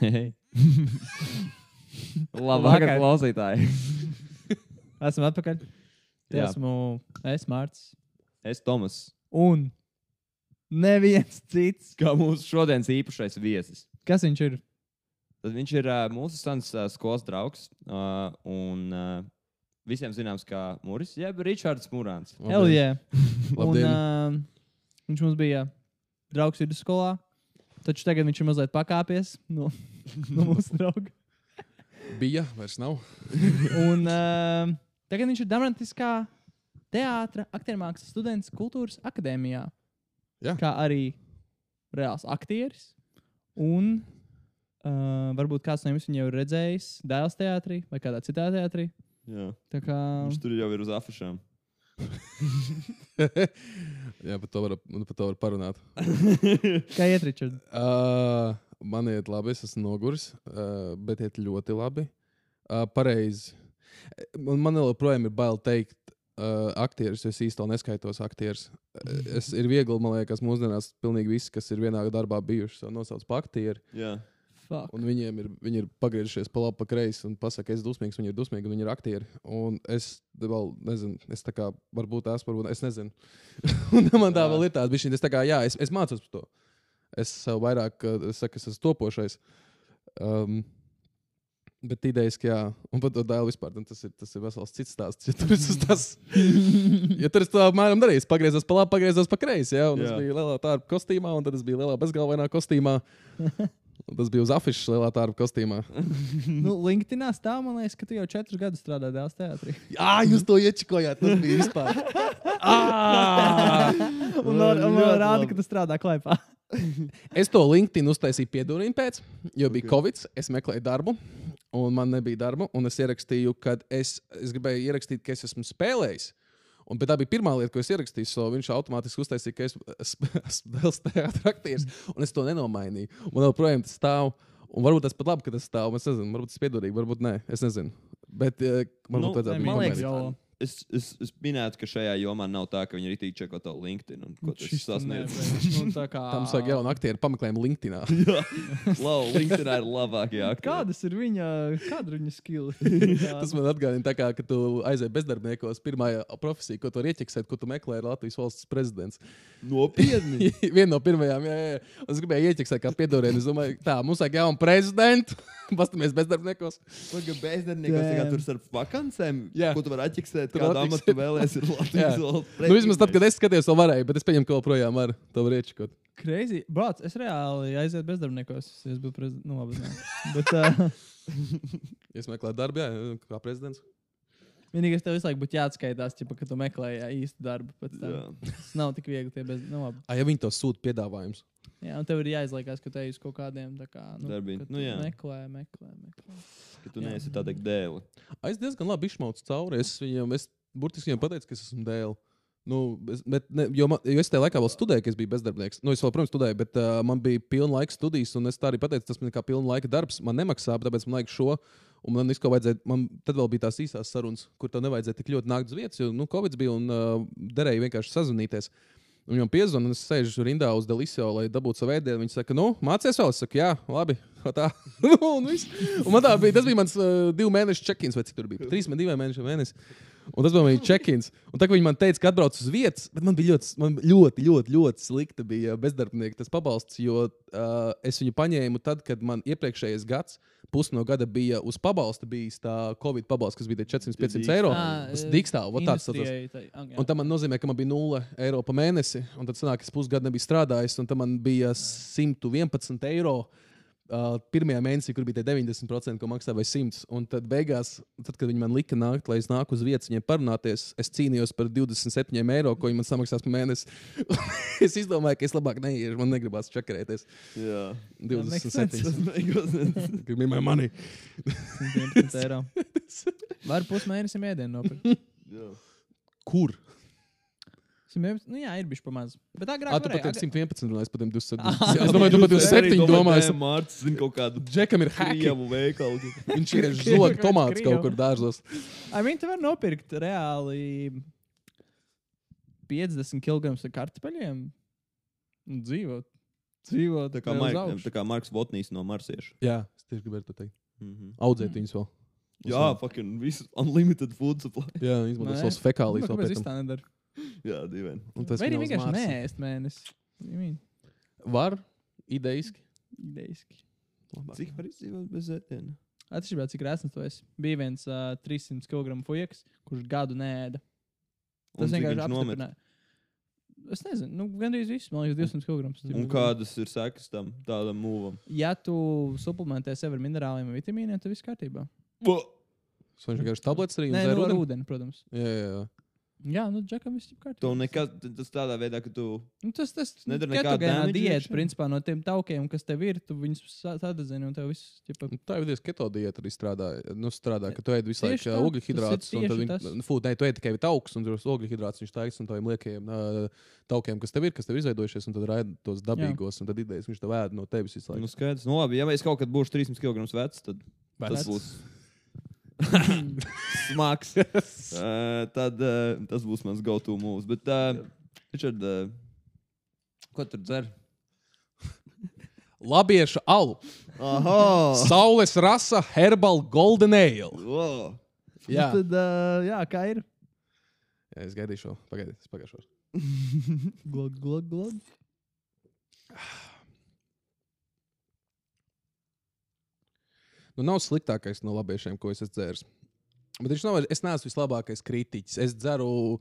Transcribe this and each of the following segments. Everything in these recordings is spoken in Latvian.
Labvakar, Labvakar. klausītāji. Esam atpakaļ. Te Jā. esmu es, Mārcis. Es Tomas. Un neviens cits. Kā mūsu šodienas īpašais viesis. Kas viņš ir? Tad viņš ir uh, mūsu sens uh, skolas draugs. Uh, un uh, visiem zināms, kā Mūris, jeb Ričards Mūrāns. Hell yeah. un, Labdien. uh, viņš mums bija draugs vidusskolā. Taču tagad viņš ir mazliet pakāpies no, no mūsu drauga. Bija, vairs nav. Un uh, tagad viņš ir Dārmatiskā teātris, aktiermākslas students Kultūras akadēmijā. Jā. Kā arī reāls aktieris. Un uh, varbūt kāds no jums viņu jau ir redzējis Dēls teātrī vai kādā citā teātrī. Jā. Tā kā Viņš tur jau ir uz afišām. Jā, par to var, par to var parunāt. kā iet, Ričard? Uh, man iet labi, es esmu noguris, uh, bet iet ļoti labi. Uh, pareizi. Man, man joprojām ir bail teikt, uh, aktieris, jo es īstenībā neskaitos aktieris. Es ir viegli, man liekas, mūsdienās pilnīgi visi, kas ir vienā darbā bijuši, nosauc par aktieri. Jā. Fuck. Un viņiem ir, viņi ir pagriezušies pa labi, pa kreisi un pasakā, es esmu dusmīgs, viņi ir dusmīgi, un viņi ir aktieri. Un es vēl nezinu, es tā kā varbūt esmu, varbūt es nezinu. un man tā Jā. vēl ir tāda, bišķiņ, es tā kā, jā, es, es mācos par to. Es sev vairāk, uh, es saku, es esmu topošais. Um, Bet idejas, ka jā, un par to dēlu vispār, nu, tas ir, tas ir vesels cits stāsts. Ja tur es tas, ja tur es to apmēram darīju, pagriezos pa labi, pagriezos pa kreisi, jā, un Jā. es biju lielā tārpa kostīmā, un tad es biju lielā bezgalvainā kostīmā. Un tas bija uz afišas lielā tārpa kostīmā. nu, LinkedInā stāv, man liekas, ka tu jau četrus gadus strādā Dēls teātrī. Jā, jūs to iečikojāt. Tas bija vispār. Un man, man rāda, ka tu strādā klipā. Es to LinkedIn uztaisīju piedurīnu pēc, jo bija Ok. Covid. Es meklēju darbu, un man nebija darba. Un es ierakstīju, ka es, es gribēju ierakstīt, ka es esmu spēlējis. Un bet tā bija pirmā lieta, ko es ierakstīju. So viņš automātiski uztaisīja, ka es esmu vēl teātris aktieris, un es to nenomainīju. Un joprojām tas stāv. Un varbūt tas pat labi, ka tas stāv. Es nezinu, varbūt tas ir piedurīgi, varbūt nē. Es nezinu. Bet uh, varbūt Nu, vajadzētu man pamainīt. jau- Es, es, es minētu, ka šajā jomā nav tā, ka viņi ir itī čeko to LinkedIn un ko tas sasniedz. Nu, tā kā... Tam sāk jaunu aktieru pameklējumu LinkedIn. Jā, Lau, LinkedIn ir labākie aktieri. Kādas ir viņa, kāda viņa skills? Tas man atgādina, tā kā, ka tu aizēji bezdarbniekos. Pirmā profesija, ko tu vari ieķeksēt, ko tu meklē, ir Latvijas valsts prezidents. Nopietni. Viena no pirmajām, jā, jā. Es gribēju ieķeksēt, kā piedodienu. Es domāju, tā, mums vajag jaunu prezidentu. Pastamies bezdarbniekos. Pagaidām, bezdarbniekos tikai tur starp vakancēm. Jā. Ko tu vari atķiksēt? Tur amatu atķiksēt. tu vēlēsies? Ir. Latvijas valsts Nu, vismaz tad, kad es skatījos, to varēju, bet es pieņemu, ka joprojām var to iečekot. Crazy. Brāc, es reāli aizietu bezdarbniekos. ja Es būtu prezidents. Nu, labi. Bet uh, Es meklēju darbu, jā, kā prezidents. Vienīgais tev visu laiku būtu jāatskaitās, ķipa, ka tu meklē jā, īstu darbu. Tas nav tik viegli. Tie bez... nu. Ah, ja viņi to sūta piedāvājums. jā, un tev ir jāizliekās, ka te uz kaut kādiem tā kā, nu, Darbiem. ka tu Nu, jā. meklē, meklē, meklē. Ka tu Jā. neesi tā teikt dēli. Ah, Es diezgan labi izšmaucu cauri. Es viņam, es burtiski viņam pateicu, ka es esmu dēls. Nu, es, bet, ne, jo, man, jo es tajā laikā vēl studēju, ka es biju bezdarbnieks. Nu, es vēl, protams, studēju, bet uh, man bija pilna laika studijas, un es tā arī pateicu, tas man ir kā pilna laika darbs. Man nemaksā, tāpēc man vajag šo. Un man vispār vajadzēja, man tad vēl bija tās īsās sarunas, kur tev nevajadzēja tik ļoti nākt uz vietas, jo nu, Covid bija un uh, derēja vienkārši sazvanīties. Viņam piezvanīja, un es sēžu rindā uz Delisio, lai dabūtu savu ēdienu. Viņš saka, nu, mācies vēl. Es saku, jā, labi. Tā. un, un man tā bija, tas bija mans uh, divu mēnešu check-ins, vai cik tur bija? Trīs, divi mēneši mēnesis. Un tas bija check-ins. Un tā kā viņi man teica, ka atbrauc uz vietas, bet man bija ļoti, man ļoti, ļoti, ļoti slikta bija bezdarbnieka tas pabalsts, jo uh, es viņu paņēmu tad, kad man iepriekšējais gads, pusi no gada bija uz pabalsta bijis tā Covid pabalsts, kas bija tie 400-500 eiro. Tas dīkstāv, vot tāds tas. jā. Un tam man nozīmē, ka man bija 0 eiro pa mēnesi, un tad sanāk, es pusgadu nebiju strādājis, un tam man bija 111 eiro. Uh, pirmajā mēnesī, kur bija tie 90%, ko maksāja vai 100. Un tad beigās, tad, kad viņi man lika nākt, lai es nāku uz vietas, viņiem parunāties, es cīnījos par 27 eiro, ko viņi man samaksās par mēnesi. es izdomāju, ka es labāk neiešu, man negribās čakarēties. Jā. That makes sense. 27. Tas makes sense. Give me my money. 111 eiro. Var pusmēnesim ēdienu nopirkt. Jā. Kur? 111, Nu, jā, ir bijis pamazs. Bet agrāk varēja. tiem 111 runāji, par tiem 27. Ah, es domāju, tu par 27 domāji. Mārcis zina kaut kādu Džekam ir haki. krievu veikalu. Viņš ir zog tomāts kaut kur dārzos. Ai, viņi te var nopirkt reāli 50 kg ar kartupeļiem un dzīvot. Dzīvo Tā kā, Mark, tā kā Marks Votnīs no Marsieša. Jā, es tieši gribēju to teikt. Mhm. Audzēt viņus vēl. Jā, fucking viss unlimited food supply. Jā, izmantot Nē. savus fekālijas es tam. tā nedaru? Jā. Un tas Vai arī vienkārši Marsa. neēst mēnesi? Var, idejiski. Idejiski. Labāk. Cik var izdzīvot bez ēdiena? Atšķirībā, cik rēsns tu esi. Bija viens uh, 300 kg fujaks, kurš gadu nēda. Un Tas cik vienkārši apstiprināja. Es nezinu, nu, gandrīz viss, man liekas, 200 kg. Un kādas ir sekas tam tādam mūvam? Ja tu suplementē sevi ar minerāliem un vitamīniem, tad viss kārtībā. Tas viņš vienkārši tabletes arī Nē, nu, ar ūdeni? ūdeni, protams. Jā, jā, jā. Jā, nu, džekam viss ir kārtībā. Tu nekad, tas tādā veidā, ka tu. Nu, tas tas Nedara ir nekādu diēta, iekšā? principā, no tiem taukiem, kas tev ir. Tu viņus sadedzini un tev viss. Ķipa, Nu, Tā ir diezgan keto diēta arī strādā. Nu, strādā ka tu ēd visu laiku ā, ogļhidrātus, tas ir un tad viņi, tas. nu, fū, nē, tu ēd tikai taukus, un tos ogļhidrātus viņš taisa un tādiem liekajiem ā, taukiem, kas tev ir, kas tev ir izveidojušies, un tad raida tos dabīgos, un tad idejas viņš tev ēd no tevis visu Nu, laiku. skaidrs. Nu, labi, ja es kaut kad būšu 300 kg vecs, tad tas Vecs. būs smags. uh, tad uh, tas būs mans go-to moves. Bet, uh, Richard, uh, ko tur dzer? Labieša alu, Aha! saules rasa, herbal golden ale. Wow. Jā, Nu, tad, uh, jā, kā ir? jā es gaidīšu, pagaidiet, es pagaišu. Glog, glog, glog. Nu, nav sliktākais no labiešiem, ko es esmu dzēris. Bet viņš nav, es neesmu vislabākais kritiķis. Es dzeru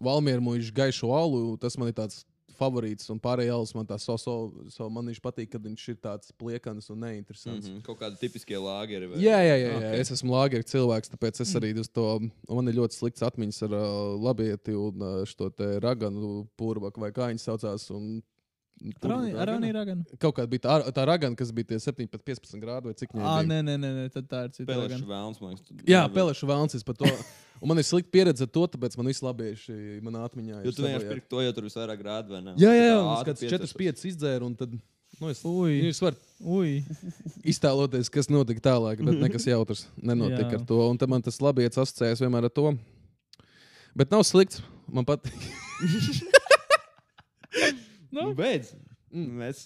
Valmieru mūžu gaišu alu, tas man ir tāds favorīts, un pārējie alus man tā so, so, so man viņš patīk, kad viņš ir tāds pliekans un neinteresants. Mm Mm -hmm. Kaut kādi tipiskie lāgeri. vai- Jā, jā, jā, jā. Ok. Okay. es esmu lāgeru cilvēks, tāpēc es arī uz to. un Man ir ļoti slikts atmiņas ar uh, labieti un uh, šo te raganu purvaku, vai kā viņi saucās. Un, Purvaku Aroni ragana? Kaut kāda bija tā, tā ragana, kas bija tie 17, 15 grādi vai cik Ah, bija. nē, nē, nē, nē, tad tā ir cita Pelešu ragana. vēlns, man liekas. Jā, nevar- Peleša Vēlns par to. Un man ir slikta pieredze ar to, tāpēc man viss labieši manā atmiņā. Jo ir tu vienkārši pirki to, jo tur visvairāk grādu vai ne? Jā, jā, jā. Tā es kāds piedzeršos. 4-5 izdzēru, un tad. Nu, es, Ui. jūs varat Ui, iztēloties, kas notika tālāk, bet nekas jautrs nenotika Jā. ar to. Un tad man tas labi asociējas vienmēr ar to. Bet nav slikts. Man patīk. Nu. Nu, beidz. Mm. Mēs.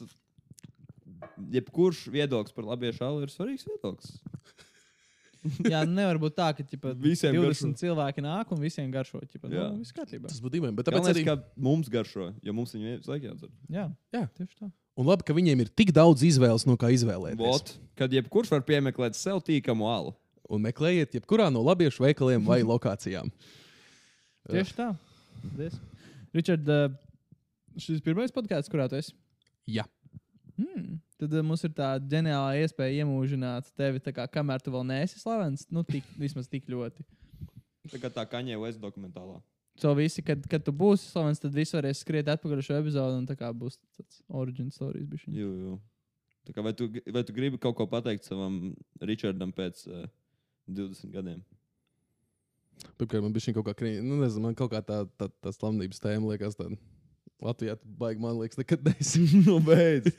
Jebkurš viedoklis par labiešu alu ir svarīgs viedoklis. jā, nu nevar būt tā, ka ķipa, Visiem 20 cilvēki nāk un visiem garšo. Ķipa, Jā. nu, viss kārtībā. Tas būtu dīvaini. Bet Tāpēc tāpēc arī kā mums garšo, jo mums viņu visu laiku jādzer. Jā, Jā. tieši tā. Un labi, ka viņiem ir tik daudz izvēles, no kā izvēlēties. Vot, kad jebkurš var piemeklēt sev tīkamu alu. Un meklējiet, jebkurā no labiešu veikaliem vai lokācijām. Tieši tā. Ričard, uh, šis ir pirmais podkāsts, kurā tu esi. Jā. Hmm. Tad uh, mums ir tā ģeniāla iespēja iemūžināt tevi, tā kā, kamēr tu vēl neesi slavens, nu, tik, vismaz tik ļoti. Tā kā tā kaņē West dokumentālā. So visi, kad, kad tu būsi slavens, tad visi varēs skriet atpakaļ uz šo epizodu, un tā kā būs tāds origin stories. bišķiņ. Jū, jū. Tā kā vai, tu, vai tu gribi kaut ko pateikt savam Richardam pēc uh, 20 gadiem? Pirmkārt, man bija šī kaut kā krīna. Nu, nezinu, man kaut kā tā, tā, tā slavnības tēma liekas tāda. Latvijā tu baigi, man liekas, nekad neesi. nu, beidz.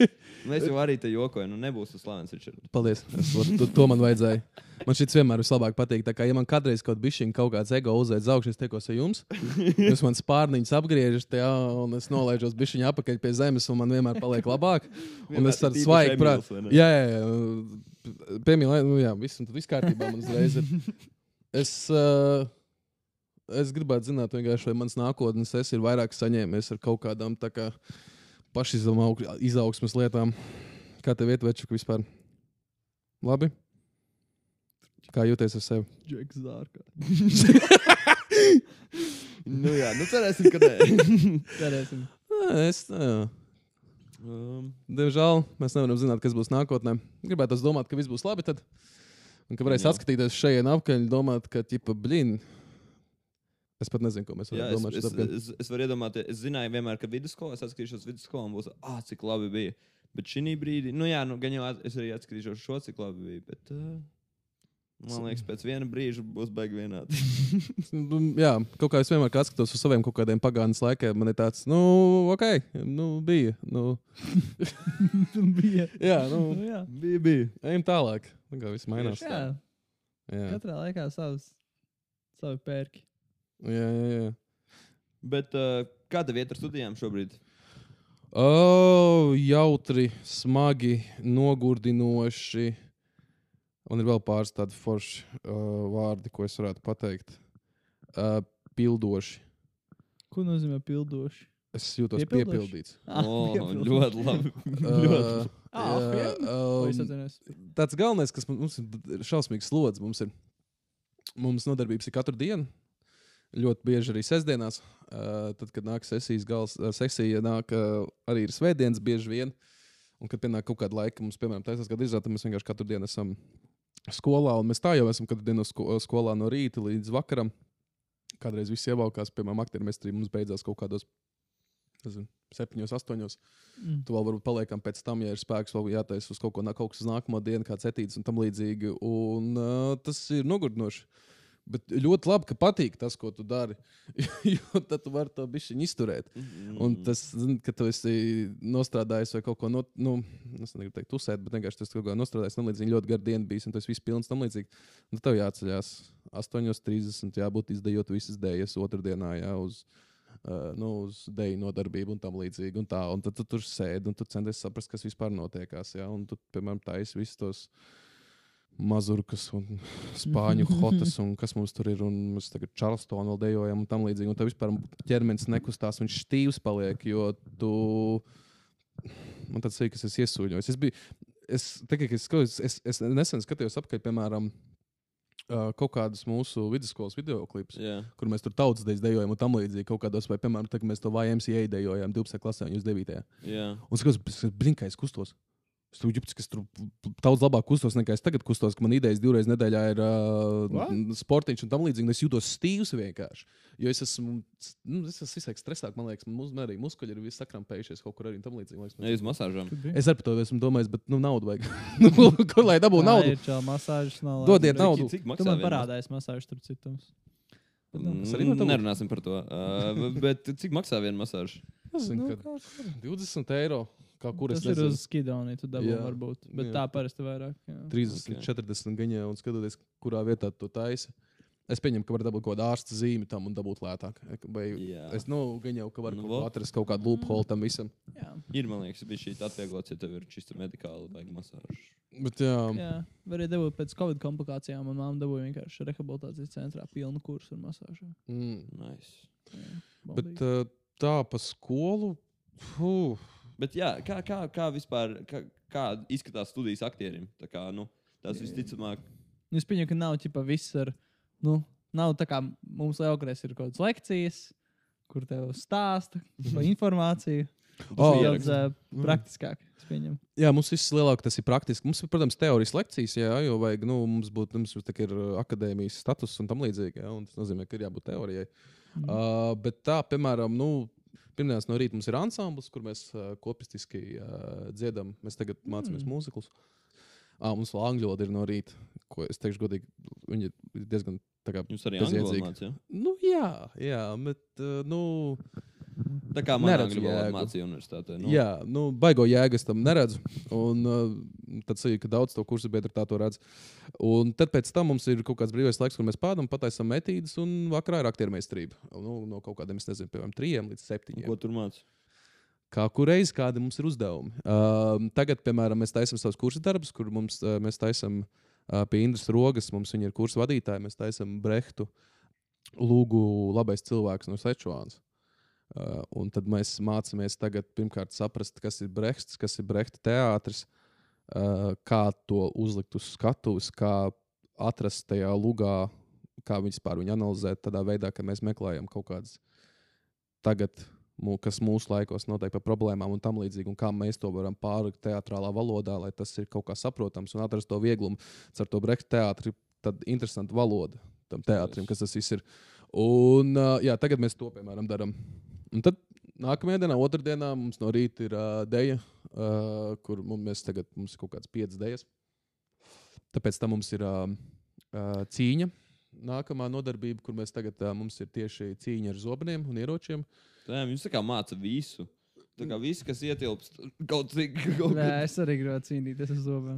Mēs jau arī te jokojam, nu nebūs tas Richard. Paldies. Es, to, to man vajadzēja. Man šis vienmēr vislabāk patīk. Tā kā, ja man kādreiz kaut bišķiņ kaut kāds ego uzēdz augšā, es tiekos ar jums. Jūs man spārniņus apgriežat, jā, un es nolaižos bišķiņā apakaļ pie zemes, un man vienmēr paliek labāk. Un es ar svaigu prātu. Jā, jā, jā. Piemīlēt, nu jā, viss, viss kārtībā man uzreiz ir. Es, uh, es gribētu zināt, vienkārši, vai mans nākotnes es ir vairāk saņēmies ar kaut kādām kā pašizaugsmes lietām. Kā tev iet, večuk, vispār? Labi? Kā jūties ar sevi? Džeks Zārka. nu jā, nu cerēsim, ka nē. Cerēsim. Es, jā. um, Diemžēl mēs nevaram zināt, kas būs nākotnē. Gribētu domāt, ka viss būs labi. Tad. Un ka varēs Jā. atskatīties šeit apakaļ un domāt, ka, ķipa, blīn, es pat nezinu, ko mēs varam es, domāt. es, apakaļ. es, es varu iedomāties, es zināju, vienmēr, ka vidusskolā es atskatīšos vidusskolā un būs, ah, cik labi bija. Bet šī brīdī, nu jā, nu, gan jau es arī atskatīšos šo, cik labi bija. Bet, uh, man liekas, pēc viena brīža būs baigi vienādi. Nu, Jā, kaut kā es vienmēr kā atskatos uz saviem kaut kādiem pagātnes laikiem. Man ir tāds, nu, ok, nu, bija. Nu, bija. jā, nu, Nu, jā. bija, bija. ejam tālāk. Nu, kā viss mainās. jā. Jā, Katrā laikā savs, savi pērki. Jā, jā. jā. Bet uh, kāda vieta ar studijām šobrīd? Oh, jautri, smagi, nogurdinoši. Man ir vēl pāris tādi forši uh, vārdi, ko es varētu pateikt. Uh, pildoši. Ko nozīmē pildoši? Es jūtos Piepildoši? piepildīts. Oh, piepildoši. ļoti labi. Uh, Ah, jā, um, tāds galvenais, kas mums- mums ir šausmīgs slodzi, mums ir mums nodarbības ir katru dienu. Ļoti bieži arī sestdienās, tad, kad nāk sesijas gals, sesija, nāk arī ir svētdienas bieži vien. Un, kad pienāk kaut kāda laika, mums, piemēram, taisās gada izrāta, mēs vienkārši katru dienu esam skolā, un mēs tā jau esam katru dienu sko skolā no rīta līdz vakaram. Kādreiz viss ievaukās, piemēram, aktieru mestrī mums beidzās kaut kādos nezinu, septiņos, astoņos. Mm. Tu vēl varbūt paliekam pēc tam, ja ir spēks, vēl jātaisa uz kaut ko kaut kas uz nākamo dienu, kāds etīds un tam līdzīgi. Un uh, tas ir nogurdinoši. Bet ļoti labi, ka patīk tas, ko tu dari. jo tad tu vari to bišķiņu izturēt. Mm. Un tas, ka tu esi nostrādājis vai kaut ko, no, nu, es negribu teikt, uzsēt, bet vienkārši tas kaut ko nostrādājis. Tam līdzīgi ļoti gara diena bijis, un tas viss pilns tam līdzīgi. Tad tev jāceļās 8.30, jābūt izdejot visas dēļas otrdienā, jā, uz, uh, nu, uz dēļu nodarbību un tam līdzīgi. Un, tā, un tad tu tur sēdi un tu centies saprast, kas vispār notiekās. Jā, un tu, piemēram, taisi visus tos mazurkas un spāņu hotas, un kas mums tur ir. Un mēs tagad Čārlstonu vēl dejojam un tam līdzīgi. Un tev vispār ķermenis nekustās, viņš stīvs paliek, jo tu. Man tāds ir, kas es iesūņojos. Es biju, es, tagad, es, skatos, es, es nesen skatījos apkārt, piemēram, uh, kaut kādus mūsu vidusskolas video klipus, Jā. kur mēs tur tautas dejas dejojam un tam līdzīgi. Kaut kādos, vai, piemēram, tagad mēs to YMCA dejojam 12. klasē, un jūs 9. Jā. Un skatos, blinkais kustos. Es tur jūtu, ka es tur daudz labāk kustos nekā es tagad kustos, ka man idejas divreiz nedēļā ir uh, sportiņš un tam līdzīgi. Es jūtos stīvs vienkārši. Jo es esmu, nu, es esmu izsaka stresāk, man liekas, man arī muskuļi ir visi sakrampējušies kaut kur arī tam līdzīgi. man liekas, Ej uz masāžām. Es arī par to esmu domājis, bet nu, naudu vajag. Nu, Kur lai dabūtu naudu? Ir čau masāžas nav. Dodiet naudu. Cik Tu maksā? man viena parādīsi masāžas tur citums. Bet, nu, arī. Nerunāsim par to. Uh, bet cik maksā viena masāža? Es zinu, nu, ka kā kur. 20 eiro. Kā kur es Tas ir nezinu. uz skidonī, tu dabū Jā. varbūt. Bet Jā. tā parasti vairāk. jā. 30, Ok. okay. 40 gaņā un skatoties, kurā vietā tu taisi. Es pieņemu, ka var dabūt kaut kādu ārsta zīmi tam un dabūt lētāk. Vai Jā. es nu, gan jau, ka var Nu, kaut atrast kaut kādu loophole tam visam. Jā. Ir, man liekas, bija šī atvieglots, ja tev ir čista medikāla vai masāža. Bet, jā, Jā, var arī dabūt pēc covid komplikācijām. Manā māte dabūja vienkārši rehabilitācijas centrā pilnu kursu ar masāžu. mm. Nice. Jā, bet baldīgi. uh, tā pa skolu. Fuh. Bet jā, kā, kā, kā vispār kā, kā izskatās studijas aktierim? Tā kā, nu, tas visticamāk, Nu, Es pieņemu, ka nav ķipa viss ar. Nu, nav tā kā mums Lielākais ir kaut kādas lekcijas, kur tev stāsta par informāciju. Tas Oh. ir daudz uh, praktiskāk. Es pieņemu. Jā, mums viss lielāk tas ir praktiski. Mums ir, protams, teorijas lekcijas, jā, jo vajag, nu, mums būtu, mums ir akadēmijas status un tam līdzīgi. Jā, un tas nozīmē, ka ir jābūt teorijai. Mhm. Uh, bet tā, piemēram, nu, pirmdienas no rīta mums ir ansamblis, kur mēs kopistiski dziedam. Mēs tagad mācāmies Mm. mm. mūziklus. Uh, mums vēl angļu valoda ir no rīta, ko es teikšu godīgi, viņi ir diezgan tā kā. jums arī angļu Bezjēdzīgi. valoda mācīja. Nu, jā, jā, bet, nu, Tā kā man valoda jēgu. mācīja universitātē. nu. jā, nu, baigo jēgas tam neredzu. Un uh, tad sajūta, ka daudz to kursu biedru tā to redz. Un tad pēc tam mums ir kaut kāds brīvais laiks, kur mēs pādām, pataisām metīdes, un vakarā ir aktiermeistarība. Nu, no kaut kādiem, es nezinu, piemēram, trijiem līdz septiņiem. Ko tur mācīja? Kā kurreiz kādi mums ir uzdevumi. Uh, tagad, piemēram, mēs taisām savus kursu darbus, kur mums, uh, mēs taisām uh, pie Indras Rogas, mums viņa ir kursu vadītāja, mēs taisām Brehtu lūgu labais cilvēks no Sečuānas. Uh, un tad mēs mācāmies tagad pirmkārt saprast, kas ir Brehts, kas ir Brehta teātris, uh, kā to uzlikt uz skatuves, kā atrast tajā lugā, kā viņas pār viņu analizēt, tādā veidā, ka mēs meklējam kaut kādas tagad, kas mūsu laikos notiek par problēmām un tam līdzīgi, un kā mēs to varam pārlikt teātrālā valodā, lai tas ir kaut kā saprotams un atrast to vieglumu. Ar to Brehta teātri tad interesanta valoda tam teātrim, kas tas viss ir. Un, uh, jā, tagad mēs to, piemēram, darām. Un tad nākamajā dienā, otrdienā, mums no rīta ir uh, dēļa, uh, kur mums, tagad, mums ir kaut kāds piecas dēļas. Tāpēc tam mums ir uh, uh, cīņa. Nākamā nodarbība, kur mēs tagad uh, mums ir tieši cīņa ar zobiem un ieročiem. Tā, jūs tā kā māca visu. Tā kā viss, kas ietilpst kaut cik. Kaut Nē, es arī gribētu cīnīties ar zobiem.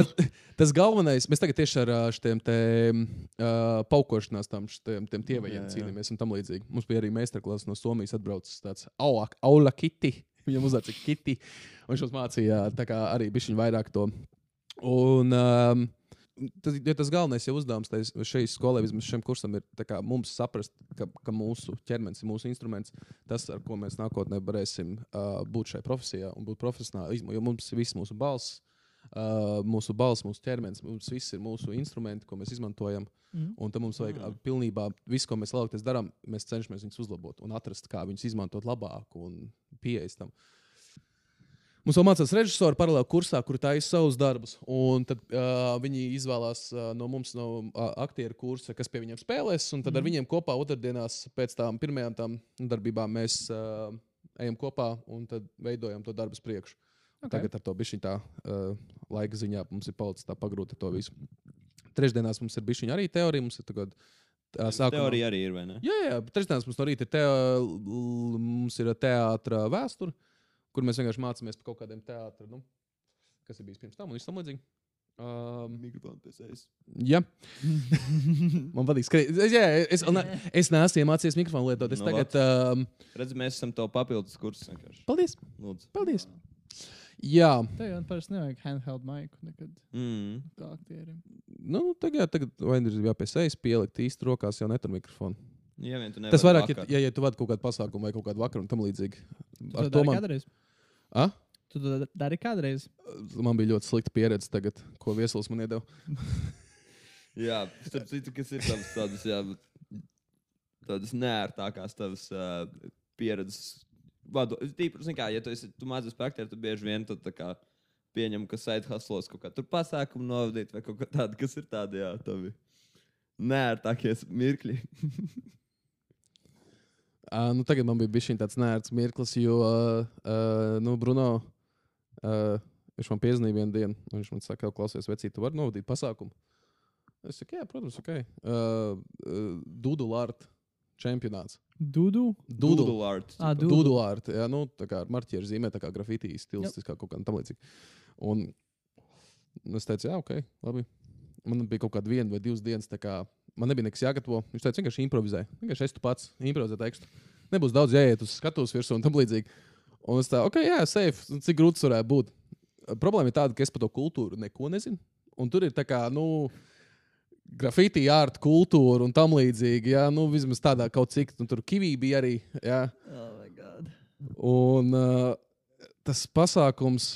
Tas galvenais, mēs tagad tieši ar šiem te uh, paukošanās, tam šiem tievajiem Jā, jā. cīnāmies un tam līdzīgi. Mums bija arī meistarklases no Somijas atbraucis tāds Aula, Kitty. Viņam cik kiti. Un viņš mums mācīja tā kā arī bišķiņu vairāk to. Un, um, tas, ja tas galvenais jau uzdevums šai skolai, vismaz šim kursam, ir kā mums saprast, ka, ka mūsu ķermenis ir mūsu instruments. Tas, ar ko mēs nākotnē varēsim uh, būt šajā profesijā un būt profesionāli. Jo mums ir viss mūsu balss, uh, mūsu balss, mūsu ķermenis, mums viss ir mūsu instrumenti, ko mēs izmantojam. Mhm. Un tam mums vajag mm. pilnībā visu, ko mēs lielākoties darām, mēs cenšamies viņus uzlabot un atrast, kā viņus izmantot labāk un pieejas tam. Mums vēl mācās režisori paralēli kursā, kur taisa savus darbus. Un tad uh, viņi izvēlās uh, no mums, no uh, aktieru kursa, kas pie viņiem spēlēs. Un tad mm. ar viņiem kopā otrdienās pēc tām pirmajām tām darbībām mēs uh, ejam kopā un tad veidojam to darbu priekšu. Ok. Okay. Tagad ar to bišķiņu tā uh, laika ziņā mums ir palicis tā pagrūti to visu. Trešdienās mums ir bijusi arī teorija. Mums ir tagad, sākumā- Teorija arī ir? Jā, jā, bet trešdienas mums no rīta ir, te, mums ir teātris vēsture, kur mēs vienkārši mācāmies par kaut kādiem teātriem, nu, kas ir bijis pirms tam un tam līdzīgi. Um, Mikrofons pēc jā, man patīk skriet. Es, jā, es, es, es neesmu iemācījies mikrofonu lietot. Es Nu, tagad. Um, Redz, mēs esam tev papildus kurs. vienkārši. paldies! Lūdzu. Paldies! Jā, Tev jau parasti nevajag handheld maiku nekad Mm. kā aktierim. nu, tagad, tagad vai nu ir jāpiesaist, pielikt īsti rokās, jau netur mikrofonu. Jā, vien tu Tas nevari vairāk, ja, vakar. ja, ja tu vadi kaut kādu pasākumu vai kaut kādu vakaru un tam līdzīgi. Ar to to man, kādreiz? A? Tu to dari kādreiz? man bija ļoti slikta pieredze tagad, ko viesulis man iedeva. Jā, starp citu, kas ir tavas tādas, jā, tādas nērtākās tavas uh, pieredzes. Vadu, tīpaši, zin kā, ja tu, esi, tu mācies par aktieru, tad bieži vien tad, tā kā, pieņem, ka side hustlos kaut kā tur pasākumu novadīt vai kaut kā tāda, kas ir tādi, jā, tavi nērtākie mirkļi. Uh, nu, tagad man bija bijis tāds nērts mirklis, jo uh, uh, nu, Bruno uh, viņš man piezīmēja vienu dienu. un Viņš man saka, klausies, vecīt, tu vari novadīt pasākumu. Es saku, jā, protams, ok. Uh, uh, Dudulārta čempionāts. Dudu? Doodle art. Ah, Dudu. Dudulārta, jā, nu, tā kā ar marķieru zīmē, tā kā grafitī stils, kā kaut kā tam līdzīgi. Un nu, es teicu, jā, ok, labi. Man bija kaut kāda viena vai divas dienas, tā kā man nebija nekas jāgatavo. Viņš teica, vienkārši improvizē. Vienkārši es tu pats improvizē tekstu. Nebūs daudz jāiet uz skatuves virsū un tam līdzīgi. Un es tā, ok, jā, safe. Nu, Cik grūti tas varētu būt? Problēma ir tāda, ka es par to kultūru neko nezinu. Un tur ir tā kā, nu, grafiti, ārta kultūra un tam līdzīgi. Jā, nu, vismaz tādā kaut cik, un tur kivī bija arī. Jā. Oh, my God. Un uh, tas pasākums,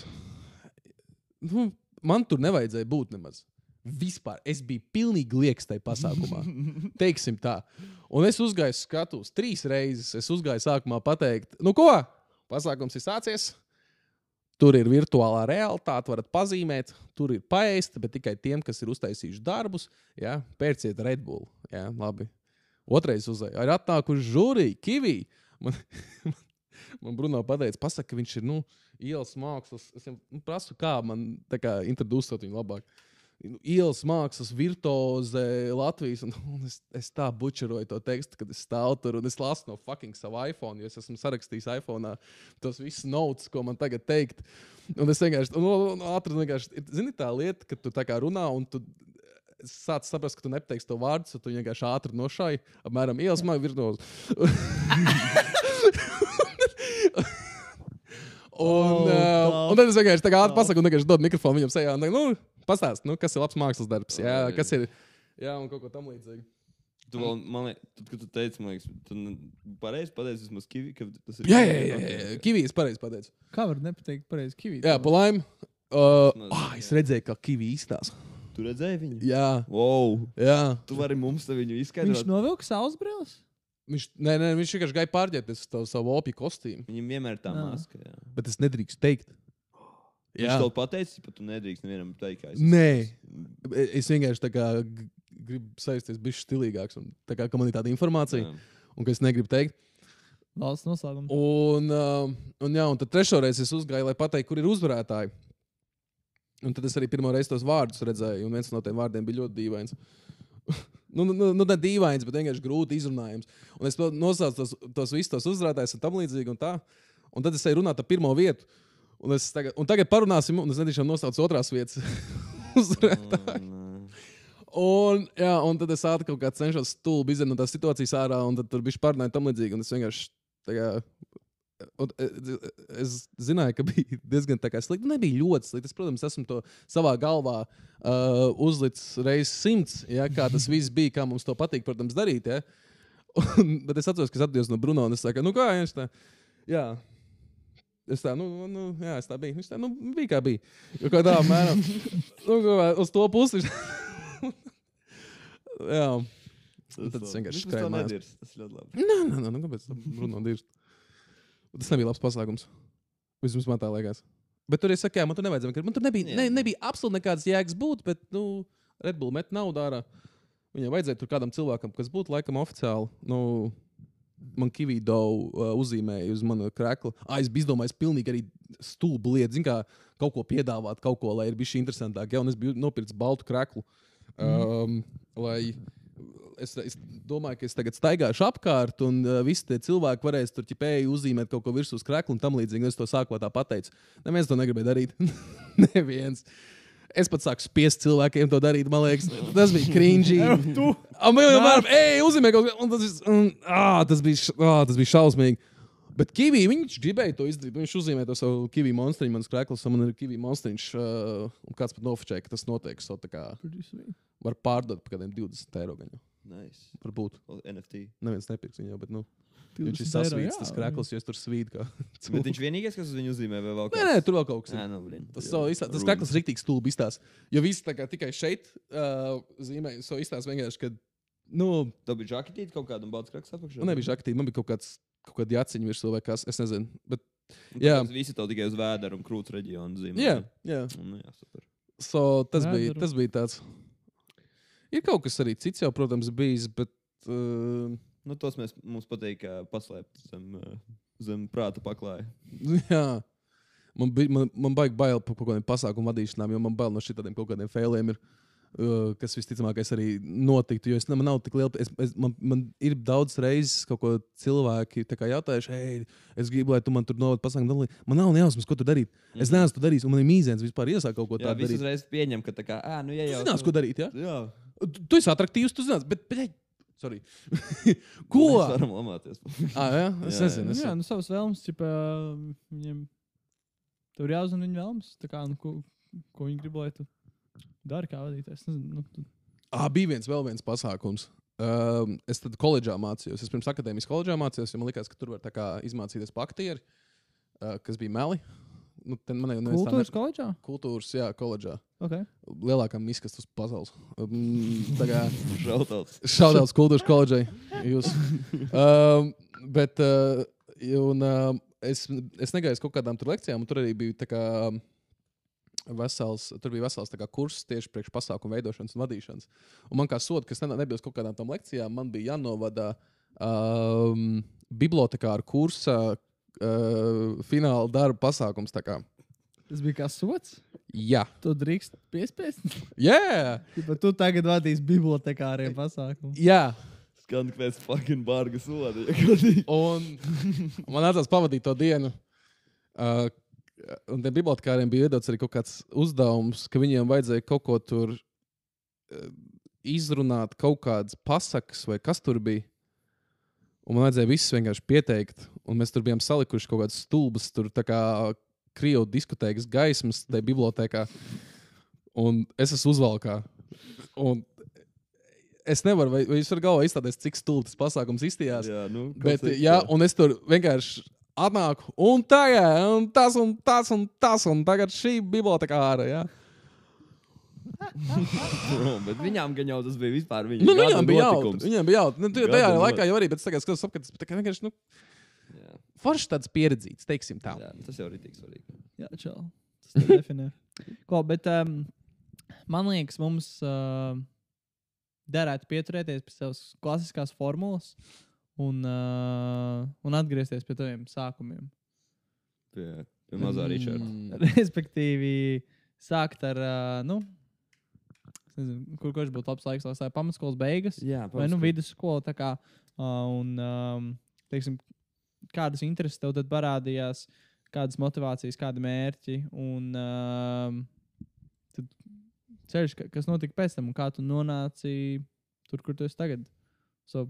nu, man tur nevajadzēja būt nemaz. Vispār es biju pilnīgi liekas tajā pasākumā. Teiksim tā. Un es uzgāju skatus trīs reizes. Es uzgāju sākumā pateikt, nu ko, pasākums ir sācies. Tur ir virtuālā realitāte, varat pazīmēt, tur ir paēst, bet tikai tiem, kas ir uztaisījuši darbus, ja, pērciet Red Bull. Ja, labi. Otrais uzzināja, ir atnākuši žūrija, kivī. Man, man Bruno pateica, pasaka, ka viņš ir nu, ielas mākslas. Es viņam nu, prasu, kā man introducēt viņu labāk. Nu, Ielas mākslas virtuoze Latvijas. Un, un es, es tā bučeroju to tekstu, kad es stāvu tur un es lasu no fucking sava iPhone, jo es esmu sarakstījis iPhone tos visus notes, ko man tagad teikt. Un es vienkārši nu, nu, atradu, vienkārši, zini, tā lieta, ka tu tā kā runā un tu sāc saprast, ka tu nepateiksi to vārdu, tad tu vienkārši ātri nošāji, apmēram ielas māju virtuozi. Un, Oh, uh, tā. un tad es vienkārši tā kā ātri pasaku, un vienkārši dodu mikrofonu viņam sejā. un tā, Nu, pastāst, nu, kas ir labs mākslas darbs, jā, kas ir, jā, un kaut ko tam līdzīgu. Tu vēl, man liekas, tad, kad tu teici, man liekas, tu pareizi pateici, vismaz kivi, ka tas ir. Jā, jā, jā, jā, jā. kivijas pareizi pateicu. Kā var nepateikt pareizi kivī? Jā, pa laimi. Uh, ah, es redzēju, kā kivija izstāsta. Tu redzēji viņu? Jā, Wow! jā. Tu vari mums te viņu Viņš izskaidrot. novilka savus brīvus? Viņš, nē, nē, viņš vienkārši gāja pārģērbties uz savu opiju kostīmu. Viņam vienmēr ir tā Ā. maska. Jā. Bet es nedrīkstu teikt. Viņš tev pateicis, ka tu nedrīkst nevienam teikt, kā es. Nē, es vienkārši kā gribu saistīties bišķi stilīgāks. Un, tā kā ka man ir tāda informācija, Jā. un ka es negribu teikt. Valsts noslēgums. Un, uh, un, jā, un tad trešo reizi es uzgāju, lai pateiktu, kur ir uzvarētāji. Un tad es arī pirmo reizi tos vārdus redzēju, un viens no tiem vārdiem bija ļoti dīvains. nu, nu, nu, ne dīvains, bet vienkārši grūti izrunājams. Un es nosaucu tos, tos visus tos uzvarētājus un tam līdzīgi. Un, tā. un tad es eju runāt par pirmo vietu. Un, tagad, un tagad parunāsim, un es nedrīkst nosaukt otrās vietas uzvarētāju. Un, jā, un tad es ātri kaut kā cenšos stulbi izdarīt no tās situācijas ārā, un tad tur bija pārnāja tam līdzīgi. Un es vienkārši kā, un, e, es zināju, ka bija diezgan slikti. Nebija ļoti slikti. Es, protams, esmu to savā galvā uh, uzlicis reizes simts, ja, kā tas viss bija, kā mums to patīk, protams, darīt. Ja. Un, bet es atceros, ka es atgriezos no Bruno un es saku, nu kā viņš tā. Jā. Es tā, nu, nu, jā, es tā biju. Viņš tā, nu, bija kā bija. Jo kā tā, mēram, nu, uz to pusi. jā. Tad es vienkārši nedirst, Tas ļoti labi. Nē, nē, nē, kāpēc Bruno dirst? Tas nebija labs pasākums. Vismaz man tā liekas. Bet tur es saku, jā, man tur nevajadzēja. Man tur nebija, Jā. ne, nebija absolūti nekādas jēgas būt, bet, nu, Red Bull met naudu ārā. Viņam vajadzēja tur kādam cilvēkam, kas būtu laikam oficiāli. Nu, man Kivīdo uh, uzzīmēja uz mana krēkla. Ah, es biju izdomājis pilnīgi arī stulbu lietu, zin, kā kaut ko piedāvāt, kaut ko, lai ir bijis interesantāk. Ja? Un es biju nopircis baltu krēklu. Um, lai es, es domāju, ka es tagad staigāšu apkārt, un uh, visi tie cilvēki varēs tur ķipēji uzzīmēt kaut ko virsū uz krēkla un tam līdzīgi. Es to sākumā tā pateicu. Neviens to negribēja darīt. Neviens. Es pat sāku spiest cilvēkiem to darīt. Man liekas, tas bija cringy. Man jau vienmēr, ej, uzzīmē kaut ko. un Tas, ir- un, ā, tas, bija, ā, tas bija šausmīgi. Bet Kivī, viņš gribēja to izdarīt. Viņš uzzīmēja to savu Kivī monstriņu, manas krēklas, un man ir Kivī monstriņš. Uh, un kāds pat nofočēja, ka tas notiek. So, kā var pārdot par kādiem 20 eiro. Gan, jau. Nice. Varbūt. NFT. Neviens nepirks viņu, bet nu, 20 viņš ir sasvīts, tas krēkls, jo es tur svīdu. Kā... Bet viņš vienīgais, kas uz viņu uzzīmē, vai vēl Nē, kāds? nē, tur vēl kaut kas. Nē, nu, blin. Tas, so, izstā, tas ir rīktīgi stulbi izstāsta. Jo kā tikai šeit uh, zīmē, so izstāsta vienkārši, ka, nu, Tev bija žaketīte kaut kāda un balts kraks apakšā? man nebija žaktīva, man bija kaut kāds, kaut kāda jāciņa virsū vai kas, es nezinu. Bet, Jā. jā. Visi tev tikai uz vēdera un krūts reģionu zīmē. jā, jā. Nu, jā, super. So, tas, Vēderu. bija, tas bija tāds. Ir kaut kas arī cits, jau, protams, bijis, bet. Uh, Nu, tos mēs, mums patīk paslēpt zem, uh, zem prāta paklāja. jā. Man, bija, man, man baigi bail par kaut kādiem pasākumu vadīšanām, jo man bail no šitiem kaut kādiem failiem. Ir, uh, kas visticamākais arī notiktu. Jo es, man nav tik liela. Es, es, man, man ir daudz reizes kaut ko cilvēki jautājuši, hei, es gribu, lai tu man tur novadi pasākumu. dalī." Man nav nejausmas, ko tu darīt. Es neesmu to darījis, un man ir mīzēns vispār iesākt kaut ko Jā, tādu visi darīt. uzreiz pieņem, ka tā kā, ā, nu, ja jau. zinās, ko darīt, jā? Jā. Tu, tu esi attraktīvs, tu zinās, bet. bet Sorry. ko? Mēs varam lamāties. Ah, jā, es Jā, nezinu. Es, Jā, nu savas vēlmes, ķipa, viņiem tur ir jāuzzina viņa vēlmes. Tā kā, nu, ko, ko viņi grib, lai tu dari kā vadītājs. Es Nezinu, nu, tu, ah, bija viens vēl viens pasākums. Um, es tad koledžā mācījos. Es pirms akadēmijas koledžā mācījos, jo man liekas, ka tur var kā izmācīties pa aktieru, uh, kas bija meli. Nu, ten man jau nu, tā kultūras ne- koledžā? kultūras, jā, koledžā. Okay. Lielākā miskastas pasaules. Um, tā kā Šautauts. kultūras koledžai. Jūs. Um, bet uh, un, um, es, es negaisu kaut kādām tur lekcijām, un tur arī bija tā kā. um, Vesels, tur bija vesels kā, kurs tieši priekš pasākumu veidošanas un vadīšanas. Un man kā soda, kas ne- nebija uz kaut kādām tam lekcijām, man bija jānovada um, bibliotekāra kursa uh, fināla darba pasākums. Tas bija kā sots. Jā, Tu drīkst piespiest. yeah! Ķipa, tu tagad vadīsi bibliotekāriem pasākumu. jā. Skan pēc fucking barga soda. Un man nācās pavadīt to dienu. Uh, un tiem bibliotekāriem bija iedots arī kaut kāds uzdevums, ka viņiem vajadzēja kaut ko tur uh, izrunāt, kaut kādas pasakas vai kas tur bija. Un man vajadzēja visus vienkārši pieteikt. Un mēs tur bijām salikuši kaut kādas stulbas, tur tā kā krievu diskotēkas gaismas tajā bibliotekā. Un es esmu uzvalkā. Un es nevaru, vai, vai jūs varat galvā iztādēties, cik stulbs tas pasākums izstījās. Jā, nu. Bet, koncepts, jā, un es tur vienkārši atnāku, un tagad, un tas, un tas, un tas, un tagad šī bibliotekāra. Jā. Bro, bet viņām gan jau tas bija vispār viņa. Nu, nu, gada viņam bija jautri. Viņam bija jautri. Nu, Gada tajā not- laikā jau arī, bet es tagad skatos, ka tas tā kā vienkārši, nu, Jā, foršs tāds pieredzīts, teiksim tā. jā, tas jau ir tik svarīgi. Jā, čau. Tas definē. Ko, bet um, man liekas, mums uh, derētu pieturēties pie savas klasiskās formulas un, uh, un atgriezties pie taviem sākumiem. Pie, pie mazā Ričarda. Mm. Respektīvi, sākt ar, uh, nu, nezinu, kur kurš būtu labs laiks, lai sāktu pamatskolas beigas. Jā, vai nu vidusskola. tā Kā, uh, un, um, teiksim, kādas intereses tev tad parādījās, kādas motivācijas, kādi mērķi. Un um, ceļš, ka- kas notika pēc tam, un kā tu nonāci tur, kur tu esi tagad. So,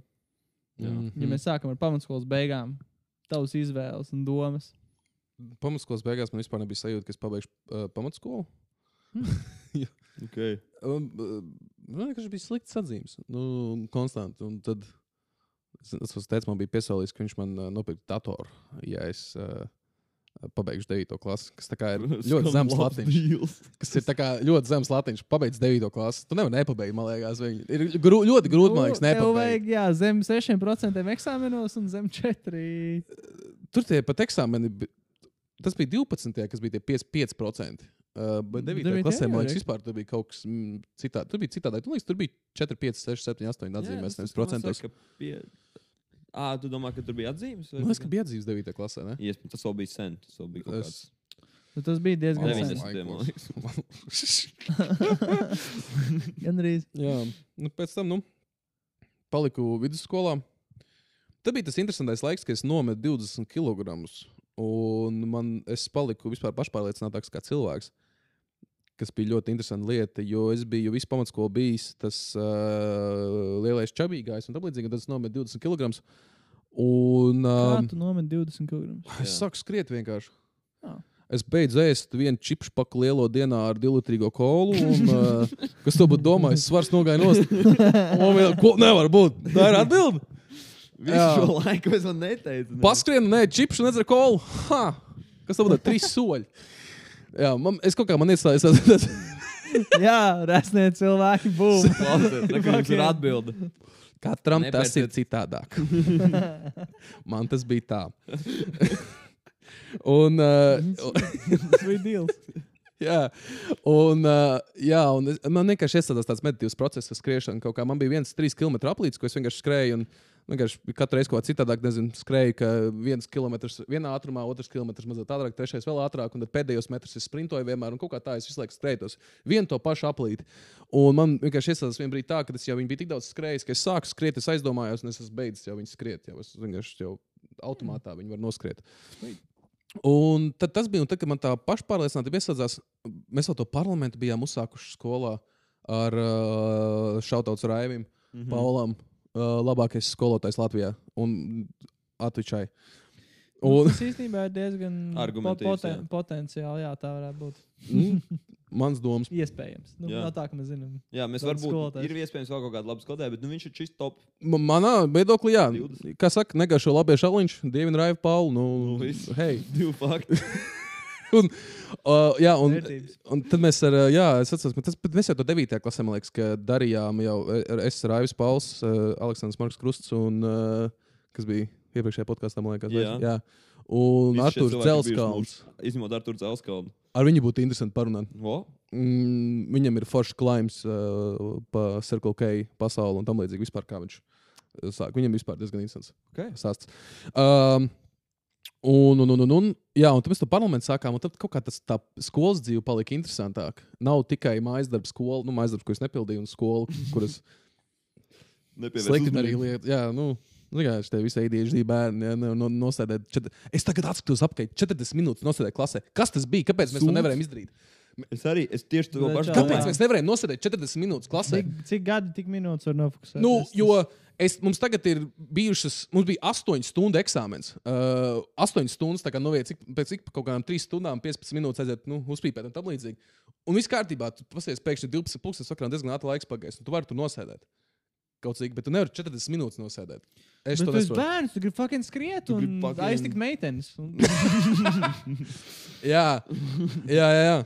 Mhm. ja mēs sākam ar pamatskolas beigām, tavas izvēles un domas? Pamatskolas beigās man vispār nebija sajūta, ka es pabeigšu uh, pamatskolu. Okay. Uh, Man liekas, bija slikts atzīmes. Nu, konstanti. Un tad es, es teicu, man bija piesaistījis, ka viņš man uh, nopirka datoru, ja es uh, pabeigšu 9. klasi. Kā ir ļoti zems latiņš. Kas ir ļoti zems latiņš. Pabeidz 9. klasi. Tu nevari nepabeigt, man liekas. Viņi ir grū, ļoti grūti, man liekas, Nu, nepabeigt. vajag, jā, zem 6% eksāmenos un zem 4%. Tur tie pat eksāmeni. Tas bija 12. kas bija tie 5, 5%. Uh, bet 9. Devītajā klasē, man liekas, vispār tur bija kaut kas mm, citāds. Tur bija citādi. Tur, liekas, tur bija 4, 5, 6, 7, 8 atzīmēs, nevis procentos. Pie... À, tu domā, ka tur bija atzīmes? Man liekas, ka bija atzīves 9. klasē. Ne? Iespējams, tas vēl bija sen. Tas vēl bija Es- kāds Nu, tas bija diezgan Oh, sen. 90. man liekas. Gan arī. Jā, nu, pēc tam nu, paliku vidusskolā. Tad bija tas interesantais laiks, kad es nometu 20 kg. Un man, es paliku vispār pašpārliecinātāks kā cilvēks. Kas bija ļoti interesanta lieta, jo es biju visu pamatskolu bijis tas uh, lielais čabīgais un tā līdzīgi. un Tad es nometu 20 kg. Un Kā um, tu nomet 20 kg? es Jā. sāku skriet vienkārši. Jā. Es beidzu ēst vienu čipšu paku lielo dienā ar divlitrīgo kolu. Un, uh, kas to būtu domājis? Svars nogāja. Un vēl, ko nevar būt? Tā ir atbilde. Visu Jā. šo laiku es vēl neteicu. ne. Paskrien, nē, čipšu nedzer kolu. Ha! Kas tam būtu? Trīs soļi. Jā, man, es kaut kā man iestājos. tas- Jā, resnie cilvēki būs. Kā jums ir atbilde. Katram tas ir Nepērciet. citādāk. Man tas bija tā. un, uh, Tas bija deals. Jā, un, uh, jā, un es, man vienkārši iestādās tāds meditīvs process, ar skriešanu. Kaut kā man bija viens trīs km aplīts, ko es vienkārši skrēju. Un, Vienkārši katru reizi kaut kā citādāk, nezinu, skrēju, ka viens kilometrs vienā ātrumā, otrs kilometrs mazliet ātrāk, trešais vēl ātrāk, un tad pēdējos metrus es sprintoju vienmēr, un kaut kā tā es visu laiku skrēju vienu to pašu aplīti. Un man vienkārši iestādās vienā brīdī tā, ka es jau biju tik daudz skrējis, ka es sāku skriet, es aizdomājos, un es esmu beidzis jau viņu skriet. Jau es vienkārši jau automātā viņu var noskriet. Un tad tas bija, un tad, kad man tā pašpārliecinātība iesādzās, mēs jau to parlamentu bijām uzsākuši skolā ar uh, Šautauts Raivim, mm. -hmm. Paulam, uh, labākais skolotājs Latvijā un Atvičai. Un, Tas īstenībā ir diezgan poten, jā. potenciāli. Jā, tā varētu būt. mm, mans domas. Iespējams. Nu, Jā. no tā, ka mēs zinām. Jā, mēs varbūt skolotājs. ir iespējams vēl kaut kāda laba skolotāja, bet nu, viņš ir čist top. Ma- Manā viedoklī, jā, 20. kā saka, negaišo labie šaliņš, dievinu Raivu Paulu. Nu, Nu, viss. hei. Divi fakti. Uh, jā, un, un tad mēs ar, uh, jā, es atceros, bet tas, mēs jau to 9. klasē, man liekas, ka darījām jau ar es, Raivis Pauls, uh, Aleksandrs Marks Krusts un, uh, kas bija iepriekšējā podkāstā, man liekas, Jā. jā. Un Visi bijuši Dzelskalns. Izņemot ar Turcu Elskalnu. Ar viņu būtu interesanti parunāt. O, Mm, viņam ir foršs klimbs uh, pa Circle K pasauli un tam līdzīgi vispār, kā viņš uh, sāk. Viņam vispār diezgan interesants okay. stāsts. Um, Un, un, un, un, un, jā, un tad mēs to parlamentu sākām, un tad kaut kā tas tā skolas dzīve palika interesantāka. Nav tikai mājas darbs, skola, nu, mājas darbs, ko es nepildīju, un skola, kuras slikti arī lieta. Jā, nu, Zināmā mērā, visai ADHD bērni ja, no, no, nosēdēt. Čet... Es tagad atskatos apkārt, 40 minūtes nosēdēt klasē. Kas tas bija? Kāpēc mēs to Sūds. nevarējām izdarīt? Es arī, es tieši to Bet pašu čau. Kāpēc domāju. mēs nevarējām nosēdēt 40 minūtes klasē? Cik, cik gadi, tik minūtes var nofokusēt? Nu, jo es, mums tagad ir bijušas, mums bija 8 stundu eksāmens. Uh, 8 stundas, tā kā no vietas, cik, pēc cik kaut kādām 3 stundām, 15 minūtes aiziet, nu, uzpīpēt un tam līdzīgi. Un viss kārtībā, tu pasies pēkšņi 12 puses sakrā diezgan ātri laiks pagājis, un tu vari tur nosēdēt. Kaut cik, bet tu nevari 40 minūtes nosēdēt. Es Bet to tu esi nesaprotu. bērns, tu gribi fucking skriet un fucking- aiztikt meitenes. Un... Jā, jā, jā. jā.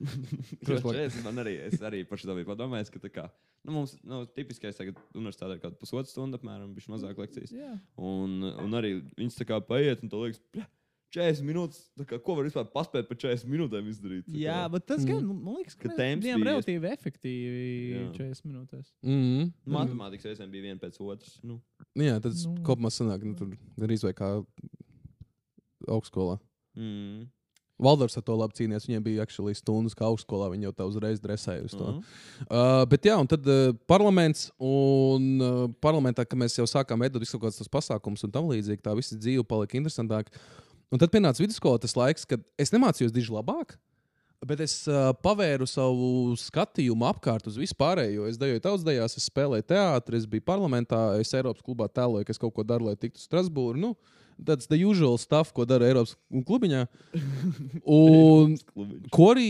Jā, es, man arī, es arī par šo biju padomājis, ka tā kā, nu, mums nu, tipiskais tagad universitātē ir kaut kāda pusotra stunda, apmēram, bija mazāk lekcijas. Jā. Un, un arī viņas tā kā paiet, un tu liekas, "Bļa, 40 minūtes, tā kā, ko var vispār paspēt par 40 minūtēm izdarīt? Jā, bet tas gan, Mm. man liekas, ka bijām bija relatīvi efektīvi Jā. 40 minūtēs. Mm -hmm. Matemātikas reizēm bija viena pēc otras. Nu, Jā, tad nu. Nu. kopumā sanāk, nu, tur gan izvēlēt kā augstskolā. mm. Valdors ar to labi cīnījās. Viņiem bija actually stundas, kā augstskolā. Viņi jau tā uzreiz dresēja uz to. Mhm. Uh, bet jā, un tad uh, parlaments un uh, parlamentā, kad mēs jau sākām veidot visu kaut kādus pasākumus un tam līdzīgi, tā visa dzīve palika interesantāka. Un tad pienāca vidusskolā tas laiks, kad es nemācījos diži labāk. Bet es uh, pavēru savu skatījumu apkārt uz vispārējo. Es dejoju tautsdejās, es spēlēju teātrī, es biju parlamentā, es Eiropas klubā tēloju, ka es kaut ko daru, lai tiktu uz Strasbūru. Nu, tāds the usual stuff, ko dara Eiropas klubiņā. Un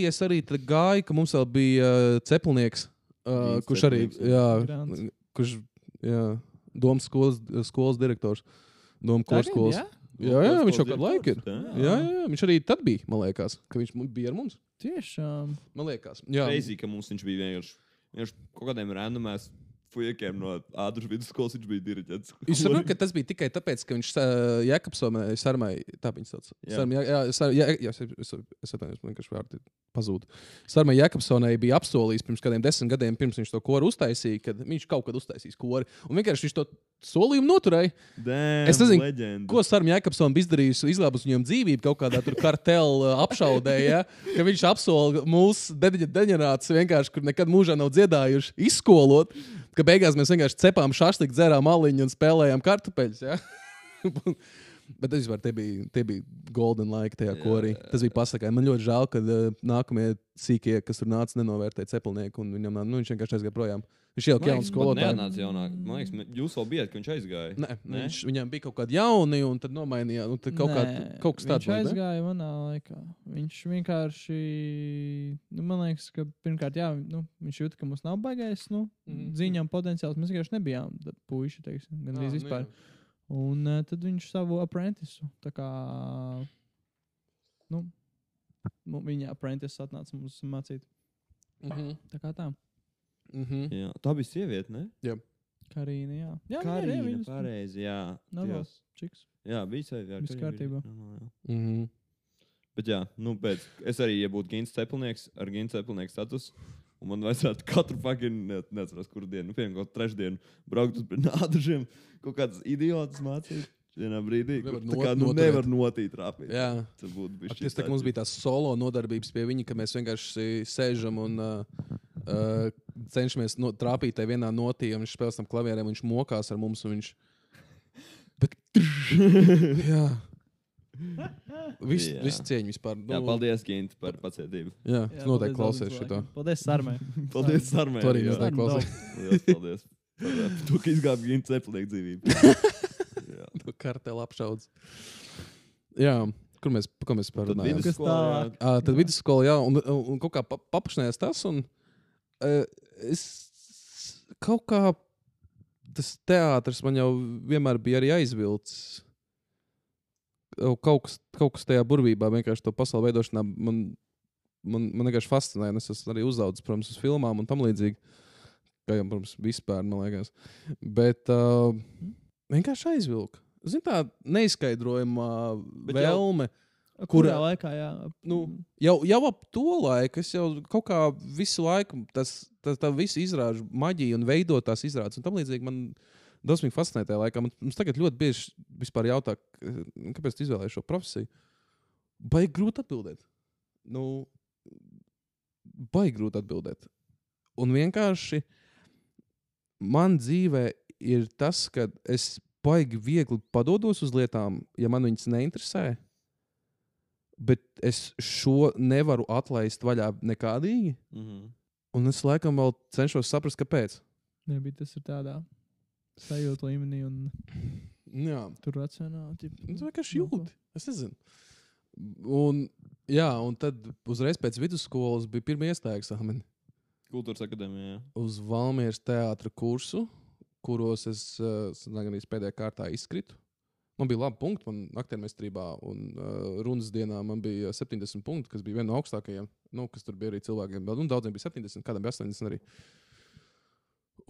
es arī tad gāju, ka mums vēl bija uh, ceplnieks, uh, Gīns kurš arī, Cepelnieks, jā, Grants. kurš, jā, domas skolas, skolas direktors. Doma koras Tagad, skolas. jā? Jā, jā, viņš jau kādu laiku ir. Jā. Jā, jā, viņš arī tad bija, man liekas, ka viņš mu- bija ar mums. Tiešām. Man liekas, jā. Crazy, ka mums viņš bija vienkārši, vienkārši kaut kādiem randomēs fujekiem no ātras vidusskolas viņš bija diriģents. Jūs saprotat, ka tas bija tikai tāpēc, ka viņš uh, Jēkabsonē, Sarmai, tā viņa sauc. Jā. Sarmai, jā, Sar- jā, jā, es- es es atvainojos, man vienkārši vārdi pazūd. Sarmai Jēkabsonai bija apsolījis pirms kādiem desmit gadiem, pirms viņš to koru uztaisīja, kad viņš kaut kad uztaisīs kori. Un vienkārši viņš to solījumu noturēja. Damn, Es nezinu, leģenda. Ko Sarmai Jēkabsona bija izdarījis, izglābus viņam dzīvību kaut kādā tur kartela apšaudē, ja? ka viņš apsola mūsu deģenerāts vienkārši, kur nekad mūžā nav dziedājuši, izskolot, ka beigās mēs vienkārši cepām šašliku, dzērām aliņu un spēlējām kartupeļus. Ja? Bet es varu, tie bija, tie bija golden laiki tajā Jā, korī. Tas bija pasakā. Man ļoti žēl, ka uh, nākamie sīkie, kas tur nāca, nenovērtēja cepelnieku, un viņam, nu, viņš vienkārši aizgāja projām. Viņš jau kā jauns skolotājs. neatnāca jaunāk. Man liekas, jūs vēl bijat, ka viņš aizgāja. Nē, Nē? viņš, viņam bija kaut kādi jauni, un tad nomainīja. Nu, tad kaut, kā, Nē, kaut kas tāds Viņš ne? aizgāja manā laikā. Viņš vienkārši, nu, man liekas, ka pirmkārt, jā, nu, viņš jūt, ka mums nav baigais, nu, mm. -hmm. ziņām potenciāls. Mēs vienkārši nebijām tad puiši, teiksim, gan Ā, arī nu vispār. jā. Un uh, tad viņš savu apprentisu, tā kā, nu, nu viņa apprentice atnāca mums mācīt. Mhm. Tā kā tā. Mhm. Jā, tā bija sieviete, ne? Karīna, jā. Jā, Karīna, pareizi, jā. Nav Jā. vēl čiks. Jā, bija sieviete. Viss kārtībā. Mhm. Bet jā, nu, pēc, es arī, ja būtu Gins Cepelnieks ar Gins Cepelnieku status, un man vajadzētu katru fucking, ne, neatceros, kuru dienu, nu, piemēram, kaut trešdienu, braukt uz nādažiem, kaut kāds idiots mācīt. Vienā brīdī, Nevar tā kā not- nu, nevar notīt trāpīt. Jā. Tas būtu bijis. Tas tā, mums bija tās solo nodarbības pie viņa, ka mēs vienkārši sēžam un uh, uh, cenšamies no, trāpīt tajā vienā notī, un viņš spēlē tam klavierēm, viņš mokās ar mums. Viņš... Bet, jā, Viss vis cieņa vispār. Nu, Jā, paldies, Gint, par pacietību. Jā, Jā, es noteikti klausies šo. Paldies, Sarmai. Paldies. Tu arī jā. noteikti klausies. Paldies. Par to, ka izgāja Gint Cepelnieku dzīvību. Jā. No kartela apšaudas. Jā, kur mēs, ko mēs Tad parunājām? vidusskolā, jā. Uh, tad vidusskola, jā, un, un, un kaut kā pa, paplašinājās tas. Un, uh, es kaut kā tas teātris man jau vienmēr bija arī aizvilcis. Kaut kas, kaut kas tajā burvībā, vienkārši to pasauli veidošanā, man, man, man vienkārši fascinēja. Es esmu arī uzaugusi, protams, uz filmām un tam līdzīgi. Kā jau, protams, vispār, man liekas. Bet uh, vienkārši aizvilka. Zini, tā neizskaidrojama Bet jau- vēlme. Kurā Kurā- laikā, jā. Nu, jau, jau ap to laiku es jau kaut kā visu laiku tas, tas tā visu izrāžu maģiju un veidot tās izrādes. Un tam līdzīgi man dosmīgi fascinē tajā laikā. Man, mums tagad ļoti bieži vispār jautā, k- kāpēc tu izvēlējies šo profesiju. Baigi grūti atbildēt. Nu, baigi grūti atbildēt. Un vienkārši man dzīvē ir tas, ka es baigi viegli padodos uz lietām, ja man viņas neinteresē bet es šo nevaru atlaist vaļā nekādīgi. Mhm. Un es laikam vēl cenšos saprast, kāpēc. Nebija tas ir tādā sajūta līmenī un Jā, tur racionāli. ķip, Nu, vienkārši nu, ko. jūti. Es nezinu. Un, jā, un tad uzreiz pēc vidusskolas bija pirmie iestājas eksāmeni Kultūras akadēmijā. jā. uz Valmieras teātra kursu, kuros es uh, arī pēdējā kārtā izkritu. Man bija labi punkti, man aktiermestrībā un uh, runas dienā man bija 70 punkti, kas bija viena no augstākajiem. Nu, kas tur bija arī cilvēkiem, bet nu, daudziem bija 70, kādam bija 80 arī.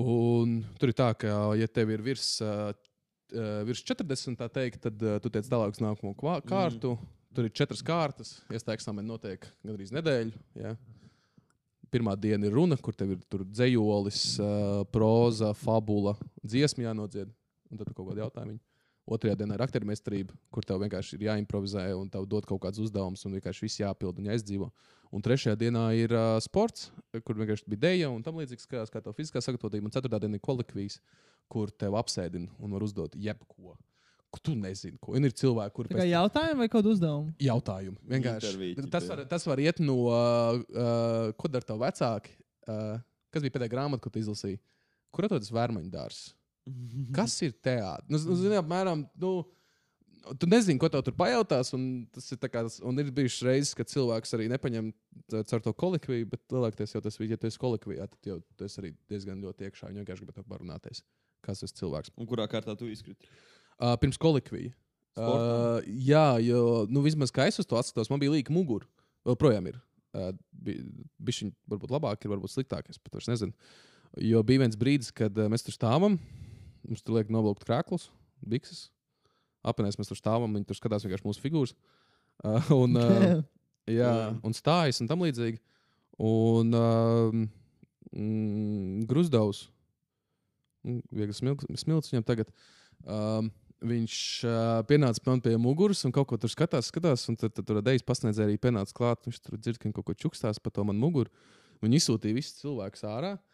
Un tur ir tā, ka, ja tev ir virs, uh, uh, virs 40, tā teikt, tad uh, tu tiec tālāk uz nākamo kvā- kārtu. Mm. Tur ir četras kārtas. Iestājas eksāmeni notiek gandrīz nedēļu. Ja. Pirmā diena ir runa, kur tev ir tur dzējolis, uh, proza, fabula, dziesma jānodzied. Un tad kaut kādu jautājumu. Otrajā dienā ir aktiermestrība, kur tev vienkārši ir jāimprovizē un tev dod kaut kāds uzdevums, un vienkārši viss jāpild un jāizdzīvo. Un trešajā dienā ir uh, sports, kur vienkārši bija dēļa un tam līdzīgs, kā, kā tev fiziskā sagatavotība. Un ceturtā diena ir kolikvijas, kur tev apsēdina un var uzdot jebko. Ko tu nezini, ko un ir cilvēki, kuriem Tā kā jautājumu vai kādu uzdevumu? jautājumu. Vienkārši. Tas var, tas var iet no, uh, uh, ko dara tavi vecāki. Uh, kas bija pēdējā grāmata, ko tu izlasīji? Kur atrodas vērmaņu dārzs? Kas ir teātris? Nu, nu, zini, apmēram, nu, Tu nezini, ko tev tur pajautās. Un tas ir, kā, un ir bijušas reizes, kad cilvēks arī nepaņem caur to kolikviju, bet lielākoties jau tas, ja tu esi kolikvijā, tad jau tu esi arī diezgan ļoti iekšā. Viņi vienkārši grib parunāties. Kas tas cilvēks? Un kurā kārtā tu izkriti? Uh, pirms kolikvija. Uh, jā, jo nu, vismaz kā es uz to atskatos, man bija līka mugura. Vēl projām ir. Uh, Bija viņa varbūt labāk, ir varbūt sliktāk. Es pat nezinu. Jo bija viens brīdis, kad uh, mēs tur stāvam. Mums tur liek novilkt krāklus, bikses. Apvienojās mēs tur stāvam, viņi tur skatās vienkārši mūsu figūras. Uh, un, uh, jā, un stājas un tam līdzīgi. Un uh, mm, Grusdovs, mm, viegli smilts, smilts viņam tagad. Um, viņš uh, pienāca man pie muguras un kaut ko tur skatās, skatās. Un tad, tad tur dēļas pasniedzēja arī pienāca klāt. Viņš tur dzird, ka kaut ko čukstās pa to man muguru. Viņi izsūtīja visus cilvēkus ārā. Uh,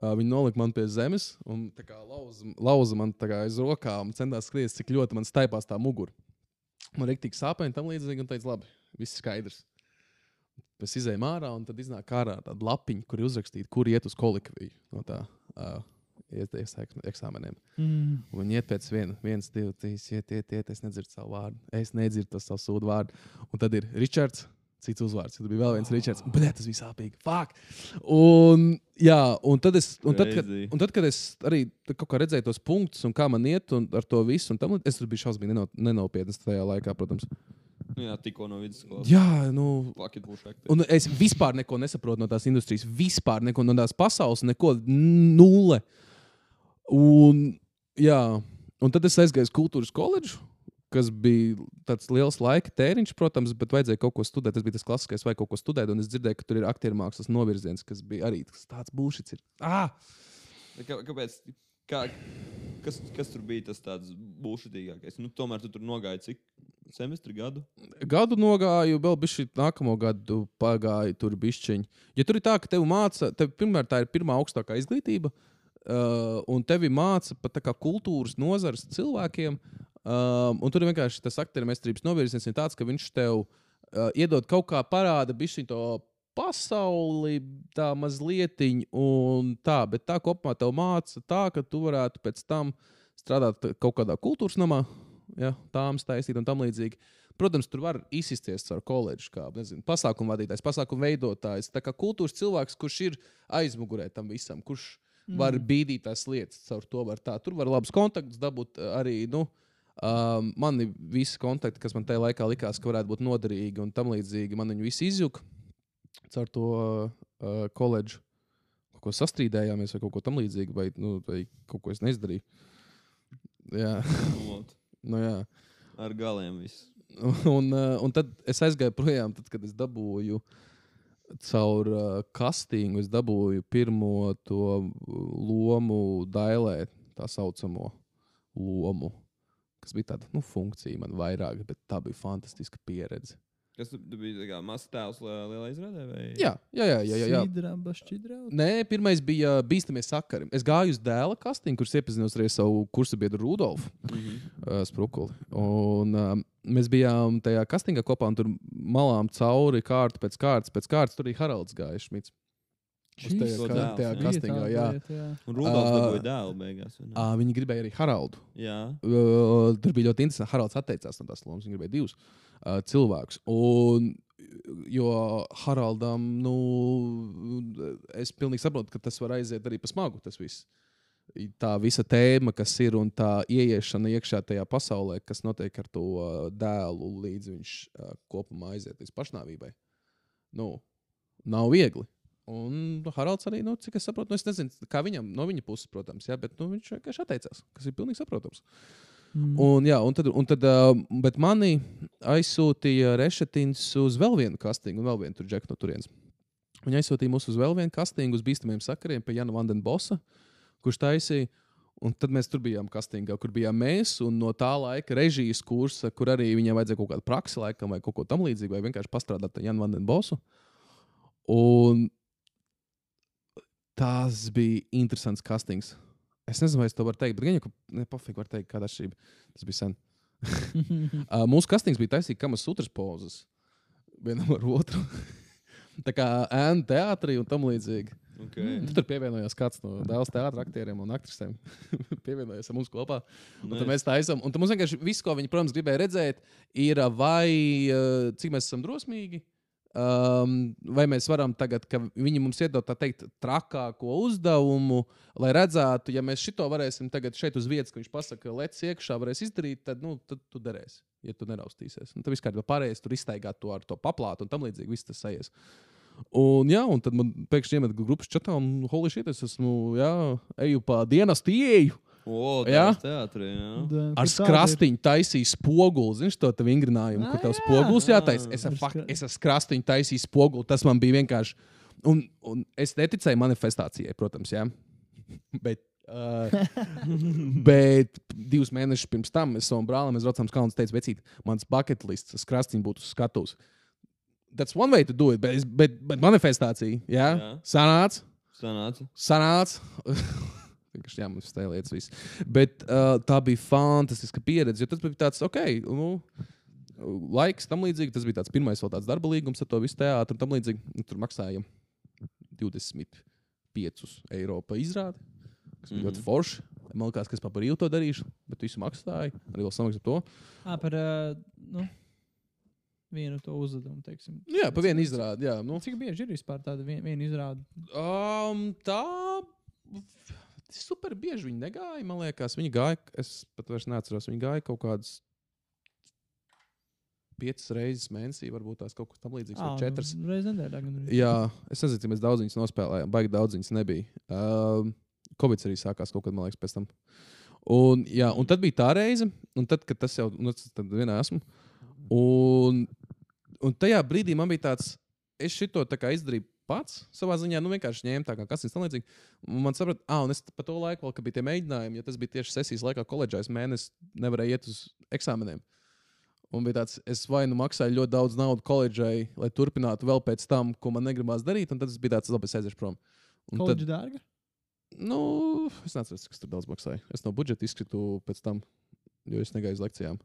viņi nolika man pie zemes un tā kā lauza, lauza man kā aiz rokām centās skriet, cik ļoti man staipās tā mugura. Man ir tik sāpēji, tam līdzīgi, un teica, labi, viss skaidrs. Mēs izējām ārā, un tad iznāk ārā tāda lapiņa, kur ir uzrakstīta, kur iet uz kolikviju no tā uh, eksāmeniem. Mm. Un Viņi iet pēc viena, viens, divi, trīs, iet, iet, iet. Es nedzirdu savu vārdu. Es nedzirdu to savu sūdu vārdu. Un tad ir Ričards. Cits uzvārds. Tad bija vēl viens Ričards. Bet tas bija sāpīgi. Fuck! Un, jā, un tad, es, un, tad, kad, un tad, kad es arī kaut kā redzēju tos punktus un kā man iet un ar to visu, un tam, es tur biju šausmīgi neno, nenopietns tajā laikā, protams. Nu, jā, tikko no vidusskolas. Jā, nu. Un es vispār neko nesaprotu no tās industrijas, vispār neko no tās pasaules, neko nulle. Un, jā, un tad es aizgāju uz kultūras koledžu, kas bija tāds liels laika tēriņš, protams, bet vajadzēja kaut ko studēt. Tas bija tas klasiskais, vai kaut ko studēt, un es dzirdēju, ka tur ir aktieru mākslas novirziens, kas bija arī tas tāds būšits. Ir. Ah! Kā, kāpēc? Kā, kas, kas tur bija tas tāds būšutīgākais? Nu, tomēr tu tur nogāji cik semestri gadu? Gadu nogāju, vēl bija šī nākamo gadu pagāju, tur bišķiņi. Ja tur ir tā, ka tev māca, tev pirmkārt tā ir pirmā augstākā izglītība, uh, un tevi māca pat kā kultūras nozares cilvēkiem, um, un tur ir vienkārši tas aktieru meistarības novirziens ir tāds, ka viņš tev uh, iedod kaut kā parāda bišķiņu to pasauli, tā mazliet, un tā, bet tā kopumā tev māca tā, ka tu varētu pēc tam strādāt kaut kādā kultūras namā, ja, tām taisīt un tam līdzīgi. Protams, tur var izsisties ar koledžu, kā nezinu, pasākumu vadītājs, pasākumu veidotājs. Tā kā kultūras cilvēks, kurš ir aizmugurē tam visam, kurš mm. var bīdīt tās lietas, caur to var tā. Tur var labus kontaktus dabūt eh, arī. Nu, um, man ir visi kontakti, kas man tajā laikā likās, ka varētu būt noderīgi un tam līdzīgi. Man viņi visi izjuka caur to uh, koledžu. Kaut ko sastrīdējāmies vai kaut ko tamlīdzīgu, vai, nu, vai kaut ko es neizdarīju. Jā, Nu, jā. Ar galiem viss. Un, uh, un tad es aizgāju projām, tad, kad es dabūju caur uh, kastīnu, es dabūju pirmo to lomu dailē, tā saucamo lomu, kas bija tāda nu, funkcija man vairāk, bet tā bija fantastiska pieredze. Kas tu, tu biji tā kā mazs tēls li- lielā izrādē? Vai? Jā, jā, jā. jā, jā, jā. Sidraba. Nē, pirmais bija uh, bīstamie sakari. Es gāju uz dēla kastīnu, kurš iepazinos arī ar savu kursu biedru Rudolfu Mhm. uh, Sprukuli. Un, um, mēs bijām tajā kastīnā kopā, un tur malām cauri kārtu pēc kārtas, pēc kārtas. Tur arī Haralds gāja Šmits. Uz tajā, to ka, dēls, tajā jā. Un Rudolfs Ā, dabūja dēlu beigās. Uh, viņi gribēja arī Haraldu. Jā. Uh, tur bija ļoti interesanti. Haralds atteicās no tās lomas. Viņš gribēja divus uh, cilvēkus. Un, jo Haraldam, nu, es pilnīgi saprotu, ka tas var aiziet arī pa smagu. Tas viss. Tā visa tēma, kas ir un tā ieiešana iekšā tajā pasaulē, kas notiek ar to dēlu, līdz viņš uh, kopumā aiziet līdz pašnāvībai. Nu, nav viegli. Un Haralds arī, nu, cik es saprotu, nu, es nezinu, kā viņam, no viņa puses, protams, jā, bet nu, viņš vienkārši atteicās, kas ir pilnīgi saprotams. Mm. Un, jā, un tad, un tad bet mani aizsūtīja Rešetins uz vēl vienu kastīnu, un vēl vienu tur džeku no turienes. Viņa aizsūtīja mūs uz vēl vienu kastīnu, uz bīstamiem sakariem pie Jana Vandenbosa, kurš taisīja. Un tad mēs tur bijām kastīgā, kur bijām mēs, un no tā laika režijas kursa, kur arī viņam vajadzēja kaut kādu praksi, laikam, vai kaut ko tamlīdzīgu, vai vienkārši pastrādāt ar Janu Vandenbosu. Un tas bija interesants kastings. Es nezinu, vai es to varu teikt, bet gan jau, ka nepafīgi var teikt, kāda atšķirība. Tas bija sen. Uh, mūsu kastings bija taisīts kamas sutras pozas vienam ar otru. Tā kā ēna teātrī un tam līdzīgi. Okay. Tur pievienojās kāds no dēls teātra aktieriem un aktrisēm. pievienojās mums kopā. Un tad mēs taisām. Un tad mums vienkārši viss, ko viņi, protams, gribēja redzēt, ir vai uh, cik mēs esam drosmīgi. Um, vai mēs varam tagad, ka viņi mums iedod tā teikt, trakāko uzdevumu, lai redzētu, ja mēs šito varēsim tagad šeit uz vietas, ka viņš pasakā, ka lec iekšā varēs izdarīt, tad, nu, tad tu derēsi, ja tu neraustīsies. Un tad viss kārtībā pārējais tur iztaigāt to ar to paplātu un tam līdzīgi viss tas aizies. Un, jā, un tad man pēkšņi iemet grupas čatā, un holy shit, es esmu, jā, eju pa dienas ieeju. O, Jā? teātrī. Jā. Da, Ar skrastiņu taisīju spoguli. Zini, to tā vingrinājumu, kur tev jā. spogulis jātaisa. Es ar, Ar fak, es ar skrastiņu taisīju spoguli. Tas man bija vienkārši. Un, un es neticēju manifestācijai, protams, jā. Bet, uh, bet divus mēnešus pirms tam es savam brālim, mēs braucām uz kalnu, teicu, vecīt, mans bucket lists, skrastiņš būtu uz skatuves. That's one way to do it, bet, bet, bet manifestācija, jā, Jā. sanāca Sanāca. sanāca. Vienkārši jā, mums tā lietas viss. Bet uh, tā bija fantastiska pieredze. Jo tas bija tāds, ok, nu, laiks tam līdzīgi. Tas bija tāds pirmais vēl tāds darba līgums ar to visu teātru un tam līdzīgi. Nu, tur maksājam 25 eiro par izrādi. Tas bija mm -hmm. ļoti forši. Man liekas, ka es pa brīvu to darīšu, bet visu maksāju. Arī vēl samaksāju to. Ā, par uh, nu, vienu to uzdevumu. Teiksim. Jā, pa vienu izrādi. Jā, nu. Cik bieži ir vispār tāda vien, viena izrāde? Um, tā super bieži viņi negāja. Man liekas, viņi gāja. Es pat vairs neatceros, viņi gāja kaut kādas piecas reizes mēnesī, varbūt tās kaut kas tamlīdzīgs, vai četras. Reizes nedēļā. Jā, es nezinu, cik mēs daudz viņus nospēlējām. Baigi daudz viņus nebija. Um, Covid arī sākās kaut kad, man liekas, pēc tam. Un, jā, un tad bija tā reize, un tad, kad tas jau nu, tad vienā esmu. Un, un tajā brīdī man bija tāds, es šito tā izdarīju pats savā ziņā, nu vienkārši ņēmu tā kā kas cits tam līdzīgs. Un Man saprata, ah, un es pa to laiku, vēl, kad bija tie mēģinājumi, ja tas bija tieši sesijas laikā, koledžā, es mēnesi nevarēju iet uz eksāmeniem. Un bija tāds, es vai nu maksāju ļoti daudz naudas koledžai, lai turpinātu vēl pēc tam, ko man negribās darīt, un tad es biju tāds, labi, es aiziešu prom. Un tad, Koledža dārga? nu, es neatceros, kas tur daudz maksāja. Es no budžeta izkritu pēc tam, jo es negāju uz lekcijām.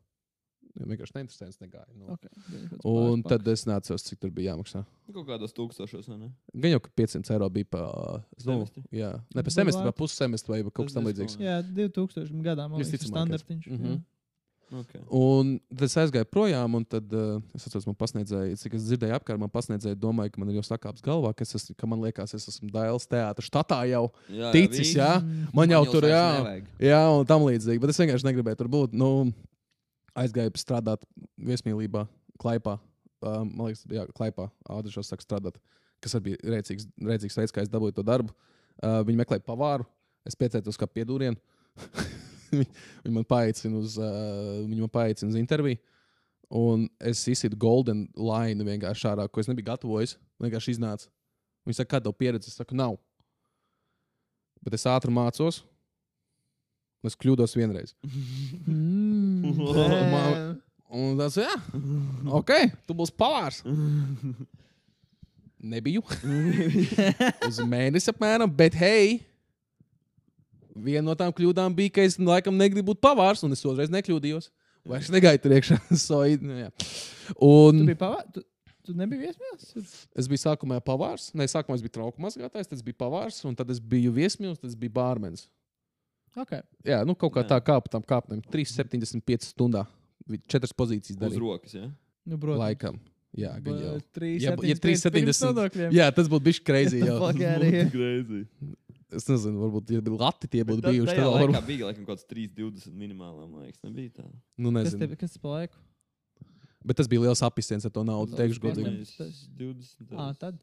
Jo vienkārši neinteresants negāju. Nu. Okay. Un pāris tad es neatceros, cik tur bija jāmaksā. Kaut kādos tūkstošos, vai ne? Gan jau, ka 500 eiro bija par nu, Semestri? jā, ne par Tas semestri, bet pussemestri vai kaut kas tamlīdzīgs. Jā, 2000 gadā man liekas, tas ir standartiņš. Mhm. jā. Okay. Un tad es aizgāju projām, un tad uh, es atceros, man pasniedzēja, cik es dzirdēju, apkārt man pasniedzēja, domāju, ka man ir jau sakāps galvā, ka, es esmu, ka man liekas, es esmu Dailas teātris štatā jau Jā, ticis, jā. Mm. Man jau jūs tur, jā, nevajag. jā, un tam līdzīgi. Bet es vienkārši negribēju tur būt. Nu, aizgāju strādāt viesmīlībā, klaipā. Uh, man liekas, jā, klaipā. Ādrišos sāk strādāt, kas arī bija rēcīgs, rēcīgs veids, kā es dabūju to darbu. Uh, viņi meklēja pavāru, es pieteicos kā piedūrienu. Viņi man paaicina uz, uh, man paaicina uz interviju. Un es izsīdu golden line vienkārši ārā, ko es nebiju gatavojis. Vienkārši iznāca. Viņi saka, kāda tev pieredze? Es saku, nav. Bet es ātri mācos. un Es kļūdos vienreiz. Mm, Man- Un tas, jā, ok, tu būsi pavārs. Nebiju. Uz mēnesi apmēram, bet hei, viena no tām kļūdām bija, ka es laikam negribu būt pavārs, un es otrreiz nekļūdījos. Vairs negaidu tur iekšā. so, nu, jā. Tu un biji pavā... Tu, tu nebiji viesmīlis? es biju sākumā pavārs. Nē, sākumā es biju trauku mazgātājs, tad es biju pavārs, un tad es biju viesmīlis, tad es biju bārmenis. Okay. Jā, nu kaut kā Jā. tā kā pa tam kāpnēm. 3,75 stundā. Četras pozīcijas Uz darīja. rokas, jā. Nu, protams. Laikam. Jā, gan jau. Trīs, Ja- ja 3,70. Jā, tas būtu bijis crazy. Jau. Fuck out of here. Crazy. Es nezinu, varbūt, ja bija lati, tie būtu bijuši. Tad, laikā varbūt, bija laikam kaut kāds 3,20 minimālā, man liekas, nebija tā. nu, Kas nezinu. tev, kas tev pa laiku? Bet tas bija liels apziņas ar to naudu. Daudz Teikšu, godīgi. tas- 20. Ā, tad.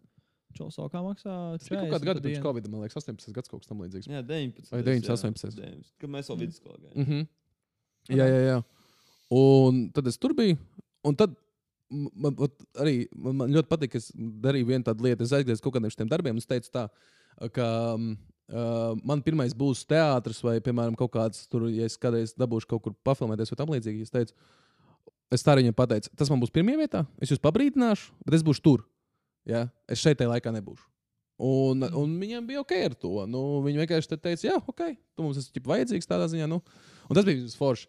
Čelsokā maksā Tas bija kaut kāda 40 gada pirms. Covid, man liekas, 18 gads kaut kas tam līdzīgs. Jā, 19. Vai 19, 18. 19. Kad mēs vēl vidusskolā gājām. Mm -hmm. Jā, jā, jā. Un tad es tur biju. Un tad man, vat arī, man, man ļoti patīk, ka es darīju vienu tādu lietu. Es aizgāju uz kaut kādiem šiem darbiem un es teicu, tā, ka um, uh, man pirmais būs teātris vai, piemēram, kaut kāds tur, ja es kādreiz dabūšu kaut kur pafilmēties vai tam līdzīgi. Es teicu, es tā arī viņam pateicu, tas man būs pirmie vietā, es jūs pabrīdināšu, bet es būšu tur. Ja? Es šeit tajā laikā nebūšu. Un, un viņiem bija ok ar to. Nu, viņi vienkārši te teica, jā, ok, tu mums esi vajadzīgs tādā ziņā. Nu. Un tas bija forši.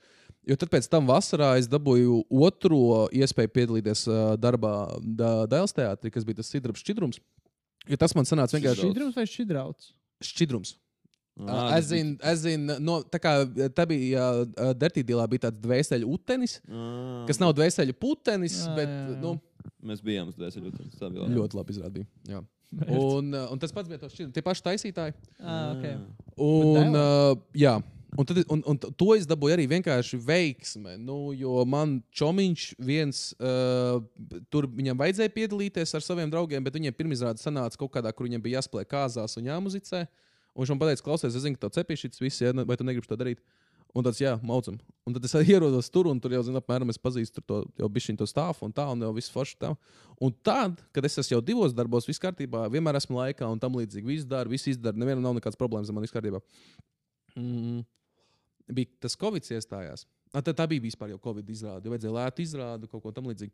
Jo tad pēc tam vasarā es dabūju otro iespēju piedalīties uh, darbā da, Dēls teātrī, kas bija tas Sidrabs šķidrums. Jo tas man sanāca vienkārši Šķidrums vai šķidrauts? šķidrums. Ā, Uh, tas es zinu, es zinu, no, tā kā uh, tā bija uh, Dertīdīlā, bija tāds dvēseli utenis, Ā, kas nav dvēseli putenis, Jā, bet jā, jā. nu, Mēs bijām uz dēļas. Tā bija ļoti labi izrādīja. Jā. Un, uh, un tas pats bija tos šķidrums. Tie paši taisītāji. Ah, okay. Un, uh, jā, un, tad, un, un to es dabūju arī vienkārši veiksmē. Nu, jo man čomiņš viens, uh, tur viņam vajadzēja piedalīties ar saviem draugiem, bet viņiem pirmizrāde sanāca kaut kādā, kur viņiem bija jāspēlē kāzās un jāmuzicē. Un viņš man teica, klausies, es zinu, ka tev cepīšs viss, ja, vai tu negribi to darīt. Un tāds, jā, maucam. Un tad es ierodos tur, un tur jau, zinu, apmēram es pazīstu to, jau bišķiņu to stāvu un tā, un jau viss forši tā. Un tad, kad es esmu jau divos darbos, viss kārtībā, vienmēr esmu laikā un tam līdzīgi. Viss dara, viss izdara, nevienam nav nekādas problēmas, man viss kārtībā. Mm. Bija tas Covid iestājās. A, tā, tā bija vispār jau Covid izrāde. Vajadzēja lētu izrādu, kaut ko tamlīdzīgu.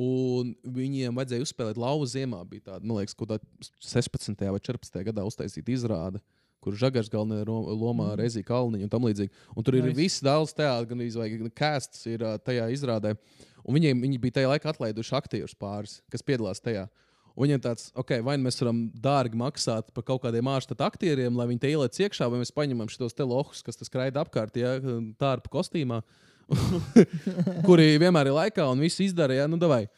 Un viņiem vajadzēja uzspēlēt lauvu ziemā. Bija tāda, man liekas, kaut kādā 16. vai 14. gadā uztaisīta izrāde, kur Žagars galvenajā lomā mm. Rezija Kalniņa un tam līdzīgi. Un tur ir Nice. viss dēls teātris, gan arī gan kāsts ir tajā izrādē. Un viņiem viņi bija tajā laikā atlaiduši aktierus pāris, kas piedalās tajā. Un viņiem tāds, ok, vai nu mēs varam dārgi maksāt par kaut kādiem ārstata aktieriem, lai viņi te ieliec iekšā, vai mēs paņemam šos te lohus, kas tas skraida apkārt, ja tā ar kostīmā, kuri vienmēr ir laikā un viss izdara, ja nu davai.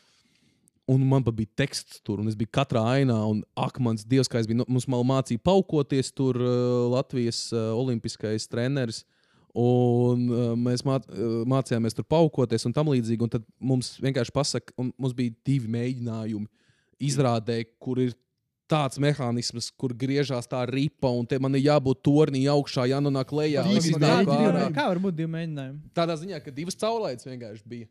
Un man bija teksts tur, un es biju katrā ainā. Un, ak, mans dievs, kā es biju. nu, Mums mācīja paukoties, tur uh, Latvijas uh, olimpiskais treneris. Un uh, mēs mā, mācījāmies tur paukoties un tam līdzīgi. Un tad mums vienkārši pasaka, un mums bija divi mēģinājumi izrādē, kur ir tāds mehānisms, kur griežās tā ripa, un te man ir jābūt tornī augšā, jānonāk lejā. Kā var būt divi mēģinājumi? Tādā ziņā, ka divas caurlaides vienkārši bija.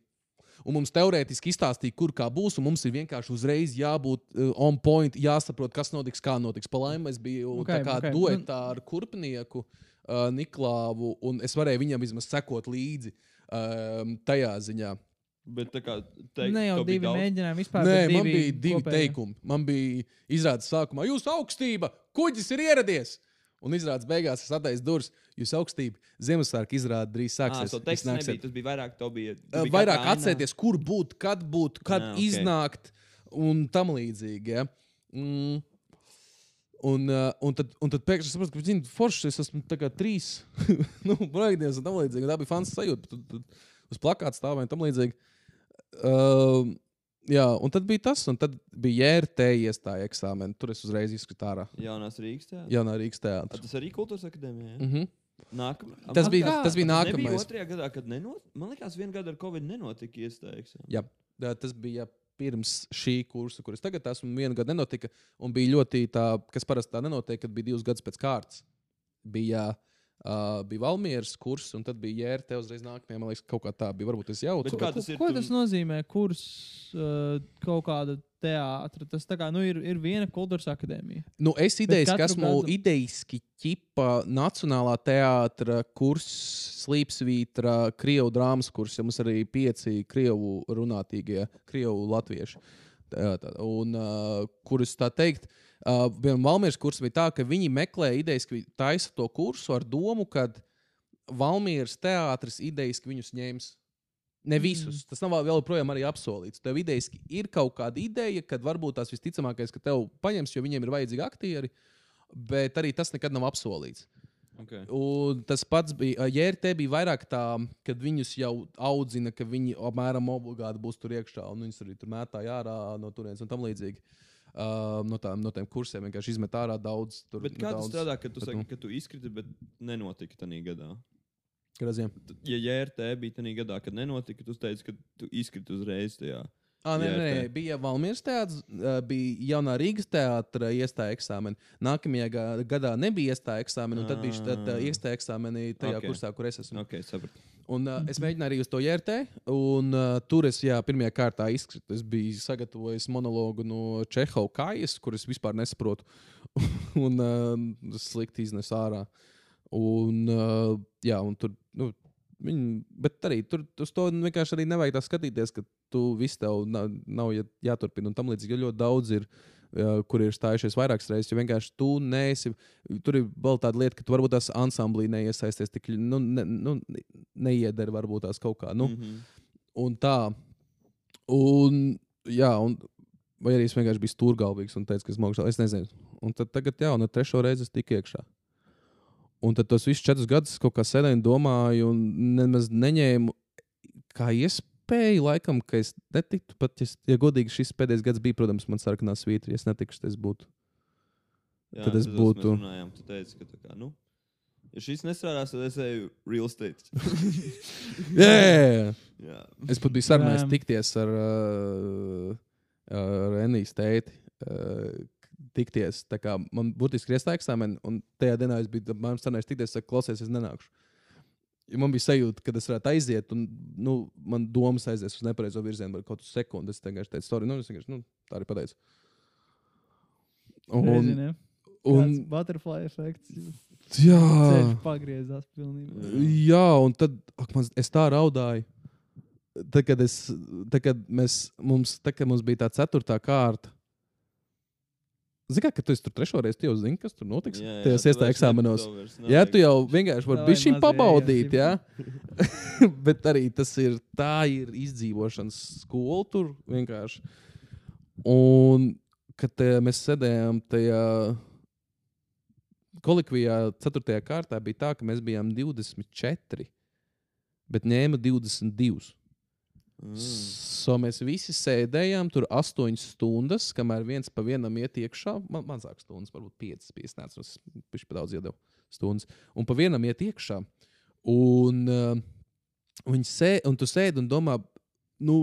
Un mums teorētiski izstāstīja, kur kā būs, un mums ir vienkārši uzreiz jābūt uh, on point, jāsaprot, kas notiks, kā notiks. Palēm es biju Ok, okay, kā ok. okay. duetā ar kurpnieku uh, Niklāvu, un es varēju viņam vismaz sekot līdzi um, tajā ziņā. Bet tā kā teikt, Ne jau divi daudz- mēģinājumi vispār. Nē, man bija divi kopējie. teikumi. Man bija izrādīts sākumā, jūs augstība, kuģis ir ieradies. Un izrādās beigās, es attaisu durvis, jūs augstība. Ziemassvētku izrāda drīz sāksies. teksts nāksiet. nebija, tas bija vairāk, to bija. biji vairāk atcerieties, kur būt, kad būt, kad ok. okay. iznākt un tam līdzīgi. Ja? Mm. Un, uh, un, tad, un tad pēkšņi saprotu, ka zini, forši es esmu tā trīs nu, projektos un tam līdzīgi. Tā bija fans sajūta. Tad, tad uz plakāta stāvēja un tam līdzīgi. Uh, jā, un tad bija tas, un tad bija JRT iestāja eksāmeni. Tur es uzreiz izskritu ārā. Jaunās Rīgas teātris. Jaunā Rīgas teātris. Tas arī kultūras akadēmijā. Mm -hmm. Nākam... Tas bija- liekas- tas bija nākamais. otrajā gadā, kad nenot... Man liekas, vienā gadā ar Covid nenotika iestaigs. Jā, tas bija pirms šī kursa, kuras tagad esmu. Vienu gadu nenotika, un bija ļoti tā, kas parasti tā nenotiek, kad bija divus gadus pēc kārtas. Bija, uh, bija Valmieras kurs, un tad bija jērta uzreiz nākamajā. Man liekas, kaut kā tā bija. Varbūt es jau tur kā tas ir? Ko tu- tas nozīmē? Kurs uh, kaut kāda teātra. Tas tā kā nu, ir, ir viena kultūras akadēmija. Nu, es idejas, katru esmu gadu- idejiski ķipa Nacionālā teātra kurs, slīpsvītra, krievu drāmas kurs, ja mums arī pieci krievu runātīgie, krievu latvieši. Tā, tā, un, uh, kurus tā teikt, uh, vienam Valmieras kursam bija tā, ka viņi meklē idejas, ka taisa to kursu ar domu, ka Valmieras teātris idejas, viņus ņems. Ne visus. Mm. Tas nav vēl joprojām arī apsolīts. Tev idejas ir kaut kāda ideja, kad varbūt tās visticamākais, ka tev paņems, jo viņiem ir vajadzīgi aktieri, bet arī tas nekad nav apsolīts. Okay. Un tas pats bija. JRT bija vairāk tā, kad viņus jau audzina, ka viņi apmēram obligāti būs tur iekšā, un viņus arī tur mētā ārā no turienes un tam līdzīgi. Uh, no, tām, no tiem kursiem vienkārši izmet ārā daudz. Tur, Bet kā tas daudz, strādā, kad tu bet saki, nu. ka tu izkriti, bet nenotika tajā gadā? Graziem. Ja JRT bija tajā gadā, kad nenotika, tu teici, ka tu izkriti uzreiz tajā. Ah, nē, JRT. nē, bija Valmīras teātris, uh, bija jaunā Rīgas teātra iestāja eksāmena. Nākamajā ga- gadā nebija iestāja eksāmena, un tad bija šī Ah. iestāja eksāmena tajā Ok. okay. kursā, kur es esmu. Ok, sapratu. Un, uh, es mēģināju arī uz to JRT, un uh, tur es jā, pirmajā kārtā izkritu. Es biju sagatavojis monologu no Čehova kājas, kuras vispār nesaprotu, un uh, slikti iznesu ārā. Un, uh, jā, un tur, nu, viņi, bet arī tur uz to vienkārši arī nevajag tā skatīties, ka tu viss tev nav, nav jā- jāturpina un tam līdzīgi. Jo ļoti daudz ir, uh, kur ir stājušies vairākas reizes, jo vienkārši tu neesi. Tur ir vēl tāda lieta, ka tu varbūt tās ansamblī neiesaisties tik, nu, ne, nu, neiederi varbūt tās kaut kā. Nu, Mm -hmm. un tā. Un, jā, un vai arī es vienkārši biju stūrgalvīgs un teicu, ka es mākšu. Es nezinu. Un tad tagad, jā, un trešo reizi es tiku iekšā. Un tad tos visus četrus gadus kaut kā sēdēju un domāju, un nemaz neņēmu kā iespēju, laikam, ka es netiktu. Pat, ja, es- ja godīgi, šis pēdējais gads bija, protams, man sarkanā svītra. Ja es netikšu, tad es būtu. Jā, Tad es tas būtu- runājām, tu teici, ka tā kā, nu, ja šis nestrādās, tad es eju real estate. Jā, jā. Es pat biju sarunājis tikties ar, uh, ar Enijas tēti. Uh, tikties. Tā kā man būtiski ir iestāja eksāmeni, un tajā dienā es biju man sarunājis tikties, saku, klausies, es nenākšu. Ja man bija sajūta, ka es varētu aiziet, un nu, man domas aizies uz nepareizo virzienu, vai kaut kādu sekundi. Es vienkārši teicu, sorry, nu, es vienkārši nu, tā arī pateicu. Un, ja. un, butterfly efekts. jā, pagriezās pilnībā. Jā, un tad ak, man, es tā raudāju. Tad, kad, es, tad, kad, mēs, mums, tad, kad mums bija tā ceturtā kārta, Zini, ka tu esi tur trešo reizi, tu jau zini, kas tur notiks. Jā, jā, tu iestāju vairs ne- eksāmenos. Jā, tu jau vienkārši vari būt šim pabaudīt, jā. iesību. Bet arī tas ir, tā ir izdzīvošanas skola tur vienkārši. Un, kad te, mēs sēdējām tajā kolikvijā, 4. kārtā, bija tā, ka mēs bijām 24, bet ņēma 22. Mm. So mēs visi sēdējām tur 8 stundas, kamēr viens pa vienam iet iekšā. Man, mazāk stundas, varbūt 5, 5, neatceros, viņš pa daudz iedeva stundas. Un pa vienam iet iekšā. Un, uh, sē, un tu sēdi un domā, nu,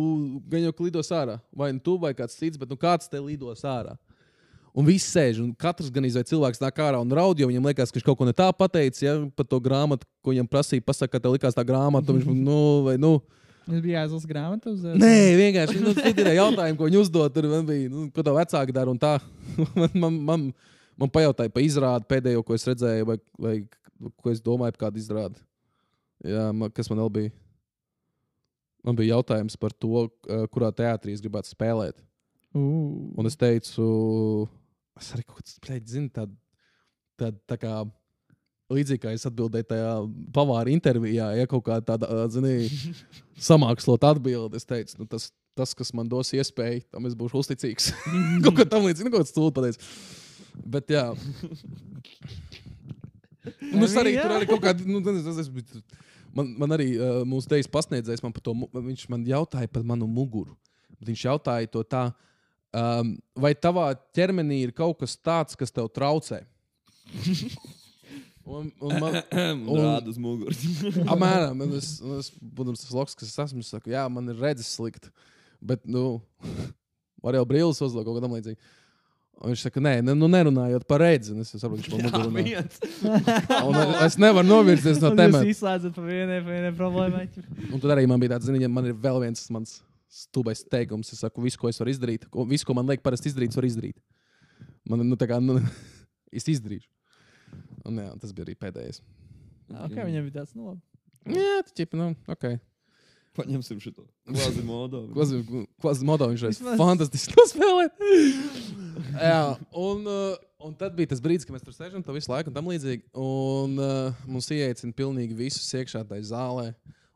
gan jau ka lidos ārā. Vai nu tu, vai kāds cits, bet nu, kāds te lidos ārā. Un viss sēž, un katrs gan izvēlēts cilvēks nāk ārā un raud, jo viņam liekas, ka viņš kaut ko ne tā pateicis, ja par to grāmatu, ko viņam prasīja, pasakā, ka tev likās tā grāmata, un viņš, nu, vai, nu, Es biju aizlis grāmatu uz Nē, vienkārši nu, tie ir jautājumi, ko viņi uzdod. Tur man bija, nu, ko tā vecāka dara. un tā. man, man, man, man pajautāja par izrādi pēdējo, ko es redzēju, vai, vai ko es domāju par kādu izrādi. Jā, man, kas man vēl bija? Man bija jautājums par to, kurā teātrī es gribētu spēlēt. Uh, Un es teicu, es arī kaut veidā zinu, tādu tā, tā kā. Līdzīgi kā es atbildēju tajā pavāra intervijā, ja kaut kā tāda, zinām, samākslot atbildi, es teicu, nu, tas, tas, kas man dos iespēju, tam es būšu uzticīgs. kaut kā tam līdzīga, kaut kāds stūlis pateicis. Bet, jā. Un es arī tur arī kaut kādā, nu, tas, tas, man, man arī uh, mūsu dejas pasniedzējs, man par to, viņš man jautāja par manu muguru. Viņš jautāja to tā, um, vai tavā ķermenī ir kaut kas tāds, kas tev traucē? Un, un man, rāda uz muguras. Apmēram, un es, un es, būdams tas loks, kas es esmu, es saku, jā, man ir redzes slikti. Bet, nu, var jau brīlis uzlikt kaut kādam līdzīgam. Un viņš saka, nē, ne, nu, nerunājot par redzi. Un es saprotu, viņš man viens. Un es nevaru novirzīties no Jūs temata. izslēdzat pa vienai, pa vienai problēmai. Un tad arī man bija tāds, zini, man ir vēl viens mans stulbais teikums. Es saku, visu, ko es varu izdarīt, ko, visu, ko man liek parasti izdarīt, es varu izdarīt. Man, nu, tā kā, nu, es izdarīšu. Un, jā, tas bija arī pēdējais. Okay, viņam bija tāds, nu, labi. Jā, tas ir, nu, ok. Paņemsim šo kvazi modu. Kāds modo viņš ir? Vismaz- Fantastiski nospēlēt. Jā, un, uh, un tad bija tas brīdis, kad mēs tur sēžam, tā visu laiku un tam līdzīgi. Un uh, mums ieteicina pilnīgi visus iekšā tajā zālē.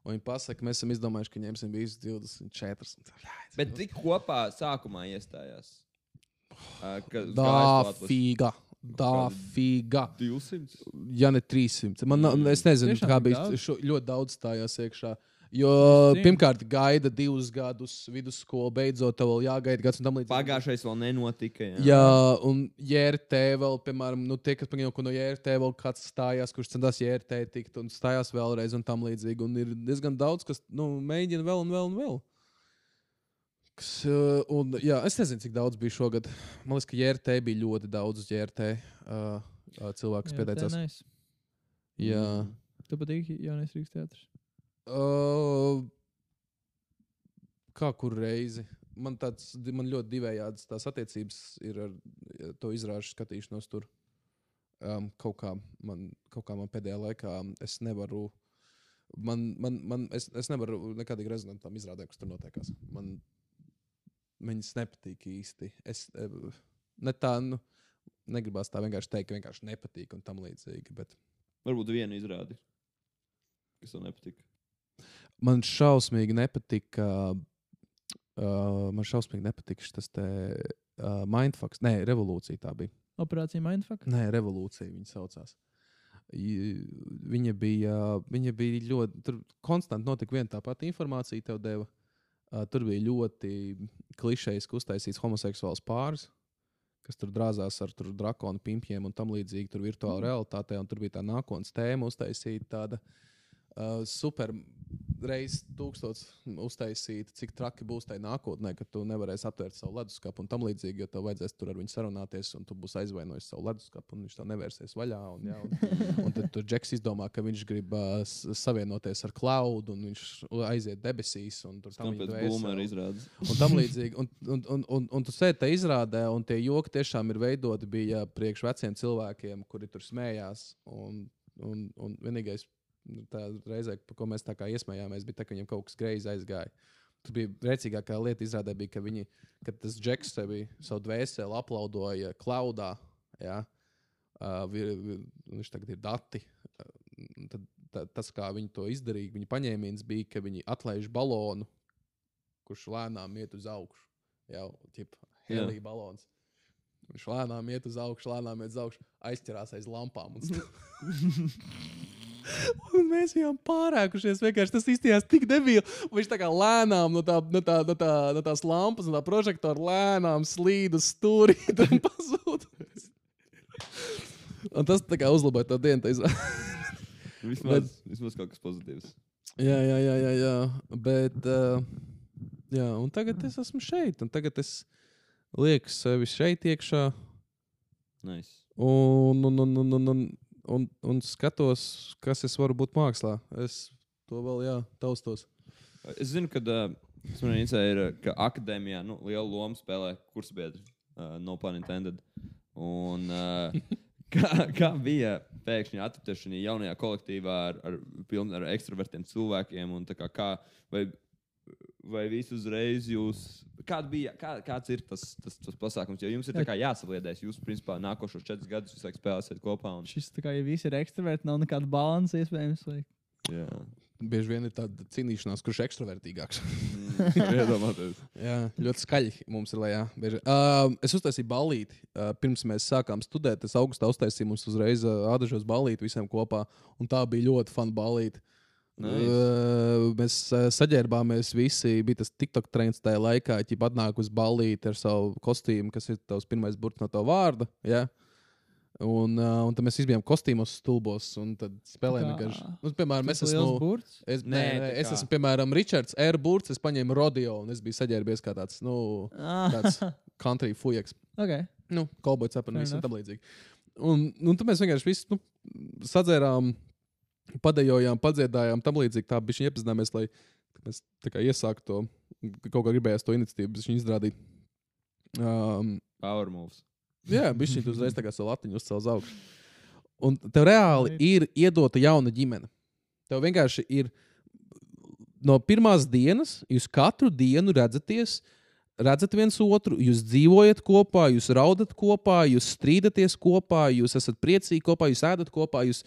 Un viņi pasaka, mēs esam izdomājuši, ka ņemsim visus 24. Un tā, Bet tik kopā sākumā iestājās. Uh, Tā gājas. Tā fīga. 200. Ja ne 300. Man, nav- es nezinu, Tiešām kā bija. Šo, ļoti daudz stājās iekšā. Jo pirmkārt, gaida divus gadus vidusskolu, beidzot, tev vēl jāgaida gads. Pagājušais vēl nenotika. Jā, Jā, un JRT vēl, piemēram, nu, tie, kas paņēma no JRT, vēl kāds stājās, kurš centās JRT tikt un stājās vēlreiz un tam līdzīgi. Un ir diezgan daudz, kas nu, mēģina vēl un vēl un vēl. Uh, un, jā, es nezinu, cik daudz bija šogad. Man liekas, ka JRT bija ļoti daudz JRT uh, uh, cilvēku, kas pieteicās. Nice. Jā. Tu patīk jaunais Rīgas teātris. Uh, kā kur reizi? Man, tāds, man ļoti divējādas tās attiecības ir ar to izrāžu skatīšanos tur. Um, kaut, kā man, kaut kā man pēdējā laikā es nevaru. Man, man, man, es, es nevaru nekādīgi rezonēt tam izrādēm, kas tur notiekās. Man viņas nepatīk īsti. Es eh, ne tā, nu, negribās tā vienkārši teikt, ka vienkārši nepatīk un tam līdzīgi. Bet Varbūt vienu izrādi. Kas tev nepatika. man šausmīgi nepatika. Uh, man šausmīgi nepatīk šis te uh, mindfucks. Nē, revolūcija tā bija. Operācija Mindfuck. Nē, revolūcija viņa saucās. Viņa bija, viņa bija ļoti. Tur konstanti notika viena tā pati informācija, tev deva. Uh, tur bija ļoti klišejiski uztaisīts homoseksuāls pāris, kas tur drāzās ar tur drakonu pimpiem un tam līdzīgi. Tur virtuālā mm. realitātē, un tur bija tā nākotnes tēma uztaisīta. Tāda uh, super reizes tūkstots uztaisīta, cik traki būs tajā nākotnē, ka tu nevarēsi atvērt savu leduskapu un tam līdzīgi, jo tev vajadzēs tur ar viņu sarunāties, un tu būsi aizvainojis savu leduskapu, un viņš tev nevērsies vaļā. Un, jā, un, un tad tur Džeks izdomā, ka viņš grib uh, savienoties ar cloud, un viņš aiziet debesīs, un tur tam izrādās. un tam līdzīgi. Un, un, un, un, un tu sēdi tajā izrādē, un tie joki tiešām ir veidoti bija priekš veciem cilvēkiem, kuri tur smējās. Un, un, un vienīgais tā reizē, par ko mēs tā kā iesmējāmies, bija tas, ka viņiem kaut kas greizi aizgāja. Tur bija rēcīgākā lieta, izrādē, bija, ka, viņi, ka tas džeks sevi savu dvēseli aplaudoja klaudā. Ja? Uh, vi, vi, viņš tagad ir dati. Uh, tad, ta, tas, kā viņi to izdarīja, viņa paņēmiens bija, ka viņi atlaiž balonu, kurš lēnām iet uz augšu. Jau tādā helija balons. Viņš lēnām iet uz augšu, lēnām iet uz augšu, aizķerās aiz lampām. Un. Un mēs bijām pārākušies. Vienkārši tas izstījās tik debīli. Viņš tā kā lēnām no, tā, no, tā, no, tā, no tās lampas, no tā prožektora lēnām slīd uz stūri un pazūd. Un tas tā kā uzlaboja to dienu. tā izrā- Vismaz, vismaz kaut kas pozitīvs. Jā, jā, jā, jā, jā. Bet, uh, jā, un tagad es esmu šeit, un tagad es lieku sevi šeit iekšā, Nice. un, un, un, un, un, un, un, un skatos, kas es varu būt mākslā. Es to vēl, jā, taustos. Es zinu, ka tas man ir, ka akadēmijā nu, lielu lomu spēlē kursbiedri. Uh, no pun intended. Un, uh, kā, kā bija pēkšņi atrašana jaunajā kolektīvā ar, ar, piln, ar ekstravertiem cilvēkiem? Kā, kā, vai, vai visu uzreiz jūs. Kāda bija, kā, kāds ir tas, tas, tas pasākums? Jo jums ir jāsaliedēs. Jūs, principā, nākošos četrus gadus visā spēlēsiet kopā. Un, Šis tā kā ja visi ir ekstraverti, nav nekāda balanss iespējams. Vai... jā, Bieži vien ir tāda cīnīšanās, kurš ir ekstravertīgāks. Mm, iedomājieties. Jā, ļoti skaļi mums ir lejā. Bieži. Uh, es uztaisīju balīti. Uh, pirms mēs sākām studēt, es augustā uztaisīju mums uzreiz uh, ādažos balīti visiem kopā. Un tā bija ļoti fun balīti. Nice. Uh, mēs uh, saģērbāmies visi. Bija tas TikTok trends tajā laikā, ja atnāk uz balīti ar savu kostīmu, kas ir tavs pirmais burts no tava vārda. Ja? Un, uh, un tad mēs bijām kostīmos, stulbos, un tad spēlējām Kā? vienkārši. Nu, piemēram, es esmu. burts. Es, Nē, nē, nē, tā es esmu, piemēram, Ričards Airburts. Es paņēmu rodeo, un es biju saģērbies kā tāds, nu, Ah, tāds country fujaks. okay. Nu, Fair visam enough. tam līdzīgi. Un, un tad mēs vienkārši visi nu, sadzērām, padējojām, padziedājām, tam līdzīgi. Tā bija iepazināmies, lai mēs tā kā iesāktu to, kaut kā gribējās to iniciatīvu, bet viņi izrādīja. Um, Power moves. jā, bija šī uzreiz tā kā savu latiņu uzcēla uz augšu. Un tev reāli ir iedota jauna ģimene. Tev vienkārši ir no pirmās dienas, jūs katru dienu redzaties, redzat viens otru, jūs dzīvojat kopā, jūs raudat kopā, jūs strīdaties kopā, jūs esat priecīgi kopā, jūs ēdat kopā, jūs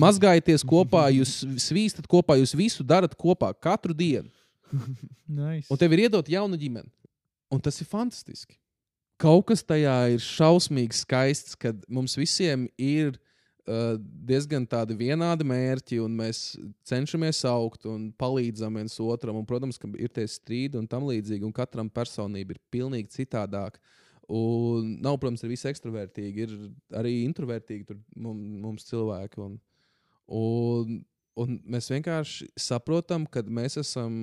mazgājaties kopā, jūs svīstat kopā, jūs visu darat kopā katru dienu. Nice. Un tev ir iedota jauna ģimene. Un tas ir fantastiski. Kaut kas tajā ir šausmīgi skaists, kad mums visiem ir diezgan tādi vienādi mērķi, un mēs cenšamies augt un palīdzam viens otram. Un, protams, ka ir tie strīdi un tam līdzīgi, un katram personība ir pilnīgi citādāka. Un nav, protams, arī visi ekstravertīgi, ir arī introvertīgi tur mums, cilvēki. Un, un, un mēs vienkārši saprotam, ka mēs esam,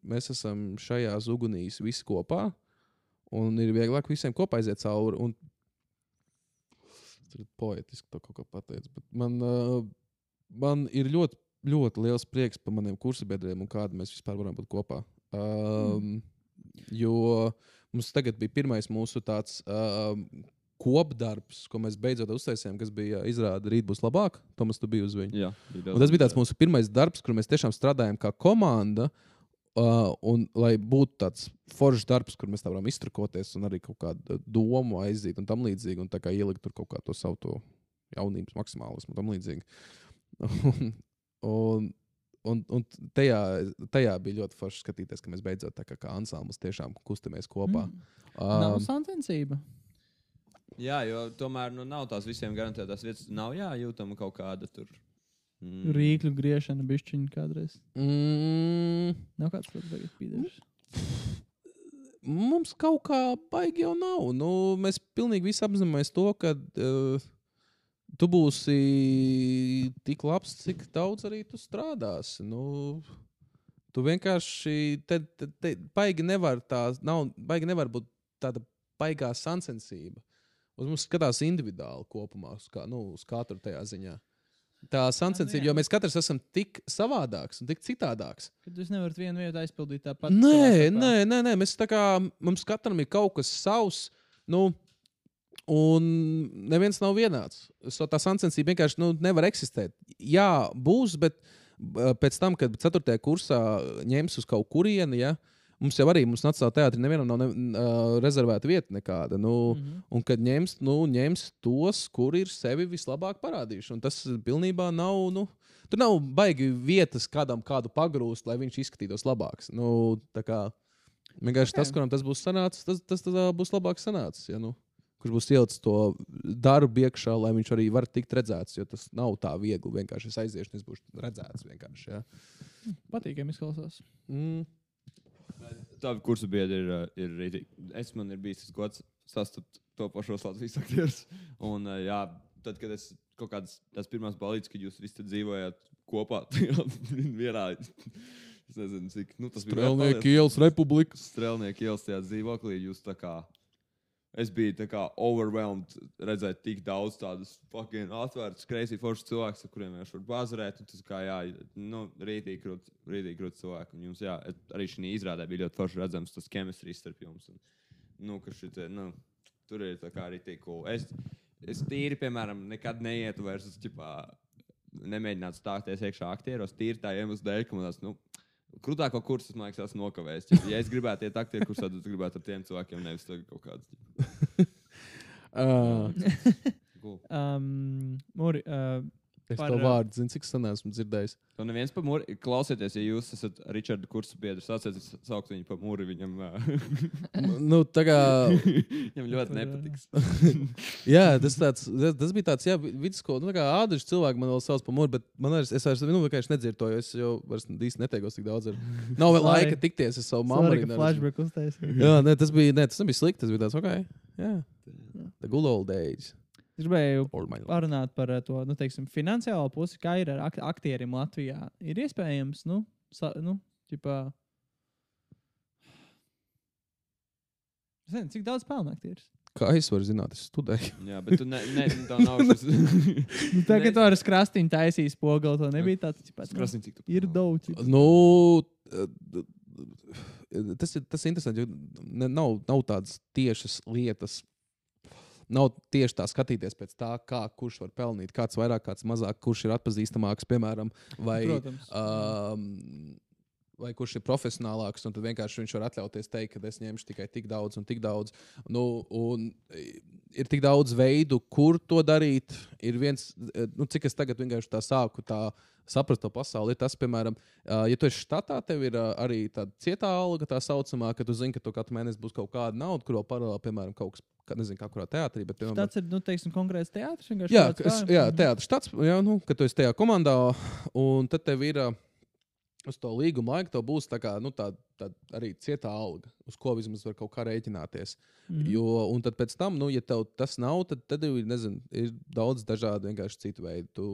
mēs esam šajās ugunīs visi kopā. Un ir vieglāk visiem kopā aiziet cauri. Un... Tur poetiski to kaut ko pateikt. Bet man, uh, man ir ļoti, ļoti liels prieks par maniem kursabiedriem un kāda mēs vispār varam būt kopā. Um, mm. Jo mums tagad bija pirmais mūsu tāds um, kopdarbs, ko mēs beidzot uztaisījām, kas bija izrāda rīt būs labāk. Tomas, tu biji uz viņu. Jā, bija tas bija tāds mūsu pirmais darbs, kur mēs tiešām strādājām kā komanda. Uh, un, lai būtu tāds foršs darbs, kur mēs tā varam iztrakoties un arī kaut kādu domu aiziet un tam līdzīgi, un tā kā ielikt tur kaut kā to savu to jaunības maksimālismu un tam līdzīgi. un, un, un, un tajā, tajā bija ļoti forši skatīties, ka mēs beidzot tā kā, kā ansamblis tiešām kustamies kopā. Mm. Nav Um, santensība. Jā, jo tomēr nu, nav tās visiem garantētās vietas. Nav jājūtama kaut kāda tur. Mm. Rīkļu griešana bišķiņa kādreiz. mm, Nav kāds tāds tagad pīdērs. mums kaut kā baigi jau nav. Nu, mēs pilnīgi visi apzināmies to, ka uh, tu būsi tik labs, cik daudz arī tu strādāsi. Nu, tu vienkārši te, te, te baigi nevar tā, nav, baigi nevar būt tāda baigā sancensība. Uz mums skatās individuāli kopumā, uz, kā, nu, uz katru tajā ziņā. Tā sancensība, jo mēs katrs esam tik savādāks un tik citādāks. Kad jūs nevarat vienu vietu aizpildīt tāpat. Nē, nē, nē, nē, mēs tā kā mums katram ir kaut kas savs. Nu, Un neviens nav vienāds. So tā sacensība vienkārši nu, nevar eksistēt. Jā, būs, bet uh, pēc tam, kad 4. kursā ņems uz kaut kurieni, ja, mums jau arī mums Nacionālajā teātrī nevienam nav ne, uh, rezervēta vieta nekāda. Nu, mm. -hmm. Un kad ņems, nu, ņems tos, kuri ir sevi vislabāk parādījuši. Un tas pilnībā nav. Nu, Tur nav baigi vietas kādam kādu pagrūst, lai viņš izskatītos labāks. Nu, tā kā vienkārši okay. tas, kuram tas būs sanācis, tas, tas, tas būs labāk sanācis. Ja, nu, kurš būs ielicis to darbu iekšā, lai viņš arī var tikt redzēts. Jo tas nav tā viegli. Vienkārši es aiziešu, es būšu redzēts. Ja. Patīkami izklausās. Mm. Tāda kursa biedra ir, uh, ir rītīgi. Es man ir bijis tas gods sastapt to pašos Latvijas aktierus. Un, uh, jā, tad, kad es kaut kādas tās pirmās balīdzes, kad jūs visi dzīvojāt kopā, vienā, es nezinu, cik, nu, tas bija Strēlnieki ielas republikas. Strēlnieki ielas tajā dzīvoklī, jūs tā kā. Es biju tā kā overwhelmed redzēt tik daudz tādas fucking atvērtas, kreisī foršas cilvēkus, ar kuriem vienkārši var bazarēt. Tas kā, jā, nu, rītīgi krūt, rītīgi krūt cilvēku. Un jums, jā, arī šī izrādē bija ļoti forši redzams tas chemistry starp jums. Un, nu, ka šitie, nu, tur ir tā kā arī tik cool. Es, es tīri, piemēram, nekad neietu vairs uz ķipā, nemēģināt stāties iekšā aktieros, tīri tā iemesla dēļ, ka man tas, nu, Krūtāko kursu, man liekas, esmu nokavējis. Ja es gribētu iet aktieru kursā, tad es gribētu ar tiem cilvēkiem, nevis kaut kādus. Uh, Cool. Um, Muri, uh, es Par, to ā, vārdu zinu, cik sen esmu dzirdējis. To neviens par mūri. Klausieties, ja jūs esat Ričarda kursa biedrs, sāciet saukt viņu par mūri. Viņam, ā, nu, tā kā, viņam ļoti nepatiks. jā, tas, tāds, tas, tas bija tāds, jā, vidusskola. Nu, tā kā ādaži cilvēki man vēl sauc par mūru, bet man vairs, es vairs nu, vienkārši nedzirdu to, jo es jau vairs īsti neteikos tik daudz. Ar. Nav vēl laika tikties ar savu mammu. Arī. Jā, ne, tas bija, ne, tas nebija slikti. Tas bija tāds, ok, jā. The good old days. Es gribēju parunāt par uh, to nu, teiksim, finansiālo pusi, kā ir ar ak aktieriem Latvijā. Ir iespējams, nu, sa, nu ģipā... es nezinu, cik daudz pelna aktieris. Kā es varu zināt, es studēju. Jā, bet tu ne, ne, tā nav šis. Nu, tā, ka tu ar skrastiņu taisīji spoguļu, to nebija tāds, nu, Krasni, cik tu. ir daudz. ģipā. Nu, eh, tas ir tas ir interesanti, jo ne- nav, nav tādas tiešas lietas. Nav tieši tā skatīties pēc tā, kā kurš var pelnīt, kāds vairāk, kāds mazāk, kurš ir atpazīstamāks, piemēram, vai, Protams. um, vai kurš ir profesionālāks. un Tad vienkārši viņš var atļauties teikt, ka es ņemšu tikai tik daudz un tik daudz. Nu, un ir tik daudz veidu, kur to darīt. Ir viens, eh, nu, cik es tagad vienkārši tā sāku tā saprast to pasauli, ir tas, piemēram, ja tu esi štatā, tev ir arī tāda cietā alga, tā saucamā, ka tu zini, ka tu katru mēnesi būs kaut kāda nauda, kur vēl paralēli, piemēram, kaut kas, ka, nezinu, kā kurā teātrī, bet, piemēram, Tas ir, nu, teiksim, konkrēts teātris. Jā, tāds, kā- jā Mhm. teātris tāds, jā, nu, ka tu esi tajā komandā, un tad tev ir uz to līguma laiku, tev būs tā kā, nu, tā, tā arī cietā alga, uz ko vismaz var kaut kā rēķināties. Mhm. Jo, un tad pēc tam, nu, ja tev tas nav, tad, tad ir, nezinu, ir daudz dažādu vienkārši citu veidu. Tu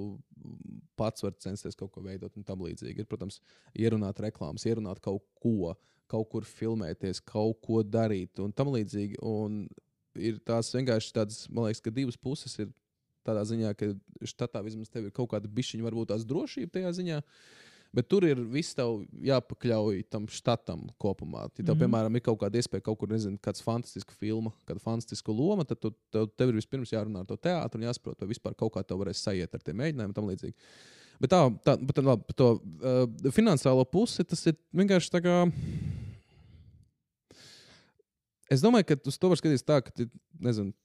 pats vari censties kaut ko veidot un tam līdzīgi. Ir, protams, ierunāt reklāmas, ierunāt kaut ko, kaut kur filmēties, kaut ko darīt un tam līdzīgi. Un ir tās vienkārši tādas, man liekas, ka divas puses ir tādā ziņā, ka štatā vismaz tev ir kaut kāda bišķiņa, varbūt tās drošība tajā ziņā. Bet tur ir viss tev jāpakļauj tam štatam kopumā. Ja tev, mm. -hmm. piemēram, ir kaut kāda iespēja kaut kur, nezinu, kāda fantastiska filma, kāda fantastiska loma, tad tu, tev, tev ir vispirms jārunā ar to teātru un jāsaprot, vai vispār kaut kā tev varēs sajiet ar tiem mēģinājumiem un tam līdzīgi. Bet tā, tā bet, labi, par to uh, finansiālo pusi, tas ir vienkārši tā kā. Es domāju, ka uz to var skatīties tā, ka, nezinu,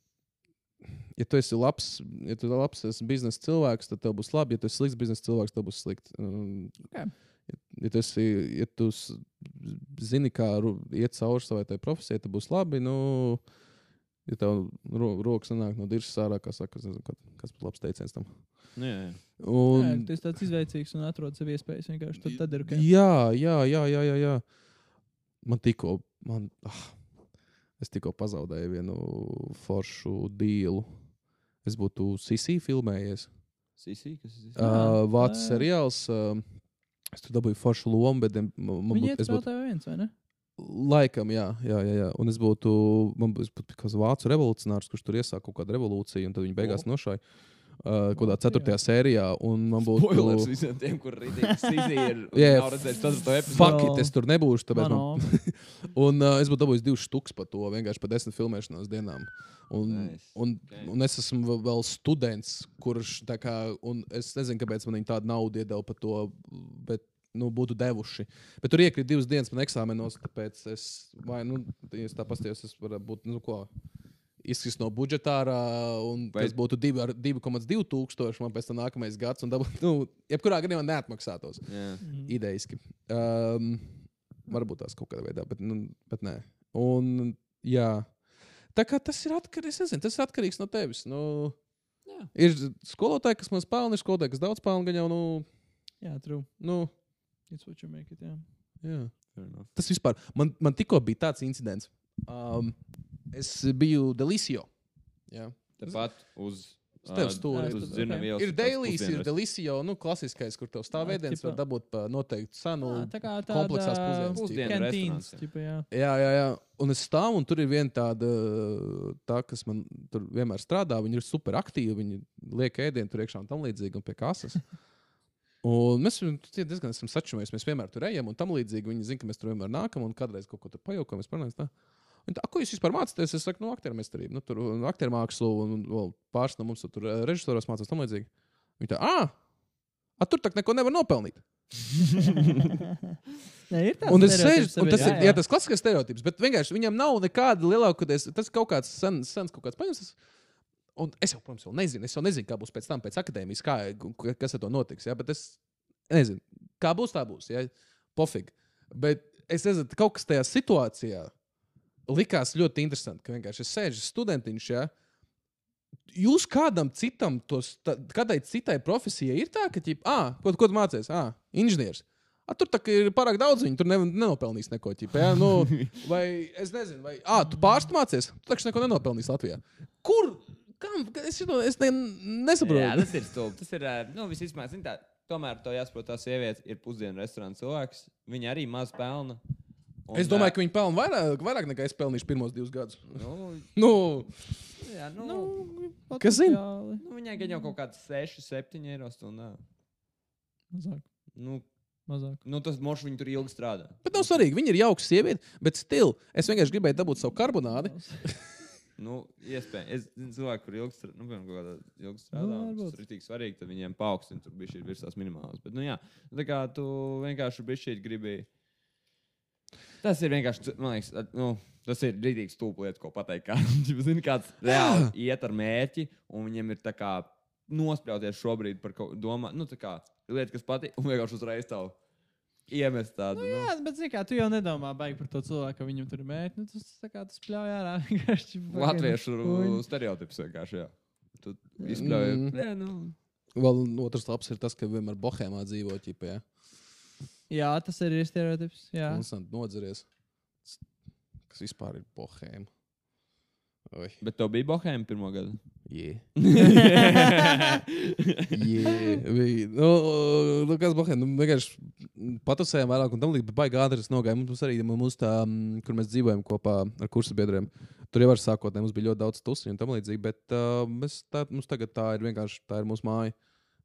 ja tu esi labs, ja tu labs esi biznesa cilvēks, tad tev būs labi. Ja tu esi slikts biznesa cilvēks, tad būs slikti. Um, Ok. ja tu, esi, ja tu zini, kā iet cauri savai tai profesijai, tad būs labi. Nu, ja tev ro, rokas nāk no dirzas ārā, kā saka, nezinu, kas būtu labs teiciens tam. Nu, jā, jā. Un, Jā, tu esi tāds izveicīgs un atrod sev iespējas vienkārši. Tad, tad ir ok. Jā, jā, jā, jā, jā, jā. Man tikko, man, ah, es tikko pazaudēju vienu foršu dīlu. Es būtu Sisi filmējies. Sisi, kas ir? Uh, Vācu seriāls. Uh, es tur dabūju foršu lomu, bet man vēl būtu, tev viens, vai ne? laikam, jā, jā, jā, jā. Un es būtu, man būtu kāds vācu revolucionārs, kurš tur iesāka kaut kādu revolūciju, un tad viņi beigās nošāja. Uh, kaut kādā Vācijā. ceturtajā sērijā, un man būtu. Spoilers visiem tiem, kur ceturto epizodu. Fuck it, es tur nebūšu. Tāpēc man, un uh, es būtu dabūjis divus štukus par to, vienkārši par desmit filmēšanās dienām. Un, Nice. un, Okay. un es esmu vēl- vēl students, kurš tā kā, un es nezinu, kāpēc man viņi tādu naudu iedeva par to, bet nu, būtu devuši. Bet tur iekrīt divas dienas man eksāmenos, tāpēc es, vai, nu, ja es tā pastījos, es varētu būt, nu, ko, izkrist no budžetārā, un Vai- tas būtu divi ar 2,2 tūkstoši, man pēc tam nākamais gads, un dabūt, nu, jebkurā gadījumā neatmaksātos Jā. idejiski. Um, varbūt tās kaut kādā veidā, bet, nu, bet nē. Un, jā. Tā kā tas ir atkarīgs, nezinu, tas ir atkarīgs no tevis. Nu, Jā. ir skolotāji, kas maz pelna, ir skolotāji, kas daudz pelna. Gan jau, nu, Jā, true. nu, It's what you make it, jā. jā. Fair enough. Tas vispār, man, man tikko bija tāds incidents. Um, es biju Delisio. Jā. Tepat uz. Tev stūri. Uz Ok. zirnavas ielas Ir Dailijs, ir. Delisio, nu, klasiskais, kur tev stāv ēdiens, var dabūt pa noteiktu cenu. Tā kā tāda kompleksās pusdienas, jā. tipa, jā. Jā, jā. Un es stāvu, un tur ir viena tāda, tā, kas man tur vienmēr strādā. Viņi ir super aktīvi, viņi liek ēdienu tur iekšā un tam līdzīgi, un pie kases. Un mēs tie diezgan esam sačumies. Mēs vienmēr tur ejam, un tam līdzīgi viņi zina, ka mēs tur vienmēr nākam, un kādreiz kaut ko tur pajaukam. Mēs parunājam, tā. Un tā, ko jūs vispār mācāties? Es saku, no aktieru meistarību, nu, tur aktieru mākslu, un, un vēl pāris no mums tur eh, režisoros mācās tam līdzīgi. Viņi tā, ah, a, tur tā neko nevar nopelnīt. Nē, ir tāds Un, es sēžu, un tas ir jā, tas klasiskais stereotips, bet vienkārši viņam nav nekāda lielākoties. Tas ir kaut kāds sens, sens kaut kāds paņems. Un es jau, protams, jau nezinu, es jau nezinu, kā būs pēc tam, pēc akadēmijas, kā, kas ar to notiks. Ja? Bet es nezinu, kā būs, tā būs. Ja? Pofīgi. Bet es nezinu, kaut kas tajā situācijā likās ļoti interesanti. Ka vienkārši es sēžu studentiņš. Ja? Jūs kādam citam, tos, tā, kādai citai profesijai ir tā, ka, ķip, ah, ko, ko tu mācies? Ah, inženieris. A, tur ir pārāk daudz, viņi tur ne, nenopelnīs neko. Ķip, ja? nu, vai es nezinu, vai ah, tu pārstu mācies, tu taču neko nenopelnīsi Latvijā. Kur? Kam? Es, šito, es ne, nesaprotu. Jā, tas ir stulbi. Tas ir, nu, zini tā, tomēr to jāsaprot, tā sieviete ir pusdienu restorāna cilvēks. Viņa arī maz pelna. Un, Es domāju, ka viņi pelna vairāk, vairāk nekā es pelnīšu pirmos divus gadus. Nu, Nu, jā, nu, Nu, Kas zina? nu, viņai gan jau kaut kāds 6, 7 eiro stundā. Mazāk. Nu, Mazāk. nu, tas mošs viņi tur ilgi strādā. bet nav svarīgi. Viņi ir jauki sievieti, bet stil. Es vienkārši gribēju dabūt savu karbonādi. Nu, iespējams, es zinu, cilvēku, kur ilgi strādā, nu, piemēram, kaut kādā ilgi strādā, Nu, tas ir tik svarīgi, tad viņiem paaugstina, tur bija šī virsās minimālās. Bet, nu, jā, tā kā tu vienkārši šī gribēji. Tas ir vienkārši, man liekas, nu, tas ir rītīgs stūpa lieta, ko pateikt. Kā, zini, kāds reāli iet ar mērķi, un viņam ir tā kā nosprauties šobrīd par kaut ko domā, nu, tā kā lieta, kas patīk, un vienkārši uzreiz tev iemest tādu. Nu, Jā, bet zini, kā tu jau nedomā baigi par to cilvēku, ka viņam tur ir mērķi. Nu, tas tā kā tas pļauj ārā. Latviešu stereotips vienkārši, jā. Tu izpļauj. Mm. Jā, nu. Vēl otrs labs ir tas, ka vienmēr bohēmā dzīvo ķipē. Ja? Jā, tas arī ir stereotips. Jā. Konstanti nodzeries. Kas vispār ir bohēma? Oi, Bet tev bija Bohēma pirmā gada. yeah. yeah. Bija, nu, nu, kas bohēma? Nu, vienkārši patusējām vairāk un tam līdzīgi. Baigi ātri tas nogāja. Mums arī mums tā, kur mēs dzīvojam kopā ar kursu biedriem. Tur jau var sākotnēji mums bija ļoti daudz tusiņu un tam līdzīgi. Bet uh, mēs tā, mums tagad tā ir vienkārši tā ir mūsu māja.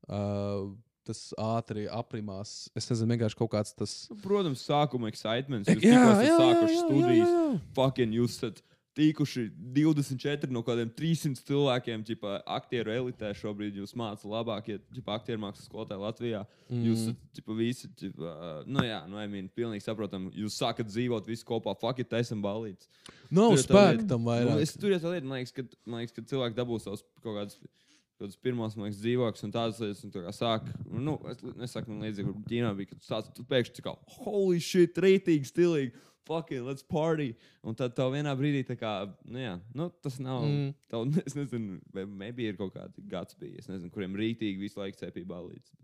Uh, tas ātri aprimās. Es nezinu, vienkārši kaut kāds tas. Nu, Protams, sākuma excitements. Jūs tikko esat sākuši studijas. jā. Fucking jūs esat tikuši 24 no kādiem 300 cilvēkiem, ģipā, aktieru elitē šobrīd. Jūs mācāt labākie ģipā, aktieru mākslas skolotāji Latvijā. Mm. Jūs ģipā, visi, ģipā, nu jā, nu, I mean, pilnīgi saprotam. Jūs sākat dzīvot visi kopā. Fuck it, esam balīts. Nav spēka tam Nu, vairāk. es tur jau tā lieta, man liekas, ka, man liekas, ka cilvēki dabūs savus kaut kādus Kaut kāds pirmos, liekas, dzīvoklis un tādas lietas, un tā kā sāk, nu, es nesaku, man līdzīgi, kur Ķīnā bija, kad tu sāc, tu pēkšņi kā, holy shit, rītīgi, stilīgi, fucking, let's party. Un tad tev vienā brīdī tā kā, nu jā, nu, tas nav, Mm. tev, es nezinu, vai maybe ir kaut kādi gads bija, es nezinu, kuriem rītīgi visu laiku cepībā līdz.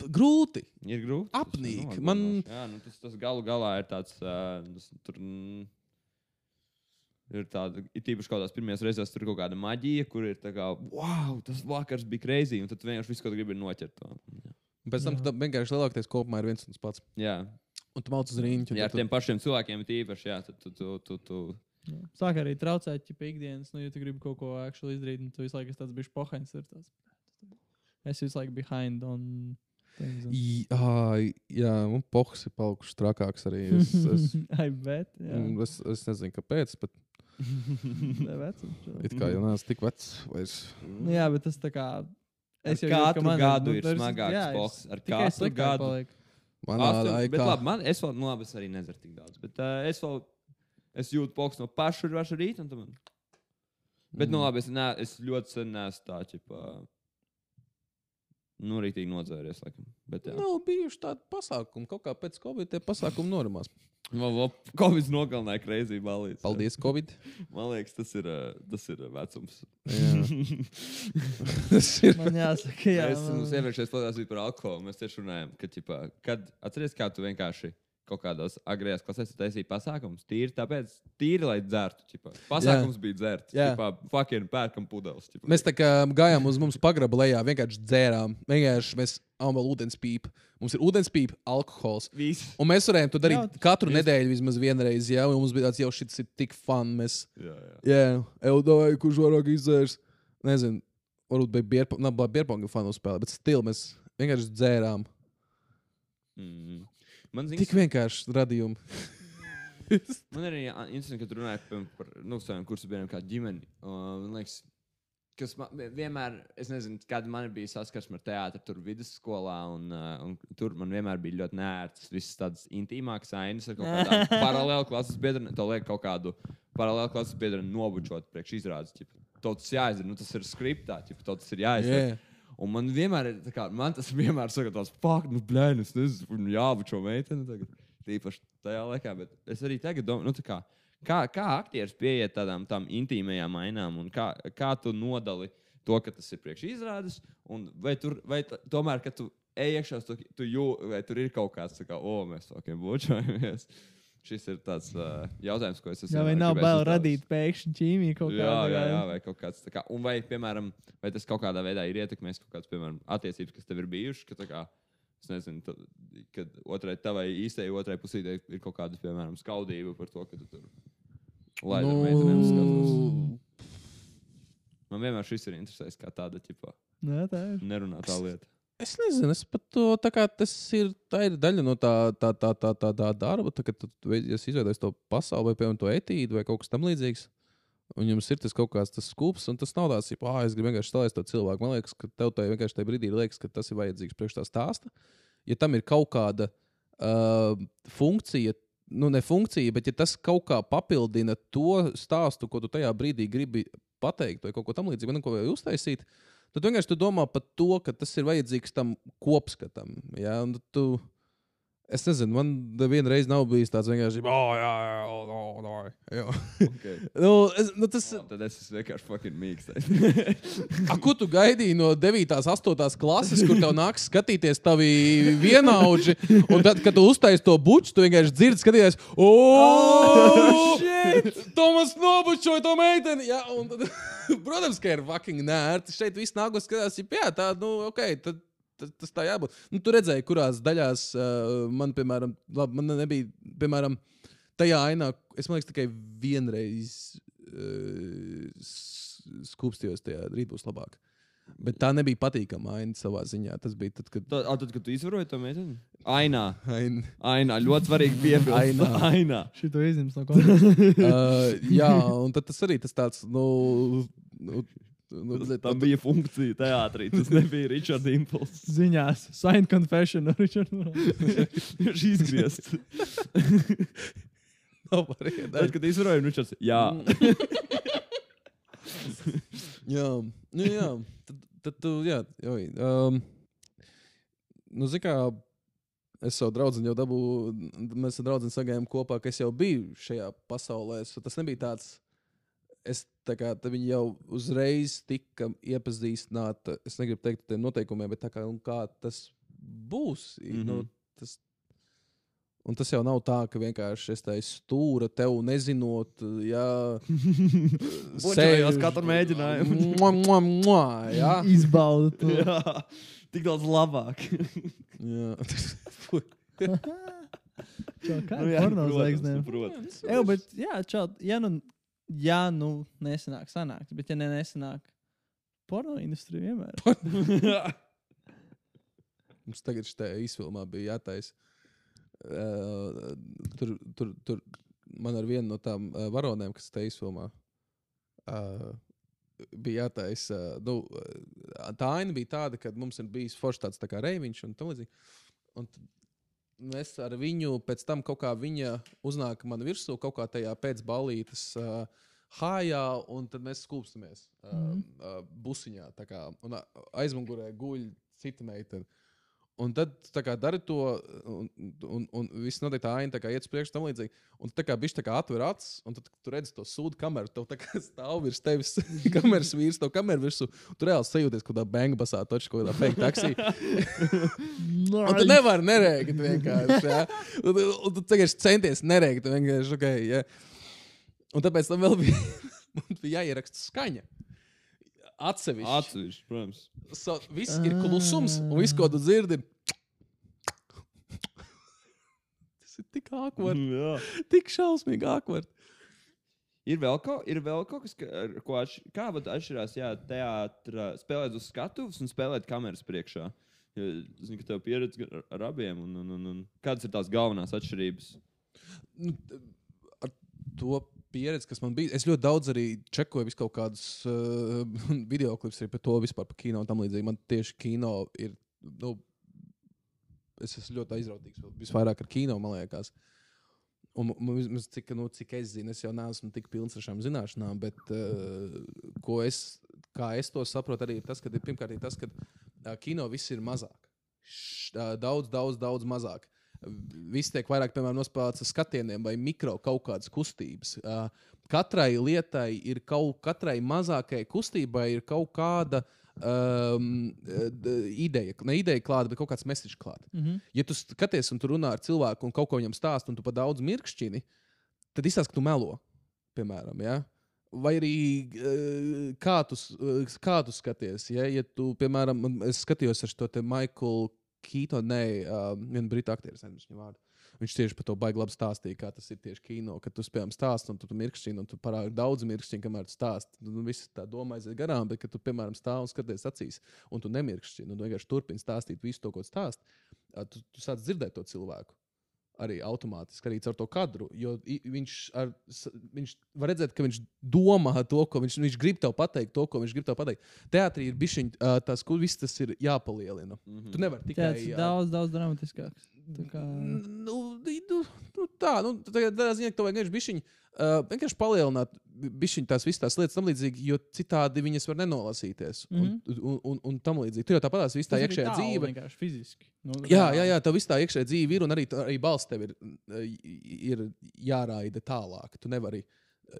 Bet Grūti. ir grūti. tas Apnīk. Man- Jā, nu, tas, tas galu galā ir tāds, uh, tas, tur, mm, ir tāda, ir tīpaši kaut kādās pirmajās reizēs, tur ir kaut kāda maģija, kur ir tā kā, wow, tas vakars bija crazy, un tad tu vienkārši visu, ko tu gribi, noķert to. Un Pēc tam Jā. tu vienkārši lielākoties kopumā ir viens un tas pats. Jā, Un tu mauc uz rīņķa. ja ar tiem pašiem cilvēkiem tīpaši, jā, tad tu, tu, tu, tu, Jā. Sāk arī traucēt, ja ikdienas, nu, ja tu gribi kaut ko actually izdarīt, un tu visu laiku esi tāds bijis tāds, Es visu laiku behind on things. un- Jā, jā un pohs ir palikuši trakāks arī. Es, es, I bet. Jā, es, es nezinu, kāpēc, bet vecums, it kā jau neesmu tik vecs. Vairs. Nu, jā, bet tas tā kā. Es jau katru man gadu nu, ir smagāks jā, ir boks. Ar katru gadu. paliek. Manā bet laikā. labi, man, es vēl, nu, labi, es arī nedzeru tik daudz. Bet uh, es vēl, es jūtu poks no paša rīta. Bet, mm. nu, labi, es, ne, es ļoti sen neesmu tā, ķipa, nu, rītīgi nodzēries, laikam. Bet, jā. Nav bijuši tādi pasākumi. Kaut kā pēc Covid tie pasākumi norimās. Nu, Covid nogalināja kreizī balīti. Paldies, Covid. Man liekas, tas ir, uh, tas ir uh, vecums. Jā. Tas ir. Man jāsaka, jā. es man- mums iepriekšējais podkāstā par alkoholu. Mēs tieši runājām, ka, ķipa, kad atceries, kā tu vienkārši kaut kādos agrējās klasēs taisīji pasākumus. Tīri tāpēc, tīri, lai dzertu. Ķipa. Pasākums jā. bija dzert. Jā. Ķipa, fucking pērkam pudeles. Ķipa. Mēs tā kā gājām uz mums pagraba lejā, vienkārši dzērām. Vienkārši mēs ām vēl ūdens pīpi. Mums ir ūdens pīpi, alkohols. Visi. Un mēs varējām to darīt Jā, katru nedēļu vismaz vienreiz. Jā, un mums bija tāds, jau šis ir tik fun. Mēs, Jā, jā. jā, Eudovai, kurš vairāk izdzērs. Nezinu, varbūt bija bierpa- bierponga fanu spēle, bet stil mēs vienkārši dzērām. Mm. Man, Tik zins, vienkārši radījumi. man arī interesanti, ka tu runāji piemēram, par nu, saviem kursu biedriem kā ģimeni. Uh, man liekas, kas man, vienmēr, es nezinu, kāda man bija saskarsme ar teātru, tur vidusskolā, un, uh, un tur man vienmēr bija ļoti nērts, visas tādas intīmākas ainas ar kaut kādām paralēlu klases biedriem. To liek kaut kādu paralēlu klases biedru nobučot priekš izrādes. To tas jāizdara, nu tas ir skriptā, to tas ir jāizdara. Yeah. Un man vienmēr ir, kā, man tas vienmēr saka, tāds, fuck, nu, blēņ, es nezinu, jābučo meiteni tagad. Tīpaši tajā laikā, bet es arī tagad domāju, nu, tā kā, kā, kā aktieris pieiet tādām tām intīmajām ainām un kā, kā tu nodali to, ka tas ir priekš izrādes, un vai, tur, vai tomēr, ka tu ej iekšā, tu, tu jū, vai tur ir kaut kāds, kā, o, mēs tokiem bučojamies. Šis ir tāds uh, jautājums, ko es esmu. Jā, vai nav bail radīt pēkšņi ķīmiju kaut Jā, kādā jā, veidā? jā, vai kaut kāds tāds. Kā, un vai, piemēram, vai tas kaut kādā veidā ir ietekmējis kaut kādas, piemēram, attiecības, kas tev ir bijušas, ka, kā, es nezinu, tad, kad otrai tavai īstajai otrai pusītei ir kaut kāda, piemēram, skaudība par to, ka tu tur laidi ar meitenēm skatos. Man vienmēr šis ir interesants, kā tāda, tipā, Nē, tā ir. nerunā tā lieta. Es nezinu, es pat to tā kā tas ir, tā ir daļa no tā, tā, tā, tā, tā, tā darba. Tā, kad tu izveidojies to pasauli, vai piemēram, to etīdu vai kaut kas tamlīdzīgs. Un jums ir tas kaut kāds skūps, un tas nav tāds, ka, ah, es gribu vienkārši stāstīt to cilvēku. Man liekas, ka tev tai vienkārši tajā brīdī liekas, ka tas ir vajadzīgs priekš tā stāsta. Ja tam ir kaut kāda uh, funkcija, nu ne funkcija, bet ja tas kaut kā papildina to stāstu, ko tu tajā brīdī gribi pateikt, vai kaut ko tamlīdzīgu, nu, ko vai uztaisīt, tad vienkārši tu domā par to, ka tas ir vajadzīgs tam kopskatam. Ja? Un Tu, es nezinu, man vienreiz nav bijis tāds vienkārši, oh, jā, jā, jā, jā, jā, jā. Okay. nu, es, nu, tas, Oh, tad es esmu vienkārši fucking mīkstais. A, ko tu gaidīji no 9. un 8. klases, kur tev nāks skatīties tavi vienaudži? Un tad, kad tu uztaisīji to buču, tu vienkārši dzirdi, skatīties, oh, shit! Tomas nobučoja to meiteni! Jā, un tad, protams, ka ir fucking nērti. Šeit viss nāk un skatās, jā, tā, nu, ok. Tad, tas, tas tā jābūt. Nu, tu redzēji, kurās daļās uh, man, piemēram, labi, man nebija, piemēram, tajā ainā, es liekas, tikai vienreiz uh, skūpstījos tajā rīt būs labāk. Bet tā nebija patīkama aina savā ziņā. Tas bija tad, kad. tad, ah, tad, kad tu izvaroji to meiteni? Ainā. Aina. Ainā. Ļoti svarīgi piebilst. Ainā. Ainā. Šito izņems no konteksta. uh, jā, un tad tas arī tas tāds, nu. nu Nu, bet- Tam bija funkcija teātrī. Tas nebija Richards Impulss. Ziņās. Signed confession. Richard. Viņš izgriezts. nav variantu. Tad, kad viņš teica, jā. Jā, nu, jā, tad, tad tu, jā, joj, um, nu, zini, kā es savu draugu jau dabūju, mēs ar draugu sagājām kopā, ka es jau biju šajā pasaulē. So tas nebija tāds, es tā kā tā viņi jau uzreiz tika iepazīstināti. Es negribu teikt tiem noteikumiem, bet tā kā, kā tas būs. Mm -hmm. nu, tas, Un tas jau nav tā, ka vienkārši es tādu stūra tev nezinot, jā, Buļķojos katru mēģinājumu. Mua, mua, mua, jā, Izbaudu to. Jā, tik daudz labāk. jā. Čau, kā Nu jā, protams, zvaigznēm? Protams. Jā, bet, jā, čau, ja nu, ja nu nesanāk, sanāks, bet ja ne nesanāk, porno industrija vienmēr. Mums tagad šajā izfilmā bija jātaisa. Uh, tur, tur, tur man ar vienu no tām uh, varonēm, kas tajā izfilmā, uh, bija jātaisa. Uh, nu, tā aina bija tāda, ka mums ir bijis foršs tāds tā kā reiviņš un tam līdzīgi. Un tad mēs ar viņu pēc tam kaut kā viņa uznāk man virsū, kaut kā tajā pēcbalītes. Uh, Hājā, un tad mēs skūpstamies mm. -hmm. uh, busiņā. Kā, un aizmugurē guļ cita meitene. Un tad dari to, un, un, un viss notiek tā aina, iet uz priekšu, tam līdzīgi. Un tā kā bišķi tā kā atver acis, un tad tu redzi to sūdu kameru, tev tā kā stāv virs tevis kameras vīrs, tev kameru virsū. Tu reāli sajūties kaut kādā banga basā, toču kaut kādā fake taksī. Un tu nevari nerēkt vienkārši. Ja? Un, un, un tu tagad centies nerēkt vienkārši. Okay, ja? Un tāpēc tam vēl bija, bija jāieraksta skaņa. Atsevišķi. Atsevišķi, protams. So, viss ir klusums, un viss, ko tu dzirdi, ir. Tas ir tik ākvard, Jā. tik šausmīgi ākvard. Ir vēl, kaut, ir vēl kaut kas, ka, ar ko atš, kā atšķirās jā, teātrā, spēlēt uz skatuves un spēlēt kameras priekšā. Zinu, ka tev pieredze ar, abiem. Un, un, un, un kādas ir tās galvenās atšķirības? Nu, Ar to pieredzi, kas man bija, es ļoti daudz arī čekoju kaut kādus uh, video klipus arī par to vispār, par kino un tam līdzīgi. Man tieši kino ir. Nu, es esmu ļoti aizrautīgs. Visvairāk ar kino, man liekas. Un, vismaz cik, nu, cik es zinu, es jau neesmu tik pilns ar šīm zināšanām, bet uh, ko es, es to saprotu, arī tas, ka ir pirmkārt ir tas, ka uh, kino viss ir mazāk. Š, uh, daudz, daudz, daudz mazāk. Viss tiek vairāk, nospēlēts ar skatieniem vai mikro kaut kādas kustības. Uh, katrai lietai ir kaut katrai mazākai kustībai ir kaut kāda um, ideja, ne ideja klāta, bet kaut kāds mesiķis klāts. Mm -hmm. Ja tu skaties un tu runā ar cilvēku un kaut ko viņam stāst, un tu pa daudz mirkšķini, tad izsaka, ka tu melo. Piemēram, ja? Vai arī eh, kā tu, eh, kā tu skaties? Ja, ja tu, piemēram, es skatījos ar šo Michaelu Keaton, nē, uh, vienu britu aktieru, nezinu viņa vārdu. Viņš tieši par to baigi labi stāstīja, kā tas ir tieši kino. Kad tu spējām stāstīt, un tu, tu mirkšķini, un tu parādi daudz mirkšķini, kamēr tu stāsti. Tu nu, viss tā domā aiziet garām, bet, kad tu, piemēram, stāv un skaties acīs, un tu nemirkšķini, un tu vienkārši turpini stāstīt visu to, ko ā, tu, tu sāc dzirdēt to cilvēku. Arī automātiski, arī caur to kadru. Jo viņš, ar, viņš var redzēt, ka viņš domā to, ko viņš, viņš grib tev pateikt, to, ko viņš grib tev pateikt. Teātrī ir bijis tas, kur viss tas ir jāpalielina. Mm -hmm. Tu nevari tikai Tas ir daudz, daudz dramatiskāks. Tā kā... Nu, nu, nu, tā, nu, tādā ziņā, ka tev vienkārši bišķiņ, uh, vienkārši palielināt bišķiņ tās visas tās lietas tam līdzīgi, jo citādi viņas var nenolasīties. Mm -hmm. un, un, un, un tam līdzīgi. Tur jau tāpat tās viss tā iekšējā dzīve. Vienkārši fiziski. Nu, Jā, jā, jā, tev viss tā iekšējā dzīve ir, un arī, tā- arī balss tev ir, ir jārāida tālāk. Tu nevari,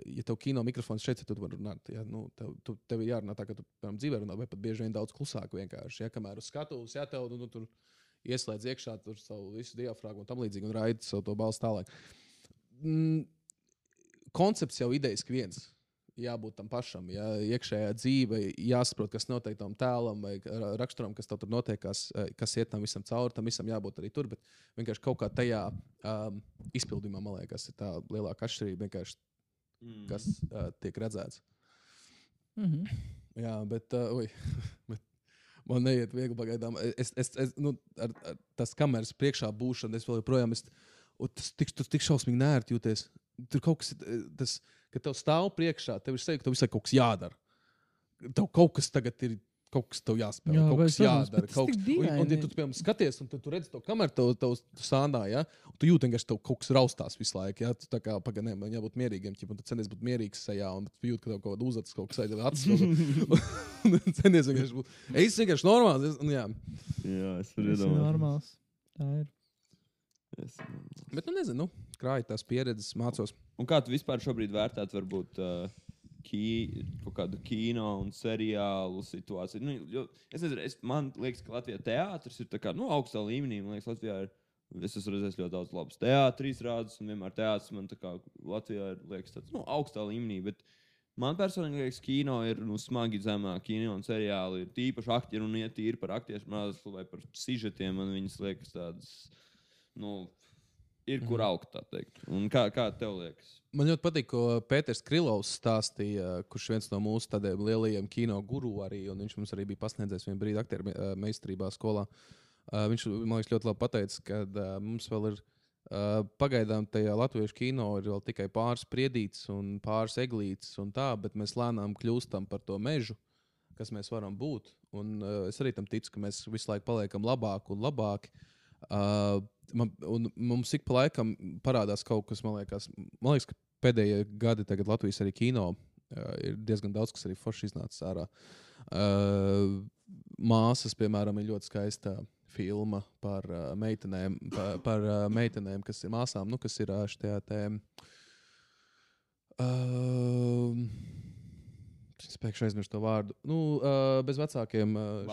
ja tev kino mikrofons šeit, tad tu vari runāt. Ja, nu, tev, tu, tev ir jārunā tā, ka tu piemēram, dzīvē runā, vai pat bieži vien daudz klusāk vienkārši. Ja, kamēr uz skatuves, ja tev nu, nu, tur ieslēdz iekšā tur savu visu diafragmu un tam līdzīgi, un raida savu to balstu tālāk. Mm, koncepts jau idejiski viens. Jābūt tam pašam, ja iekšējā dzīve, jāsaprot, kas notiek tam tēlam vai ra- raksturam, kas tur notiek, kas, eh, kas iet tam visam cauri. Tam visam jābūt arī tur, bet vienkārši kaut kā tajā um, izpildījumā, man liekas, ir tā lielākā atšķirība, vienkārši, Mm. kas uh, tiek redzēts. Mm -hmm. Jā, bet, uh, ui, bet man neiet viegli pagaidām. Es, es, es, nu, ar, ar tas kameras priekšā būšana, es vēl joprojām es, un tas tik, tu tik šausmīgi nērti jūties. Tur kaut kas, eh, tas, kad tev stāv priekšā, tev ir sajūta, ka tev visai kaut kas jādara. Tev kaut kas tagad ir kaut kas tev jāspēlē, Jā, jā, kaut kas jādara. Kaut kas, un, un, ja tu, piemēram, skaties, un tu, redz to kameru, tev, tev, tu sānā, ja, un tu jūti, ka tev kaut kas raustās visu laiku. Ja, tu tā kā pagaidām, man jābūt mierīgiem, ķip, un tu centies būt mierīgs sajā, un tu jūti, ka tev kaut kāda uzacis kaut kas aiziet acis. centies vienkārši būt. Es vienkārši normāls. Es, un, jā. Jā, es varu iedomāties. normāls. Tā ir. Es. Bet, nu, nezinu, nu, krāju tās pieredzes, mācos. Un kā tu vispār šobrīd vērtētu, varbūt, uh, ki, kaut kādu kino un seriālu situāciju? Nu, jo, es nezinu, es, man liekas, ka Latvijā teātris ir kā, nu, augstā līmenī. Man liekas, Latvijā ir. Es esmu redzējis ļoti daudz labas teātris, rādus, un vienmēr teātris man kā Latvijā ir liekas, tāds, nu, augstā līmenī. Bet man personīgi liekas, kino ir nu, smagi zemāk. Kino un seriāli ir tīpaši aktieri un iet tīri par mākslu vai par sižetiem. Man viņas liekas tādas, nu, ir kur augt, teikt. Un kā, kā tev liekas? Man ļoti patīk, ko Pēters Krilovs stāstīja, kurš viens no mūsu tādiem lielajiem kino guru arī, un viņš mums arī bija pasniedzējis vienu brīdi aktieru eh, meistarībā skolā. Uh, viņš man liekas ļoti labi pateicis, ka uh, mums vēl ir pagaidām tajā latviešu kino ir vēl tikai pāris priedītes un pāris eglītes un tā, bet mēs lēnām kļūstam par to mežu, kas mēs varam būt. Un uh, es arī tam ticu, ka mēs visu laiku paliekam labāki un labāki. Uh, man, un mums ik pa laikam parādās kaut kas, man liekas, man liekas ka pēdējie gadi tagad Latvijas arī kino uh, ir diezgan daudz, kas arī forši iznācis ārā. Uh, māsas, piemēram, ir ļoti skaista filma par uh, meitenēm, par, par uh, meitenēm, kas ir māsām, nu, kas ir uh, šajā tēmā. Uh, pēkšņi aizmirsu to vārdu. Nu, uh, bez vecākiem. Uh,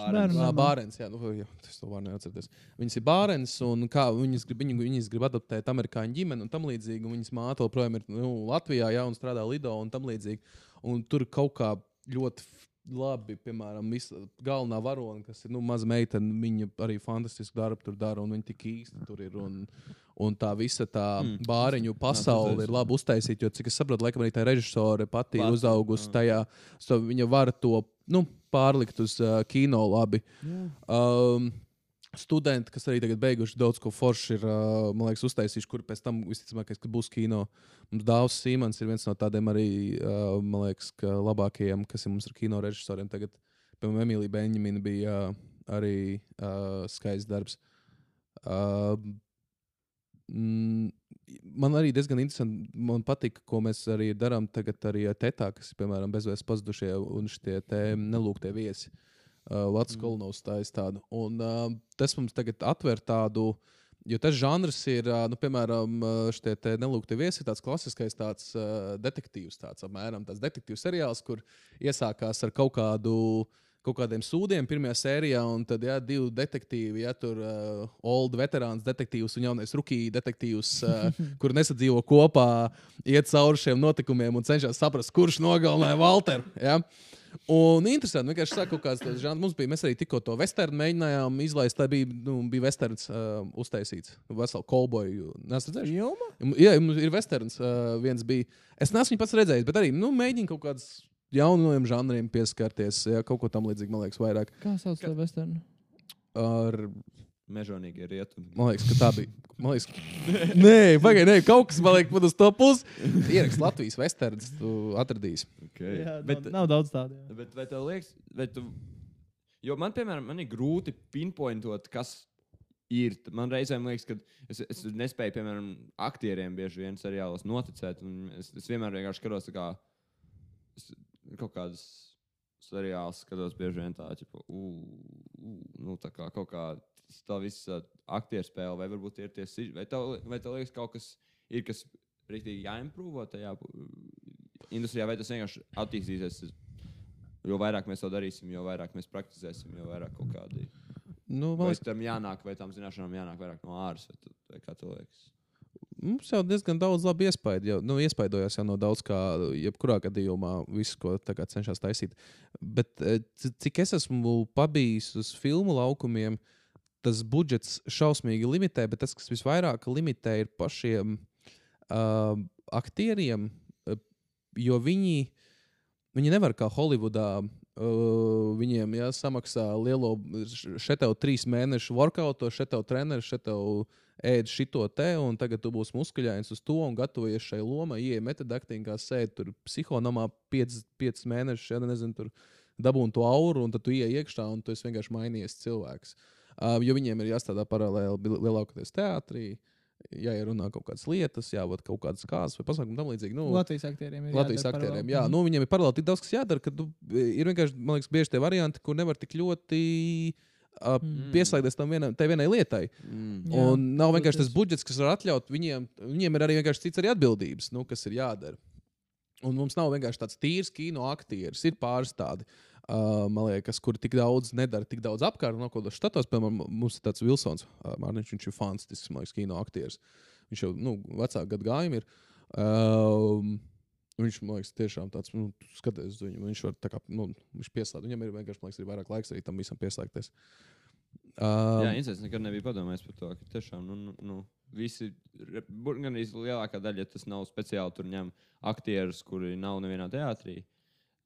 Bārens. Jā, nu, jā, tas to vārdu neatcerēties. Viņas ir bārens, un kā viņas grib, viņu, viņas grib adaptēt amerikāņu ģimeni un tam līdzīgi. Un viņas māte joprojām ir nu, Latvijā, jā, un strādā Lido un tam līdzīgi. Un tur kaut kā ļoti labi, piemēram, visa galvenā varone, kas ir nu, maza meitene, viņa arī fantastisku darbu tur dara, un viņa tik īsti tur ir. Un, un tā visa tā Mm. bāriņu pasaule ir labi uztaisīta, jo, cik es saprotu, laikam arī tā režisore pati ir uzaugusi jā. tajā, so viņa var to nu, pārlikt uz uh, kino labi. Um, studenti, kas arī tagad beiguši daudz ko foršu, ir uh, liekas, uztaisījuši, kur pēc tam visticamāk, ka būs kino. Mums Dārzs Simons ir viens no tādiem arī, uh, man liekas, ka labākajiem, kas ir mums ar kino režisoriem. Tagad, piemēram, Emīlija Benjamina bija uh, arī uh, skaists darbs. Uh, Man arī diezgan interesanti. Man patīk, ko mēs arī darām tagad, arī ar Tetā, kas ir piemēram bezvēs pazudušie un šie nelūgtie viesi. Uh, Latvijas mm. kolonijas stājas tādu. Un, uh, tas mums tagad atver tādu, jo tas žanrs ir, uh, nu, piemēram, uh, šie nelūgtie viesi, ir tāds klasiskais tāds, uh, detektīvs, tāds apmēram tāds detektīvs seriāls, kur iesākās ar kaut kādu. Kaut kādiem sūdiem pirmajā sērijā, un tad jā, divi detektīvi, ja tur uh, old veterāns detektīvs un jaunais rookie detektīvs, uh, kur nesadzīvo kopā, iet cauri šiem notikumiem un cenšas saprast, kurš nogalināja Walteru. Ja? Un interesanti, vienkārši saka, kaut kāds tāds žanrs. Mums bija, mēs arī tikko to vesternu mēģinājām izlaist. Tā bija, nu, bija westerns uh, uztaisīts. Veselu kolboju. Nesat redzējuši? Jā, mums ir westerns. Uh, viens bija. Es neesmu viņu pats redzējis, bet arī nu, mēģinu kaut kādus jauniem žanriem pieskarties. Jā, kaut ko tam līdzīgu, man liekas, vairāk. Kā sauc to vesternu? Ar, Mežonīgie rietumi. man liekas, ka tā bija. Man liekas, ka... Nē, pagaidi, nē, kaut kas man liekas, pat uz to pusi. Ierakst Latvijas westerns, tu atradīsi. Okay. Jā, bet, nav, nav daudz tādu. jā. bet vai tev liekas, vai tu... jo man, piemēram, man ir grūti pinpointot, kas ir. Man reizēm liekas, ka es, es nespēju, piemēram, aktieriem bieži vien seriālos noticēt. un Es, es vienmēr vienkārši skatos, kā es, kaut kādas seriāls skatos bieži vien tā, tipo, uh, uh, nu, tā kā kaut kā tā visa aktieru spēle, vai varbūt ir tieši, vai tev, vai tev liekas kaut kas ir, kas rīktīgi jāimprovo tajā industrijā, vai tas vienkārši attīstīsies. Jo vairāk mēs to darīsim, jo vairāk mēs praktizēsim, jo vairāk kaut kādi. Nu, man Vai liekas, tam jānāk, vai tam zināšanām jānāk vairāk no āras, vai, vai kā tev liekas? Mums jau diezgan daudz labi iespēja. Jau, nu, iespaidojās jau no daudz kā, jebkurā gadījumā, visu, ko cenšas taisīt. Bet c- cik es esmu pabijis uz filmu laukumiem, tas budžets šausmīgi limitē, bet tas, kas visvairāk limitē, ir pašiem uh, aktieriem, eh, jo viņi, viņi nevar kā Holivudā. Uh, viņiem jāsamaksā lielo, šeit tev trīs mēnešu workout, šeit tev treneris, šeit tev ēd šito te, un tagad tu būsi muskuļains uz to un gatavojies šai lomai. Ieja metadaktīnā, sēdi tur psihonamā 5 mēnešus, ja nezinu, tur dabūni to auru, un tad tu ienāc iekšā, un tu esi vienkārši mainījies cilvēks. Uh, jo viņiem ir jāstrādā paralēli lielākoties teātrī, jāierunā kaut kādas lietas, jāvada kaut kādas kārtas vai pasākumi tam līdzīgi. Nu, Latvijas aktieriem ir Latvijas aktieriem. paralēli. Jā, Mhm. nu, viņiem ir paralēli tik daudz, kas jādara, ka tu, ir vienkārši, man liekas, bieži tie varianti, kur nevar tik ļoti uh, Mm. pieslēgties tam vienam, vienai lietai. Mm. Jā, Un nav vienkārši tas budžets, kas var atļaut viņiem. Viņiem ir arī vienkārši cits arī atbildības, nu, kas ir jādara. Un mums nav vienkārši tāds tīrs kino aktieris. Ir pāris tādi, uh, man liekas, kuri tik daudz nedara, tik daudz apkārt. No kādos štatos, piemēram, mums ir tāds Vilsons, uh, Mārniņš, viņš ir fantastisks, man liekas, kino aktieris. Viņš jau nu, vecāku gadu gājumu ir. Um, Viņš man liekas, tiešām tāds, nu, skaties uz viņu. Viņš var tā kā, nu, viņš pieslēgt. Viņam ir vienkārši, man liekas, ir vairāk laiks arī tam visam pieslēgties. Um, Jā, Incis nekad nebija padomājis par to, ka tiešām nu, nu, nu, visi, gan arī lielākā daļa, ja tas nav speciāli tur ņem aktierus, kuri nav nevienā teātrī. ā,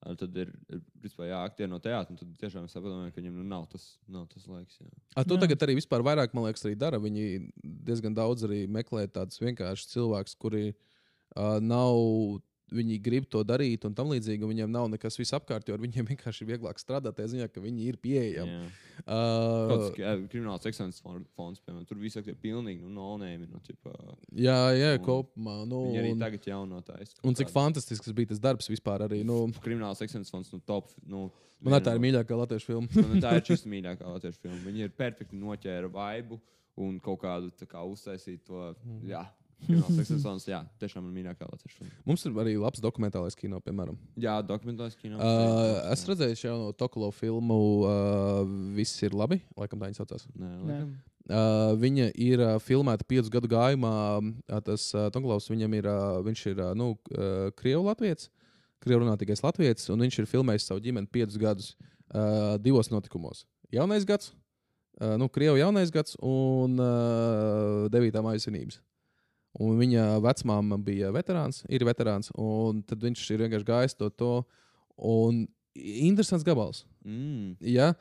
Tad ir, ir principā, jā, aktieri no teātra. Tad tiešām es saprotu, ka viņam nu, nav, tas, nav tas laiks. Jā. A, tu Jā. tagad arī vispār vairāk, man liekas, arī dara. Viņi diezgan daudz arī meklē tādus vienkāršus cilvēkus, kuri uh, nav. Viņi grib to darīt, un tam līdzīgi un viņiem nav nekas visapkārt, jo ar viņiem vienkārši ir vieglāk strādāt. tajā Ziņā, ka viņi ir pieejami. Jā. Uh, Kaut kas kā krimināls ekscelences fon- fonds, piemēram, tur viss ir pilnīgi nu, nonēmi. Nu, ķipa, jā, jā, Un kopumā. Nu, viņi arī tagad jaunotājs. un cik fantastisks bija tas darbs vispār arī. Nu, Krimināls ekscelences fonds, nu, top. Nu, man tā ir mīļākā latviešu filma. Man tā ir šis mīļākā latviešu filma. Viņi ir perfekti noķēra vaibu un kaut kādu tā kā uztaisīt to. Jā, Ekscelences fonds, jā, tiešām man mīļākā latviešu filma. Mums ir arī labs dokumentālais kino, piemēram. Jā, dokumentāls kino. Uh, es redzēju šo no Tokolo filmu, uh, viss ir labi. Laikam tā viņa saucās. Nē, Nē. laikam. Uh, viņa ir uh, filmēta piecu gadu gājumā. Uh, tas uh, Tonklavs viņam ir, uh, viņš ir uh, nu, uh, krievu latviečs, krievu runātīgais latviečs, un viņš ir filmējis savu ģimeni piecus gadus uh, divos notikumos. Jaunais gads, uh, nu, krievu jaunais gads un uh, devītā mājas svinības. Un viņa vecmāma bija veterāns, ir veterāns, un tad viņš ir vienkārši gājis to. to un interesants gabals. Mm. Ja?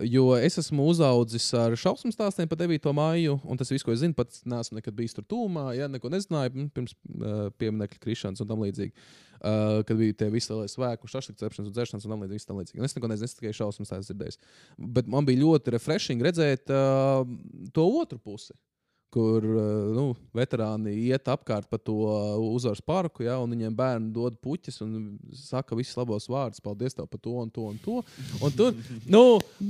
Jo es esmu uzaugusi ar šausmu stāstiem par 9. māju, un tas viss, ko es zinu, pats neesmu nekad bijis tur tūmā, ja neko nezināju mm, pirms uh, pieminiekļa krišanas un tam līdzīgi. Uh, kad bija tie visi lielie svēku, šašliks cepšanas un dzeršanas un tam līdzīgi. tam līdzīgi. Es neko nezinu, es tikai šausmas tās dzirdēju. Bet man bija ļoti refreshing redzēt uh, to otru pusi. Kur uh, nu, veterāni iet apkārt pa to uh, uzvaras parku, ja, un viņiem bērni dod puķis un saka visus labos vārdus. Paldies tev par to un to un to. Un tur, nu,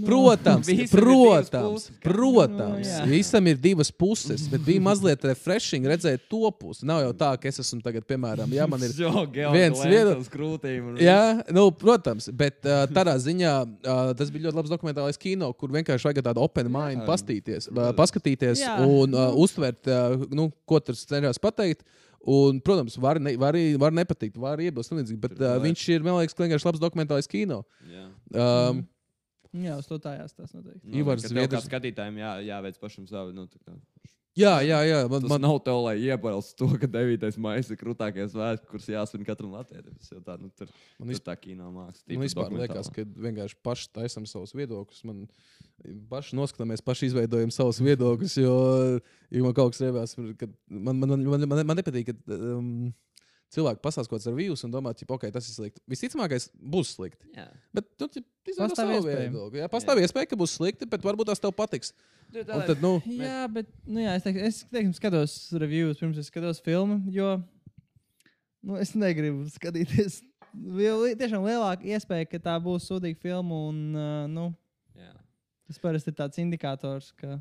protams, divas protams, puses, kā- protams Nu, jā. visam ir divas puses, bet bija mazliet refreshing redzēt to pusi. Nav jau tā, ka es esmu tagad, piemēram, ja man ir viens viedo- krūtīm. Jā, nu, protams, bet uh, tādā ziņā uh, tas bija ļoti labs dokumentālais kino, kur vienkārši vajag tādu open mind, pastīties, uh, Protams. paskatīties Jā. un uh, uztvert, uh, nu, ko tur cenšas pateikt. Un, protams, var, ne, var, var nepatikt, var iebilst, bet uh, viņš ir, man liekas, vienkārši labs dokumentālais kino. Jā. Um, Jā, uz to tas noteikti. Nu, Ivars kā Zviedrs- skatītājiem jā, jāveic pašam savu. Nu, tā kā- jā, jā, jā, man, Tas man, nav tev, lai iebalstu to, ka 9. maija ir krūtākais svētki, kurus jāsvin katram jau tā, nu, tur, Man tur tā kino māksla. Man vispār liekas, ka vienkārši paši taisām savus viedokļus. Man paši noskatāmies, paši izveidojam savus viedokļus. Jo, jo man kaut kas revās, ka man, man, man, man, man nepatīk, ka um, cilvēki pasakās kaut ar vīrusu un domā, ka okay, tas ir slikti. Visticamākais būs slikti. Jā. Bet tu izveido Pastāv savu iespēja. Jā, pastāv iespēja, ka būs slikti, bet varbūt tas tev patiks. Un tad, nu, Jā, bet nu, jā, es, teik, es teiksim, skatos reviews pirms es skatos filmu, jo nu, es negribu skatīties. Tiešām lielāka iespēja, ka tā būs sūdīga filma. Un, uh, nu, Jā. tas parasti ir tāds indikators, ka.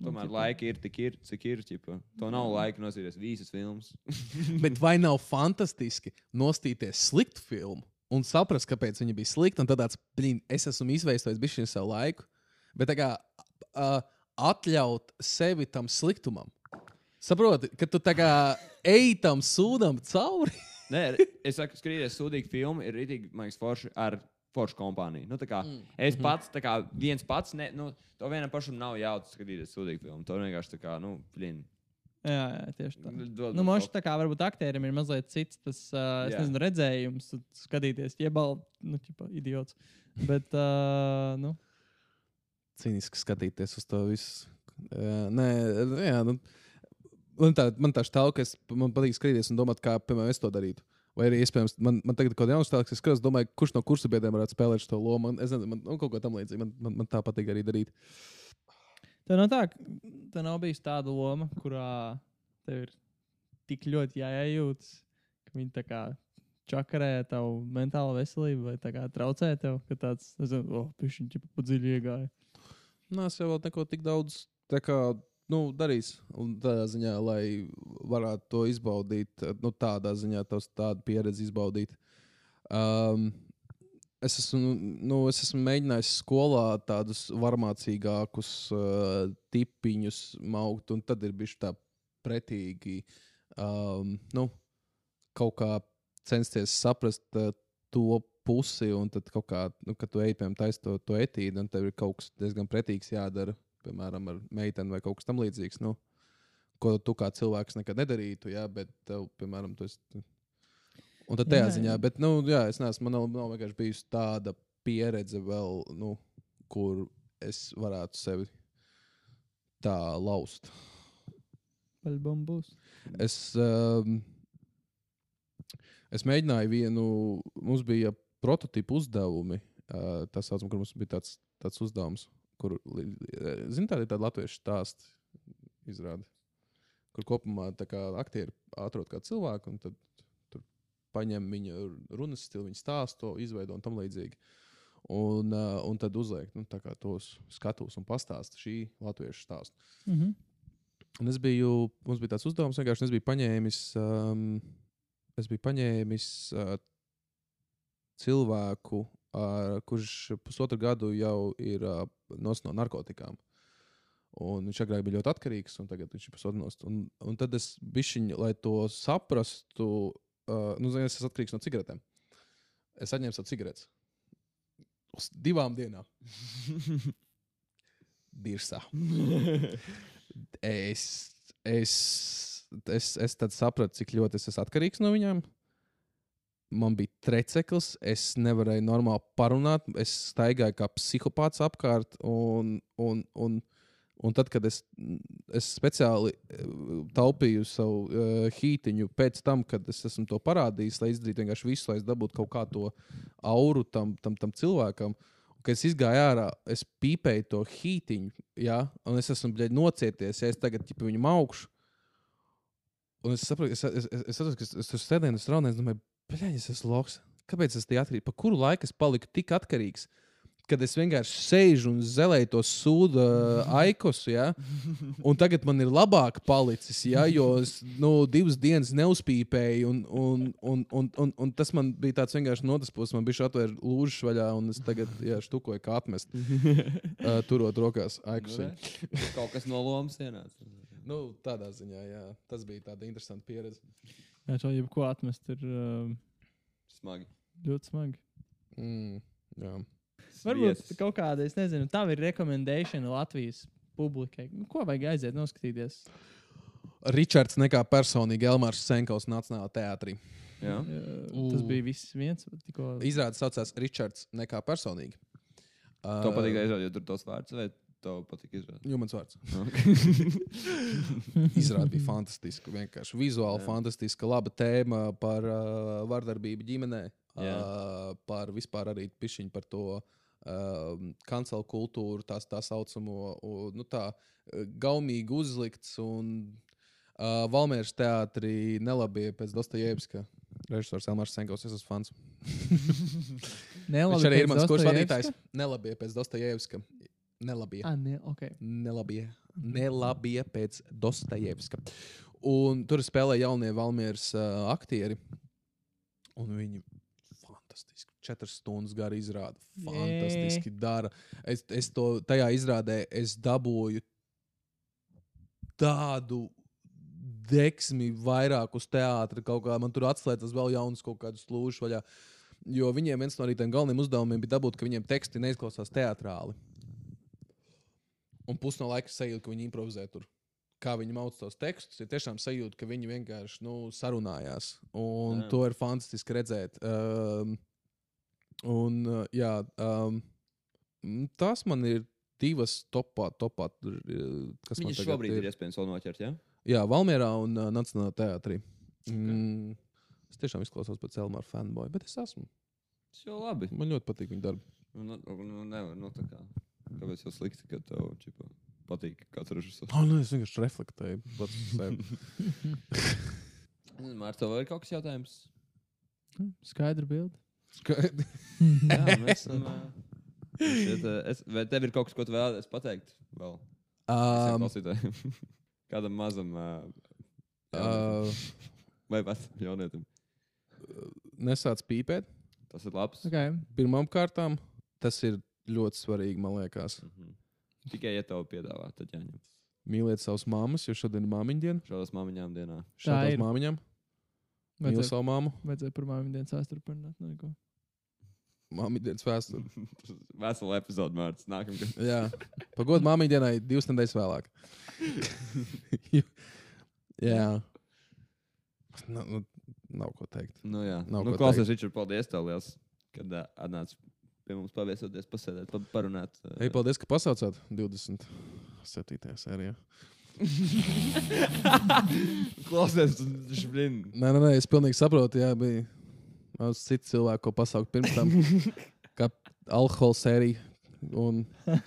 Nu, Tomēr ķipa, laika ir tik ir, cik ir. Ķipa. To nav laika nosīties visas filmas. bet vai nav fantastiski nostīties sliktu filmu un saprast, kāpēc viņa bija slikta? Un tad tāds, blīn, es esmu izveidojis bišķiņu savu laiku. Bet kā uh, atļaut sevi tam sliktumam. Saproti, ka tu tā kā ej tam sūdam cauri. Nē, es saku, skatīties sūdīgu filmu ir rītīgi, man liekas, forši ar foršu kompāniju. Nu, kā, mm. Es pats, tā kā viens pats, ne, nu, to vienam pašam nav jāatcerās skatīties sūdīgu filmu. To vienkārši tā kā, nu, plīn. Jā, jā, tieši tā. Dod Nu, man Mošs tā kā varbūt aktierim ir mazliet cits tas, uh, nezinu, redzējums, skatīties, iebal, nu, ķipa, idiots. Bet, uh, nu, Cīniski skatīties uz to visu. Jā, nē, jā, nu, man tā, man tā štāv, ka es, man patīk skatīties un domāt, kā piemēram, es to darītu. Vai arī iespējams, man, man tagad kaut kāda jauna stāsta, es skatos, domāju, kurš no kursu biedriem varētu spēlēt šo lomu. Man, es nezinu, man nu, kaut ko tam līdzīgu. Man, man, man tā patīk arī darīt. Tā nav tā, tā nav bijusi tāda loma, kurā tev ir tik ļoti jāiejūtas, ka viņi tā kā čakarē tavu mentālo veselību vai tā kā traucē tev, ka tāds, nezinu, oh, pišķiņ, ķipa pa dziļi iegāja. Nē, es jau vēl neko tik daudz tā kā, nu, darīs. Un tādā ziņā, lai varētu to izbaudīt, nu, tādā ziņā, tos, tādu pieredzi izbaudīt. Um, es esmu, nu, es esmu mēģinājis skolā tādus varmācīgākus uh, tipiņus maukt, un tad ir bijis tā pretīgi. Um, nu, kaut kā censties saprast uh, to pusi, un tad kaut kā, nu, kad tu ej piemēram taisīt to, to etīdi, un tev ir kaut kas diezgan pretīgs jādara, piemēram, ar meiteni vai kaut kas tamlīdzīgs. Nu, ko tu kā cilvēks nekad nedarītu, jā, bet tev, piemēram, tu esi. Un tad tajā Jā, ziņā, bet, nu, jā, es neesmu, man nav, nav vienkārši bijusi tāda pieredze vēl, nu, kur es varētu sevi tā laust. Paļbam būs. Es, um, es mēģināju vienu, mums bija prototypu uzdevumi. Uh, tas saucam, kur mums bija tāds, tāds uzdevums, kur, zinām, tāda ir tāda latviešu stāsta izrāde, kur kopumā tā kā aktieri atrod kā cilvēku, un tad tur paņem viņa runas stilu, viņa stāstu, izveido un tam līdzīgi. Un, uh, un tad uzliek nu, tos skatus un pastāsta šī latviešu stāstu. Mhm. Un es biju, mums bija tāds uzdevums, vienkārši es biju paņēmis, um, es biju paņēmis uh, cilvēku, uh, kurš pusotru gadu jau ir uh, nos no narkotikām. Un viņš agrāk bija ļoti atkarīgs, un tagad viņš ir nost. Un, un tad es bišķiņu, lai to saprastu, uh, nu, zini, es esmu atkarīgs no cigaretēm. Es atņēmu savu cigaretes. Uz divām dienām. Dirsā. es, es, es, es tad sapratu, cik ļoti es esmu atkarīgs no viņiem. Man bija treceklis, es nevarēju normāli parunāt, es staigāju kā psihopāts apkārt. Un, un, un, un tad, kad es, es speciāli eh, taupīju savu uh, hītiņu pēc tam, kad es esmu to parādījis, lai izdarītu vienkārši visu, lai es dabūtu kaut kā to auru tam, tam, tam cilvēkam. Kad es gāju ārā, es pīpēju to hītiņu, ja, un es esmu bļaļ, nocieties, ja es tagad ķipa, viņu augšu. Un es saprotu, es, es, es, es, saprotu, ka es, es tur sēdēju, es raunēju, es domāju, bļaļ, es esmu loks. Kāpēc es tik atkarīgs? Pa kuru laiku es paliku tik atkarīgs? Kad es vienkārši sēžu un zelēju to sūdu aikosu, ja? un tagad man ir labāk palicis, ja? jo es nu, divas dienas neuzpīpēju, un, un, un, un, un, un tas man bija tāds vienkārši notaspos, man bija atvērt lūžas vaļā, un es tagad jā, štukoju kā atmest, uh, turot rokās aikosu. Nu, Kaut kas no lomas ienāca. Nu, tādā ziņā, jā, tas bija tāda interesanta pieredze. Jā, to jebko atmest ir uh, Smagi. ļoti smagi. Mm, jā. Varbūt Viesis. kaut kāda, es nezinu, tā ir rekomendācija Latvijas publikai. Nu, Ko vajag aiziet, noskatīties? Ričards nekā personīgi Elmārs Senkovs Nacionālajā teātrī. Jā. Uh, tas bija viss viens. Tikko... Izrādes saucās Ričards nekā personīgi. Uh, Tev patīk aizrādīt, jo tur tos vārds, vai tev patīk izrādīt? Jo mans vārds. Izrāde bija fantastiska. Vienkārši vizuāli Jā. fantastiska. Laba tēma par uh, vardarbību ģimenē. Jā. Uh, par vispār arī pišķiņu par to uh, kancelu kultūru, tās tā saucamo, un, nu tā, uh, gaumīgi uzlikts. Un uh, Valmieras teātrī nelabie pēc Dostojevska. Režisors Elmārs Senkovs, es esmu fans. Nelabi, Viņš arī ir mans Dostojevska? vadītājs. Nelabie pēc Dostojevska. Nelabie. Ah, ne, okay. Nelabie. Nelabie pēc Dostojevska. Un tur spēlē jaunie Valmieras uh, aktieri. Un viņi fantastiski. Četras stundas gara izrāda. Fantastiski dara. Es, es to tajā izrādē es dabūju tādu deksmi vairāk uz teātra. Kaut kā man tur atslēdzas vēl jaunas kaut kādas lūšas vaļā. Jo viņiem viens no tiem galvenajiem uzdevumiem bija dabūt, ka viņiem teksti neizklausās teātrāli. Un pus no laika sajūta, ka viņi improvizē tur. Kā viņi mauc tos tekstus, ir tiešām sajūta, ka viņi vienkārši nu, sarunājās. Un Jā. to ir fantastiski redzēt. Um, un, uh, jā, um, tas man ir divas topā, topā uh, kas man šobrīd ir iespējams vēl noķert, jā? Jā, Valmjerā un uh, Nacionālajā teātrī. Mm, Es tiešām izklausos pēc Elmāra fanboy, bet es esmu. Tas jau labi. Man ļoti patīk viņa darbi. Nu, nu, nu, nevar, nu, tā kā. Kāpēc jau slikti, ka tev čipa, patīk kāds režisors? Oh, nu, es vienkārši reflektēju pats uz sevi. Mārta, vai ir kaut kas jautājums? Skaidra bilde. Skaidri. Jā, mēs esam. šeit, es, vai tev ir kaut kas, ko tu vēlaties pateikt? Vēl Um? Kādam mazam. ā, uh, Vai pat jaunietim? nesāc pīpēt. Tas ir labs. Okay. Pirmām kārtām tas ir ļoti svarīgi, man liekas. Mhm. Tikai, ja tev piedāvā, tad jāņem. Mīliet savus māmas, jo šodien ir māmiņa diena. Šādās māmiņām dienā. Šādās māmiņām. Mīlu savu māmu. vajadzēja par māmiņu dienas vēsturi parunāt. nu, neko. Māmiņa dienas vēsturi. Vesela epizode, Mārcis. Nākamgad. Jā, pagodu māmiņa dienai divas nedēļas vēlāk. Jā. Nu, nu, nav ko teikt. Nu, jā, Nav nu, ko klausies, Ričard, paldies tev liels, kad uh, atnāc pie mums paviesoties, pasēdēt, pa, parunāt. Uh, Ej, paldies, ka pasaucāt 27. sērijā. klausies, šblin. Nē, nē, nē, es pilnīgi saprotu. Jā, bija daudz citu cilvēku, ko pasaukt pirms tam. Kā alkohola sērija un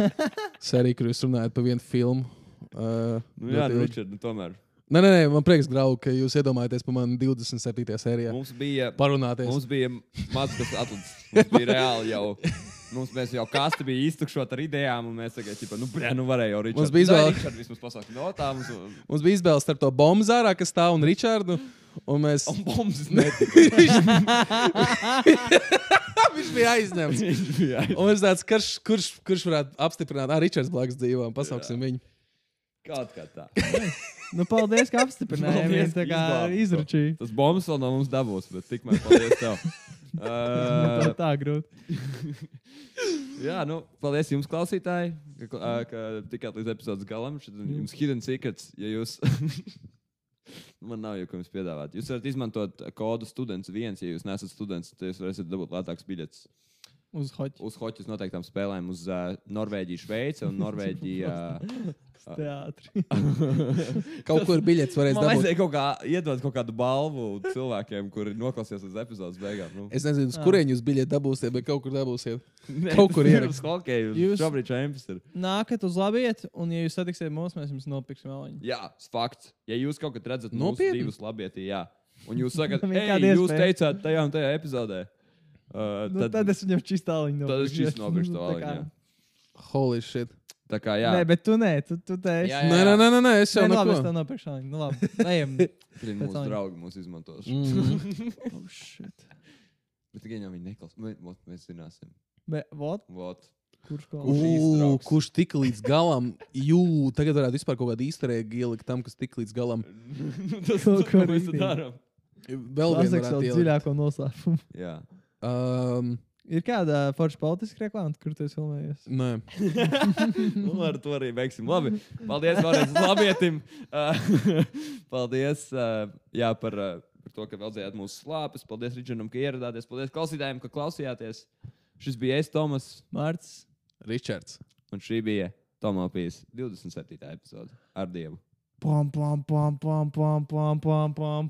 sērija, kur jūs runājat par vienu filmu. Uh, Nu, jā, nu. Ričard, nu, tomēr. Nē, nē, nē, man prieks, Grau, ka jūs iedomājaties par mani 27. sērijā. Mums bija, Parunāties. mums bija maz kas atlicis. Mums bija reāli jau. Mums mēs jau kasti bija iztukšot ar idejām, un mēs tagad, ķipa, nu, brē, nu, varēja jau Ričard. Mums bija izvēle. Pasaka, no tā mums. Mums bija izvēle starp to bombu zārā, kas stāv un Ričardu. Un mēs... Un bombas netika. Viņš bija aizņemts. Viņš bija aiz- Un es tāds, kurš, kurš, kurš varētu apstiprināt, ah, Ričards blakus dzīvo, pasauksim viņu. Kaut kā tā. Nu, paldies, ka apstiprināji. Paldies, Viņš tā kā izračīja. Tas bombas vēl no mums dabūs, bet tikmēr paldies tev. Uh, tā grūti. jā, nu, paldies jums, klausītāji, ka, ka, tikāt līdz epizodes galam. Šeit jums hidden secrets, ja jūs. Man nav jau ko jums piedāvāt. Jūs varat izmantot kodu students viens, ja jūs nesat students, tad jūs varēsiet dabūt lētākus biļetes Uz hoķi. uz hoķus noteiktām spēlēm uz uh, Norvēģiju, Šveici un Norvēģiju. Uh, Teātri. Kaut kur biļets varēs dabūt. vajadzēja kaut kā iedot kaut kādu balvu cilvēkiem, kuri noklausījās līdz epizodes beigām. Nu. Es nezinu, uz kurien jūs biļeti dabūsiet, bet kaut kur dabūsiet. Nē, Kaut kur ir uz hokeju. Jūs- šobrīd čempions ir. Nākat uz labiet, un, ja jūs satiksiet mūs, mēs jums nopirksim vēl viņu. Jā, fakts. Ja jūs kaut kad redzat Nopietni? divus labietī, jā. Un jūs sakat, kāda jūs iespēja?" teicāt tajā un tajā epizodē. Uh, Nu, tad, tad es viņam čistāliņu tad es čist nopirkšu aliņu, Holy shit. Tā kā jā, Nē, bet tu nē, tu, tu te esi. Jā, Nē, Nē, nē, nē, nē, nē es jau nu, labi, es tev nopirkšu. Nu, labi. Ejam. Zin, mūsu aliņa. draugi mūs izmantos. Mhm. Oh, shit. Bet tikai jau viņi neklausās. Mēs, vot, mēs zināsim. Bet, vot, Vot. kurš ko? Kurš Ū, iztrauks? Kurš tika līdz galam? Jū, tagad varētu vispār kaut kādu īsterēgu ielikt tam, kas tika līdz galam. Tas Kaut ko ko mēs rītīgi. darām. Vēl varētu ielikt. dziļāko noslēpumu. Jā. Um, Ir kāda forša politiska reklāma, kur tu esi filmējies? nē. nu, ar to arī beigsim. Labi. Paldies vēlreiz labietim. Paldies jā, par, par to, ka veldzējāt mūsu slāpes. Paldies Ričardam, ka ieradāties. Paldies klausītājiem, ka klausījāties. Šis bija es, Tomas, Mārts. Ričards. un šī bija Tomāpijas 27. epizode ar Dievu. Pam, pam, pam, pam, pam, pam, pam, pam.